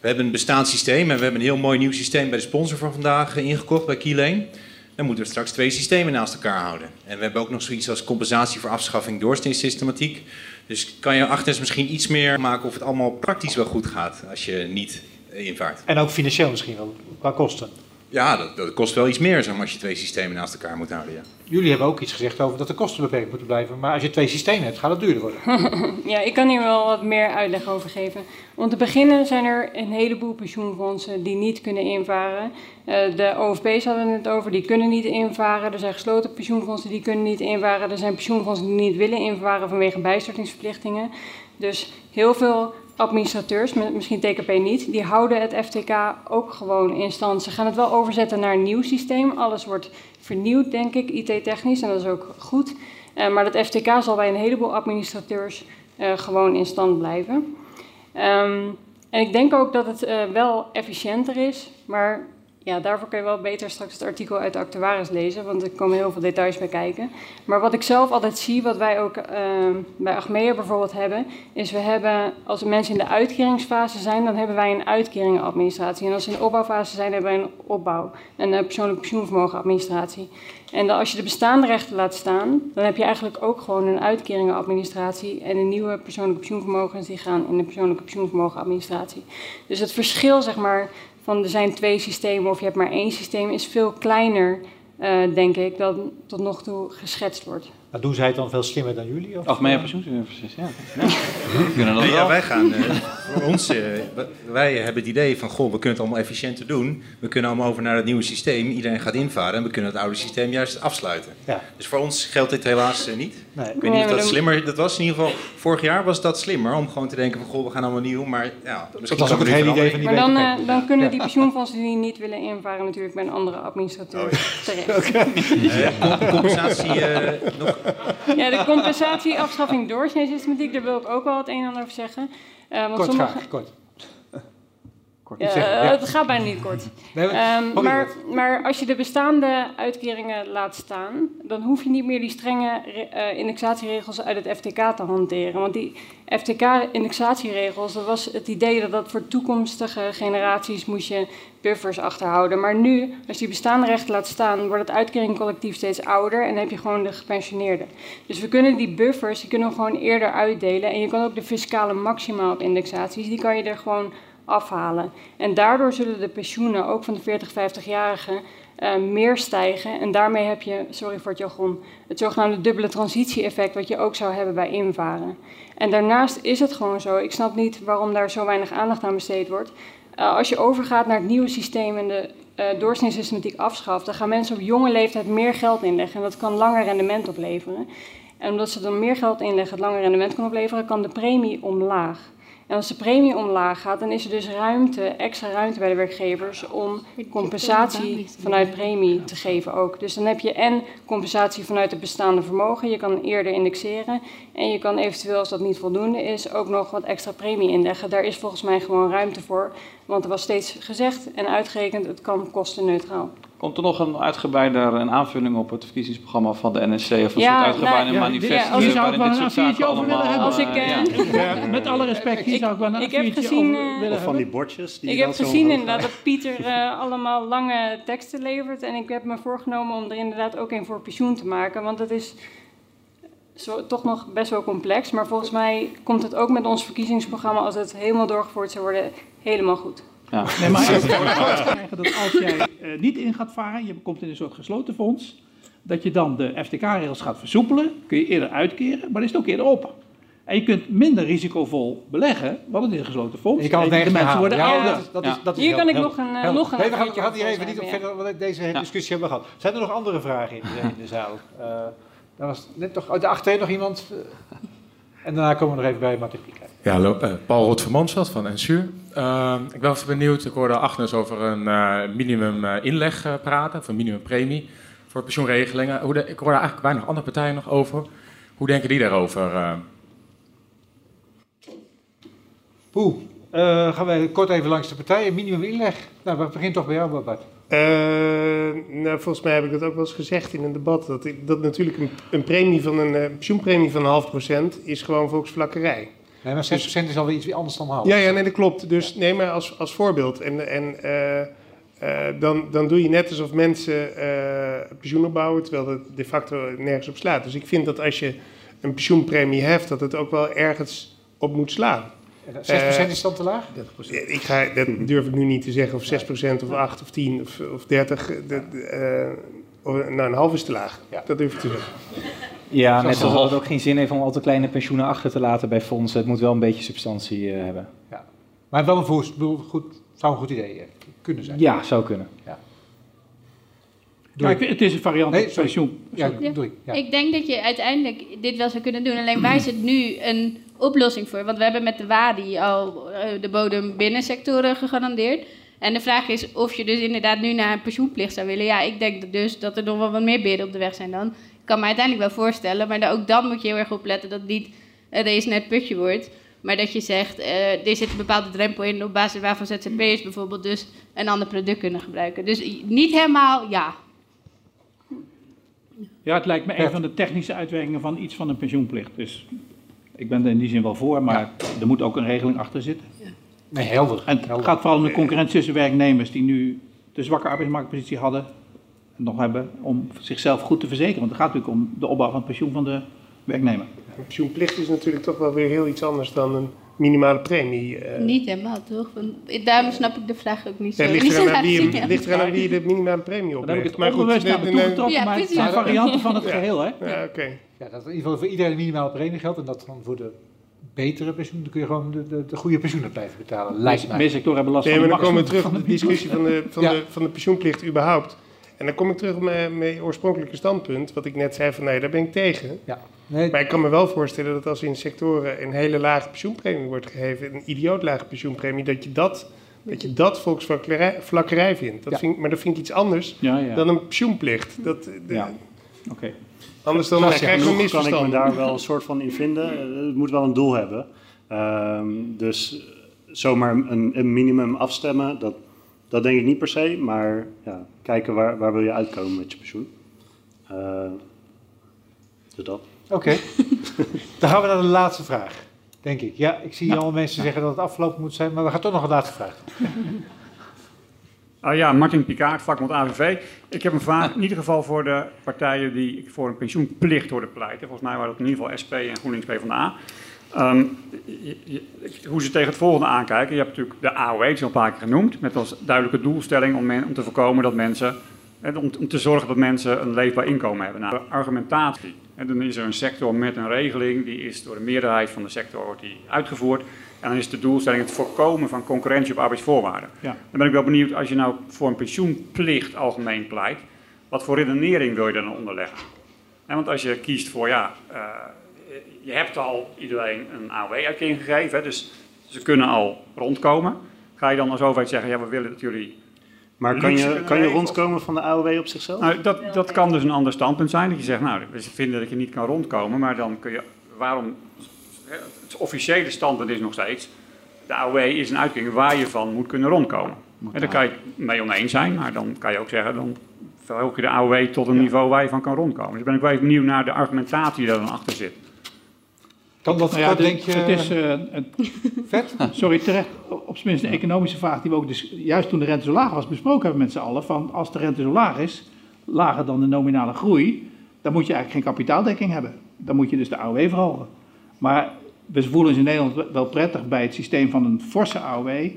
we hebben een bestaand systeem en we hebben een heel mooi nieuw systeem bij de sponsor van vandaag ingekocht, bij Keylane. Dan moeten we straks twee systemen naast elkaar houden. En we hebben ook nog zoiets als compensatie voor afschaffing doorsnee-systematiek. Dus kan je Agnes misschien iets meer maken of het allemaal praktisch wel goed gaat als je niet invaart? En ook financieel misschien wel, qua kosten. Ja, dat, dat kost wel iets meer zeg maar, als je twee systemen naast elkaar moet houden. Ja. Jullie hebben ook iets gezegd over dat de kosten beperkt moeten blijven. Maar als je twee systemen hebt, gaat het duurder worden. ja, ik kan hier wel wat meer uitleg over geven. Om te beginnen zijn er een heleboel pensioenfondsen die niet kunnen invaren. Eh, de OFP's hadden het over, die kunnen niet invaren. Er zijn gesloten pensioenfondsen die kunnen niet invaren. Er zijn pensioenfondsen die niet willen invaren vanwege bijstortingsverplichtingen. Dus heel veel administrateurs, misschien TKP niet, die houden het FTK ook gewoon in stand. Ze gaan het wel overzetten naar een nieuw systeem. Alles wordt vernieuwd, denk ik, IT-technisch, en dat is ook goed. Eh, maar dat FTK zal bij een heleboel administrateurs eh, gewoon in stand blijven. Ehm, en ik denk ook dat het eh, wel efficiënter is, maar Ja, daarvoor kun je wel beter straks het artikel uit de actuaris lezen, want er komen heel veel details bij kijken. Maar wat ik zelf altijd zie, wat wij ook uh, bij Achmea bijvoorbeeld hebben, is we hebben, als mensen in de uitkeringsfase zijn, dan hebben wij een uitkeringenadministratie. En als ze in de opbouwfase zijn, hebben wij een opbouw, een uh, persoonlijk pensioenvermogenadministratie. En dan als je de bestaande rechten laat staan, dan heb je eigenlijk ook gewoon een uitkeringenadministratie en de nieuwe persoonlijke pensioenvermogens die gaan in de persoonlijke pensioenvermogenadministratie. Dus het verschil, zeg maar, van er zijn twee systemen of je hebt maar één systeem, is veel kleiner, uh, denk ik, dan tot nog toe geschetst wordt. Maar doen zij het dan veel slimmer dan jullie? Of, of meer pensioenservices, ja. ja. Nee, ja, wij gaan, uh, voor ons, uh, wij hebben het idee van, goh, we kunnen het allemaal efficiënter doen. We kunnen allemaal over naar het nieuwe systeem. Iedereen gaat invaren en we kunnen het oude systeem juist afsluiten. Ja. Dus voor ons geldt dit helaas uh, niet. Nee. Ik weet niet of dat slimmer dat was. In ieder geval, vorig jaar was dat slimmer om gewoon te denken van, goh, we gaan allemaal nieuw. Maar ja, misschien dat was ook het hele idee van die Maar dan, dan kunnen die pensioenfondsen die niet willen invaren natuurlijk bij een andere administrateur oh, terecht. Okay. compensatie nog... Ja, de compensatie, afschaffing doorsnee-systematiek, daar wil ik ook wel het een en ander over zeggen. Uh, want kort, sommige... graag, kort. Kort uh, ja. Het gaat bijna niet kort. Nee, um, maar, maar als je de bestaande uitkeringen laat staan, dan hoef je niet meer die strenge uh, indexatieregels uit het FTK te hanteren. Want die FTK-indexatieregels, dat was het idee dat dat voor toekomstige generaties moest je buffers achterhouden. Maar nu, als je die bestaande rechten laat staan, wordt het uitkeringcollectief steeds ouder en heb je gewoon de gepensioneerden. Dus we kunnen die buffers, die kunnen we gewoon eerder uitdelen. En je kan ook de fiscale maxima op indexaties, die kan je er gewoon afhalen. En daardoor zullen de pensioenen, ook van de 40, 50-jarigen, uh, meer stijgen. En daarmee heb je, sorry voor het jargon, het zogenaamde dubbele transitie-effect, wat je ook zou hebben bij invaren. En daarnaast is het gewoon zo, ik snap niet waarom daar zo weinig aandacht aan besteed wordt. Uh, als je overgaat naar het nieuwe systeem en de uh, doorsnee-systematiek afschaft, dan gaan mensen op jonge leeftijd meer geld inleggen. En dat kan langer rendement opleveren. En omdat ze dan meer geld inleggen, het langer rendement kan opleveren, kan de premie omlaag. En als de premie omlaag gaat, dan is er dus ruimte, extra ruimte bij de werkgevers om compensatie vanuit premie te geven ook. Dus dan heb je en compensatie vanuit het bestaande vermogen, je kan eerder indexeren en je kan eventueel, als dat niet voldoende is, ook nog wat extra premie inleggen. Daar is volgens mij gewoon ruimte voor, want er was steeds gezegd en uitgerekend, het kan kostenneutraal. Komt er nog een uitgebreide een aanvulling op het verkiezingsprogramma van de NSC of een ja, soort uitgebreide nou, manifest? Ja, als je zou ik wel een A4'tje over willen hebben. Als ik, uh, ja, met alle respect, hier zou ik wel een ik heb gezien, over willen Of van die bordjes. Die ik heb gezien inderdaad dat Pieter uh, allemaal lange teksten levert. En ik heb me voorgenomen om er inderdaad ook een voor pensioen te maken. Want dat is zo, toch nog best wel complex. Maar volgens mij komt het ook met ons verkiezingsprogramma, als het helemaal doorgevoerd zou worden, helemaal goed. Ja. Nee, maar ik krijgen dat als jij uh, niet in gaat varen, je komt in een soort gesloten fonds, dat je dan de FTK-regels gaat versoepelen, kun je eerder uitkeren, maar is het ook eerder op. En je kunt minder risicovol beleggen, want het is een gesloten fonds. Je kan het de mensen worden ja, ouder. Dat is, dat is hier kan ik nog een, uh, nog een nee, we gaan, gaan hier even niet op verder, want deze discussie hebben we gehad. Zijn er nog andere vragen in de, in de zaal? Uh, daar was net toch uit de achterin nog iemand. En daarna komen we nog even bij Martin Pieker. Ja, uh, Paul van Mansveld van Ensur. Uh, ik ben even benieuwd, ik hoorde Agnes over een uh, minimum inleg praten, of een minimumpremie voor pensioenregelingen. Hoe de, ik hoorde eigenlijk weinig andere partijen nog over. Hoe denken die daarover? Poeh, gaan we kort even langs de partijen. Minimum inleg. Nou, we beginnen toch bij jou, Bart. Uh, nou, volgens mij heb ik dat ook wel eens gezegd in een debat. Dat, dat natuurlijk een, een premie van een uh, pensioenpremie van een half procent is gewoon volksvlakkerij. Nee, maar 6% dus, is alweer iets anders dan half. Ja, ja, nee, dat klopt. Dus neem maar als, als voorbeeld. En, en uh, dan, dan doe je net alsof mensen pensioen opbouwen, terwijl dat de facto nergens op slaat. Dus ik vind dat als je een pensioenpremie heft, dat het ook wel ergens op moet slaan. 6% is dan te laag? Ik ga, dat durf ik nu niet te zeggen of 6% of 8 of 10 of, of 30. Dat, uh, nou, een half is te laag. Ja. Dat durf ik te zeggen. Ja, net zoals het ook geen zin heeft om al te kleine pensioenen achter te laten bij fondsen. Het moet wel een beetje substantie uh, hebben. Ja. Maar wel een voorst, goed, zou een goed idee eh, kunnen zijn. Ja, zou kunnen. Ja. Het is een variant nee, pensioen. Ja, ja. ja. Ik denk dat je uiteindelijk dit wel zou kunnen doen. Alleen wij zitten nu een oplossing voor. Want we hebben met de WADI al uh, de bodembinnensectoren gegarandeerd. En de vraag is of je dus inderdaad nu naar een pensioenplicht zou willen. Ja, ik denk dus dat er nog wel wat meer beren op de weg zijn dan. Ik kan me uiteindelijk wel voorstellen. Maar ook dan moet je heel erg opletten dat het niet een race net putje wordt. Maar dat je zegt, eh, er zit een bepaalde drempel in op basis waarvan ZZP'ers bijvoorbeeld dus een ander product kunnen gebruiken. Dus niet helemaal ja. Ja, het lijkt me een van de technische uitwerkingen van iets van een pensioenplicht. Dus ik ben er in die zin wel voor, maar er moet ook een regeling achter zitten. Nee, helder. En het gaat vooral om de concurrentie tussen werknemers die nu de zwakke arbeidsmarktpositie hadden en nog hebben om zichzelf goed te verzekeren. Want het gaat natuurlijk om de opbouw van het pensioen van de werknemer. Een pensioenplicht is natuurlijk toch wel weer heel iets anders dan een minimale premie. eh. Niet helemaal, toch? Daarom snap ik de vraag ook niet zo. Ja, ligt eraan aan wie, ligt aan wie je de minimale premie heb oplegt. ik het onbewust naar me toe getrokken, maar het zijn varianten van het geheel, hè? Ja, oké. Ja, dat in ieder geval voor iedereen een minimale premie geldt en dat dan voor de betere pensioen, dan kun je gewoon de, de, de goede pensioenen blijven betalen. Lijkt mij. Meer sectoren hebben last Nee, van maar de dan komen we maximum terug op de discussie van de, van, Ja. de, van de pensioenplicht überhaupt. En dan kom ik terug op mijn, mijn oorspronkelijke standpunt, wat ik net zei van nee, daar ben ik tegen. Ja. Nee. Maar ik kan me wel voorstellen dat als in sectoren een hele lage pensioenpremie wordt gegeven, een idioot lage pensioenpremie, dat je dat, dat, je dat volksvlakkerij vlakkerij vindt. Dat Ja. vind, maar dat vind ik iets anders Ja, ja. dan een pensioenplicht. Dat, de- Ja. Oké. Anders dan krijg je een kan ik me daar wel een soort van in vinden. Eh, Het moet wel een doel hebben. Ehm, dus zomaar een, een minimum afstemmen, dat, dat denk ik niet per se. Maar ja, kijken waar, waar wil je uitkomen met je pensioen. Eh, dus dat. Oké. Dan gaan we naar de laatste vraag, denk ik. Ja, ik zie al mensen zeggen dat het afgelopen moet zijn, maar we gaan toch nog een laatste vraag Ah ja, Martin Picard, vakbond AVV. Ik heb een vraag in ieder geval voor de partijen die voor een pensioenplicht hoorden pleiten. Volgens mij waren dat in ieder geval SP en GroenLinks PvdA. Ehm je- je- hoe ze tegen het volgende aankijken. Je hebt natuurlijk de AOW, die is al een paar keer genoemd, met als duidelijke doelstelling om, om te voorkomen dat mensen, om, om te zorgen dat mensen een leefbaar inkomen hebben. Nou, de argumentatie. Hè, dan is er een sector met een regeling, die is door de meerderheid van de sector wordt die uitgevoerd. En dan is de doelstelling het voorkomen van concurrentie op arbeidsvoorwaarden. Ja. Dan ben ik wel benieuwd, als je nou voor een pensioenplicht algemeen pleit, wat voor redenering wil je dan onderleggen? Hè, want als je kiest voor, ja, eh, je hebt al iedereen een AOW-uitkering gegeven, hè, dus ze kunnen al rondkomen. Ga je dan als overheid zeggen, ja, we willen dat jullie... Maar kan je, kan je rondkomen van de AOW op zichzelf? Nou, dat, dat kan dus een ander standpunt zijn. Dat je zegt, nou, we vinden dat je niet kan rondkomen, maar dan kun je, waarom, het officiële standpunt is nog steeds, de AOW is een uitkering waar je van moet kunnen rondkomen. En daar kan je het mee oneens zijn, maar dan kan je ook zeggen, dan verhoog je de AOW tot een niveau waar je van kan rondkomen. Dus ben ik wel even benieuwd naar de argumentatie die daar dan achter zit. Kan dat, Nou ja, denk je? Het is eh, een- vet? Sorry, terecht. Op zijn minst een economische vraag die we ook dus, juist toen de rente zo laag was besproken hebben met z'n allen. Van als de rente zo laag is, lager dan de nominale groei, dan moet je eigenlijk geen kapitaaldekking hebben. Dan moet je dus de AOW verhogen. Maar we voelen ons in Nederland wel prettig bij het systeem van een forse AOW en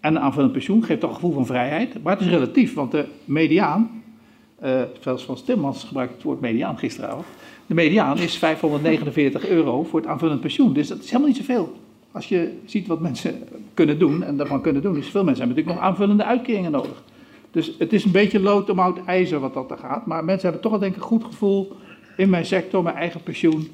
een aanvullend pensioen. Geeft toch een gevoel van vrijheid. Maar het is relatief, want de mediaan, eh zelfs van Timmans gebruikte het woord mediaan gisteravond. De mediaan is 549 euro voor het aanvullend pensioen. Dus dat is helemaal niet zoveel. Als je ziet wat mensen kunnen doen en daarvan kunnen doen, is veel mensen hebben natuurlijk nog aanvullende uitkeringen nodig. Dus het is een beetje lood om oud ijzer wat dat er gaat. Maar mensen hebben toch wel denk ik een goed gevoel in mijn sector, mijn eigen pensioen.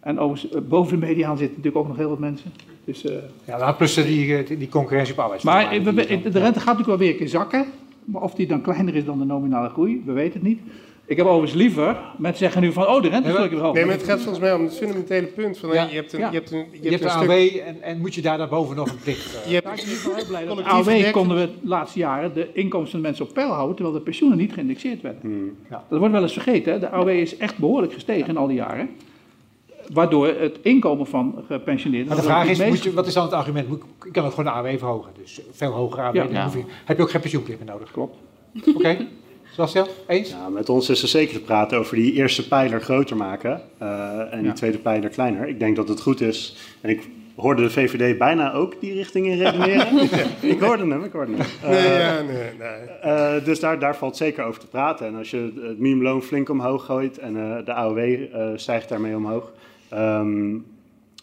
En overigens, eh, boven de mediaan zitten natuurlijk ook nog heel wat mensen. Dus, eh, Ja, nou, plus die, eh, die concurrentie op maar arbeidsmarkt. we- de rente gaat natuurlijk wel weer een keer zakken. Maar of die dan kleiner is dan de nominale groei, we weten het niet. Ik heb overigens liever, mensen zeggen nu van, oh de rente is weer hoog. Nee, maar het gaat volgens mij om het fundamentele punt. Van, Ja. je hebt een, Ja. je hebt een, je Je hebt een een stuk- AOW en, en moet je daar daarboven nog een plicht... eh, Je hebt Daar ben ik wel heel blij dat AOW konden we de laatste jaren de inkomsten van de mensen op peil houden, terwijl de pensioenen niet geïndexeerd werden. Ja. Dat wordt wel eens vergeten. Hè? De AOW is echt behoorlijk gestegen in al die jaren. Waardoor het inkomen van gepensioneerden... Maar de vraag het is, meest- moet je, wat is dan het argument? Moet, ik- kan ook gewoon de AOW verhogen. Dus veel hoger AOW. Ja. Ja. heb je ook geen pensioenplicht meer nodig. Klopt. Oké. Sebastian, eens? Ja, met ons is er zeker te praten over die eerste pijler groter maken eh, en die tweede pijler kleiner. Ik denk dat het goed is. En ik hoorde de VVD bijna ook die richting in redeneren. ik hoorde hem, ik hoorde hem. Nee, Eh, ja, nee, nee. eh, dus daar, daar valt zeker over te praten. En als je het minimumloon flink omhoog gooit en eh, de AOW eh, stijgt daarmee omhoog, ehm,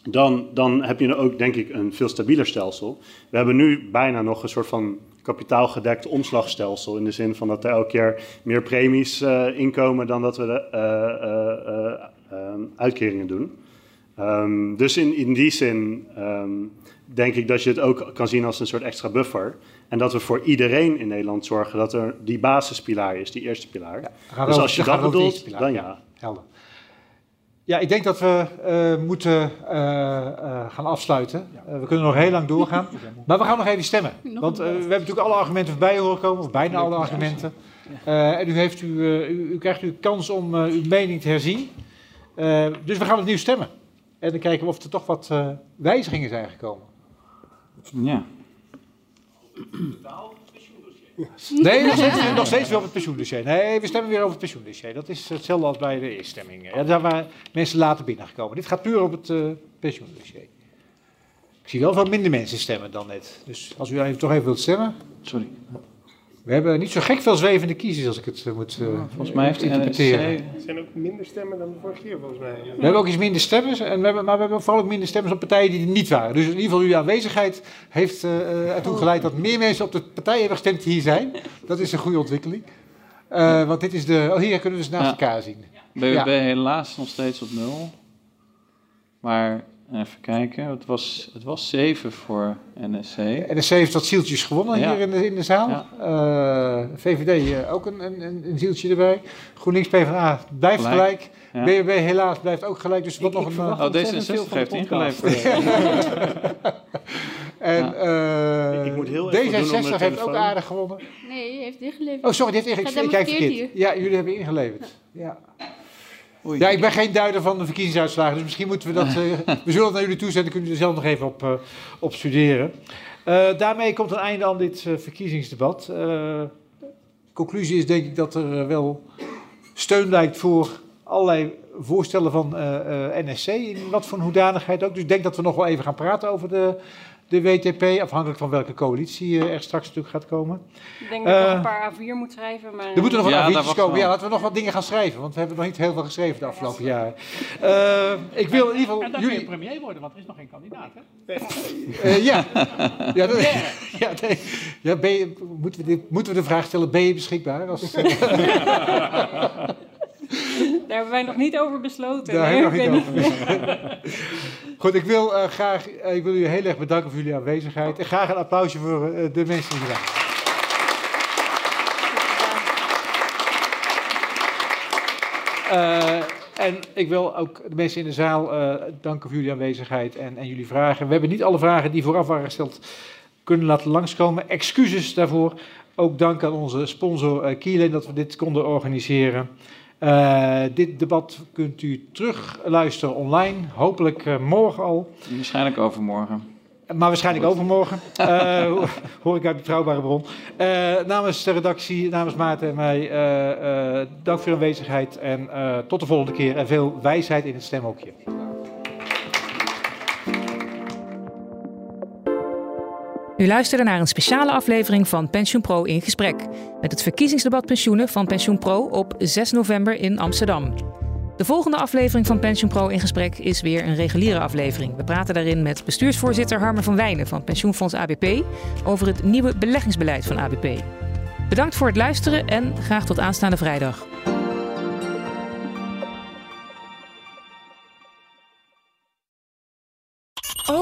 dan, dan heb je ook denk ik een veel stabieler stelsel. We hebben nu bijna nog een soort van kapitaalgedekt omslagstelsel. In de zin van dat er elke keer meer premies eh, inkomen dan dat we de eh, eh, uitkeringen doen. Ehm, dus in, in die zin ehm, denk ik dat je het ook kan zien als een soort extra buffer. En dat we voor iedereen in Nederland zorgen dat er die basispilaar is, die eerste pilaar. dus als je dat bedoelt, dan ja. ja. Helder. Ja, ik denk dat we uh, moeten uh, uh, gaan afsluiten. we kunnen nog heel lang doorgaan. Maar we gaan nog even stemmen. Want we hebben natuurlijk alle argumenten voorbij horen komen, of bijna alle argumenten. en u, heeft u, u, u, krijgt uw kans om uw mening te herzien. dus we gaan opnieuw stemmen. En dan kijken we of er toch wat wijzigingen zijn gekomen. Ja. Nee, nog steeds, nog steeds weer over het pensioendossier. Nee, we stemmen weer over het pensioendossier. Dat is hetzelfde als bij de eerste stemming. Ja, daar waren mensen later binnengekomen. Dit gaat puur op het uh, pensioendossier. Ik zie wel veel minder mensen stemmen dan net. Dus als u even, toch even wilt stemmen. Sorry. We hebben niet zo gek veel zwevende kiezers als ik het uh, moet uh, volgens mij heeft interpreteren. Er zijn ook minder stemmen dan de vorige keer volgens mij. We hebben ook iets minder stemmen, en we hebben, maar we hebben vooral ook minder stemmen op partijen die er niet waren. Dus in ieder geval uw aanwezigheid heeft uh, ertoe geleid dat meer mensen op de partijen hebben gestemd die hier zijn. Dat is een goede ontwikkeling. want dit is de, oh hier kunnen we dus naast ja. elkaar zien. BBB ja. helaas nog steeds op nul. Maar Even kijken, het was, het was 7 voor NSC. NSC heeft wat zieltjes gewonnen hier in de, in de zaal. Ja. Uh, VVD uh, ook een, een, een, zieltje erbij. GroenLinks PvdA blijft gelijk. Ja. BBB helaas blijft ook gelijk. Dus wat nog een... Oh, D66 heeft ingeleverd. en uh, ik, moet heel D66 heeft ook aardig gewonnen. Nee, die heeft ingeleverd. Oh, sorry, die heeft ingeleverd. Ik kijk verkeerd. Ja, jullie hebben ingeleverd. Ja. Ja, ik ben geen duider van de verkiezingsuitslagen, dus misschien moeten we dat... Uh, we zullen het naar jullie toezenden, kunnen jullie er zelf nog even op, uh, op studeren. Uh, daarmee komt een einde aan dit verkiezingsdebat. conclusie is denk ik dat er wel steun lijkt voor allerlei voorstellen van NSC, in wat voor hoedanigheid ook. Dus ik denk dat we nog wel even gaan praten over de de WTP, afhankelijk van welke coalitie uh, er straks natuurlijk gaat komen. Ik denk dat ik nog een eh, paar A4 moet schrijven. Maar... Er moeten nog wat ja, A4'tjes komen. Ja, laten we nog wat dingen gaan schrijven, want we hebben nog niet heel veel geschreven de afgelopen jaren. Uh, ik wil in ieder geval... En dan jullie... kun je premier worden, want er is nog geen kandidaat, hè? ja. ja, dat, ja, nee. ja ben je, moeten, we de, moeten we de vraag stellen, ben je beschikbaar? Als, Daar hebben wij nog niet over besloten. Daar hebben we nog niet over. Goed, ik wil uh, graag, uh, ik wil jullie heel erg bedanken voor jullie aanwezigheid. En graag een applausje voor uh, de mensen die hier zijn. en ik wil ook de mensen in de zaal danken voor jullie aanwezigheid en, en jullie vragen. We hebben niet alle vragen die vooraf waren gesteld kunnen laten langskomen. Excuses daarvoor. Ook dank aan onze sponsor uh, dat we dit konden organiseren. Uh, dit debat kunt u terugluisteren online, hopelijk uh, morgen al. Waarschijnlijk overmorgen. Maar waarschijnlijk Goed. overmorgen, uh, hoor ik uit betrouwbare bron. namens de redactie, namens Maarten en mij, dank voor uw aanwezigheid en tot de volgende keer. En veel wijsheid in het stemhokje. U luisterde naar een speciale aflevering van PensioenPro in gesprek. Met het verkiezingsdebat pensioenen van PensioenPro op 6 november in Amsterdam. De volgende aflevering van PensioenPro in gesprek is weer een reguliere aflevering. We praten daarin met bestuursvoorzitter Harmer van Wijnen van Pensioenfonds ABP over het nieuwe beleggingsbeleid van ABP. Bedankt voor het luisteren en graag tot aanstaande vrijdag.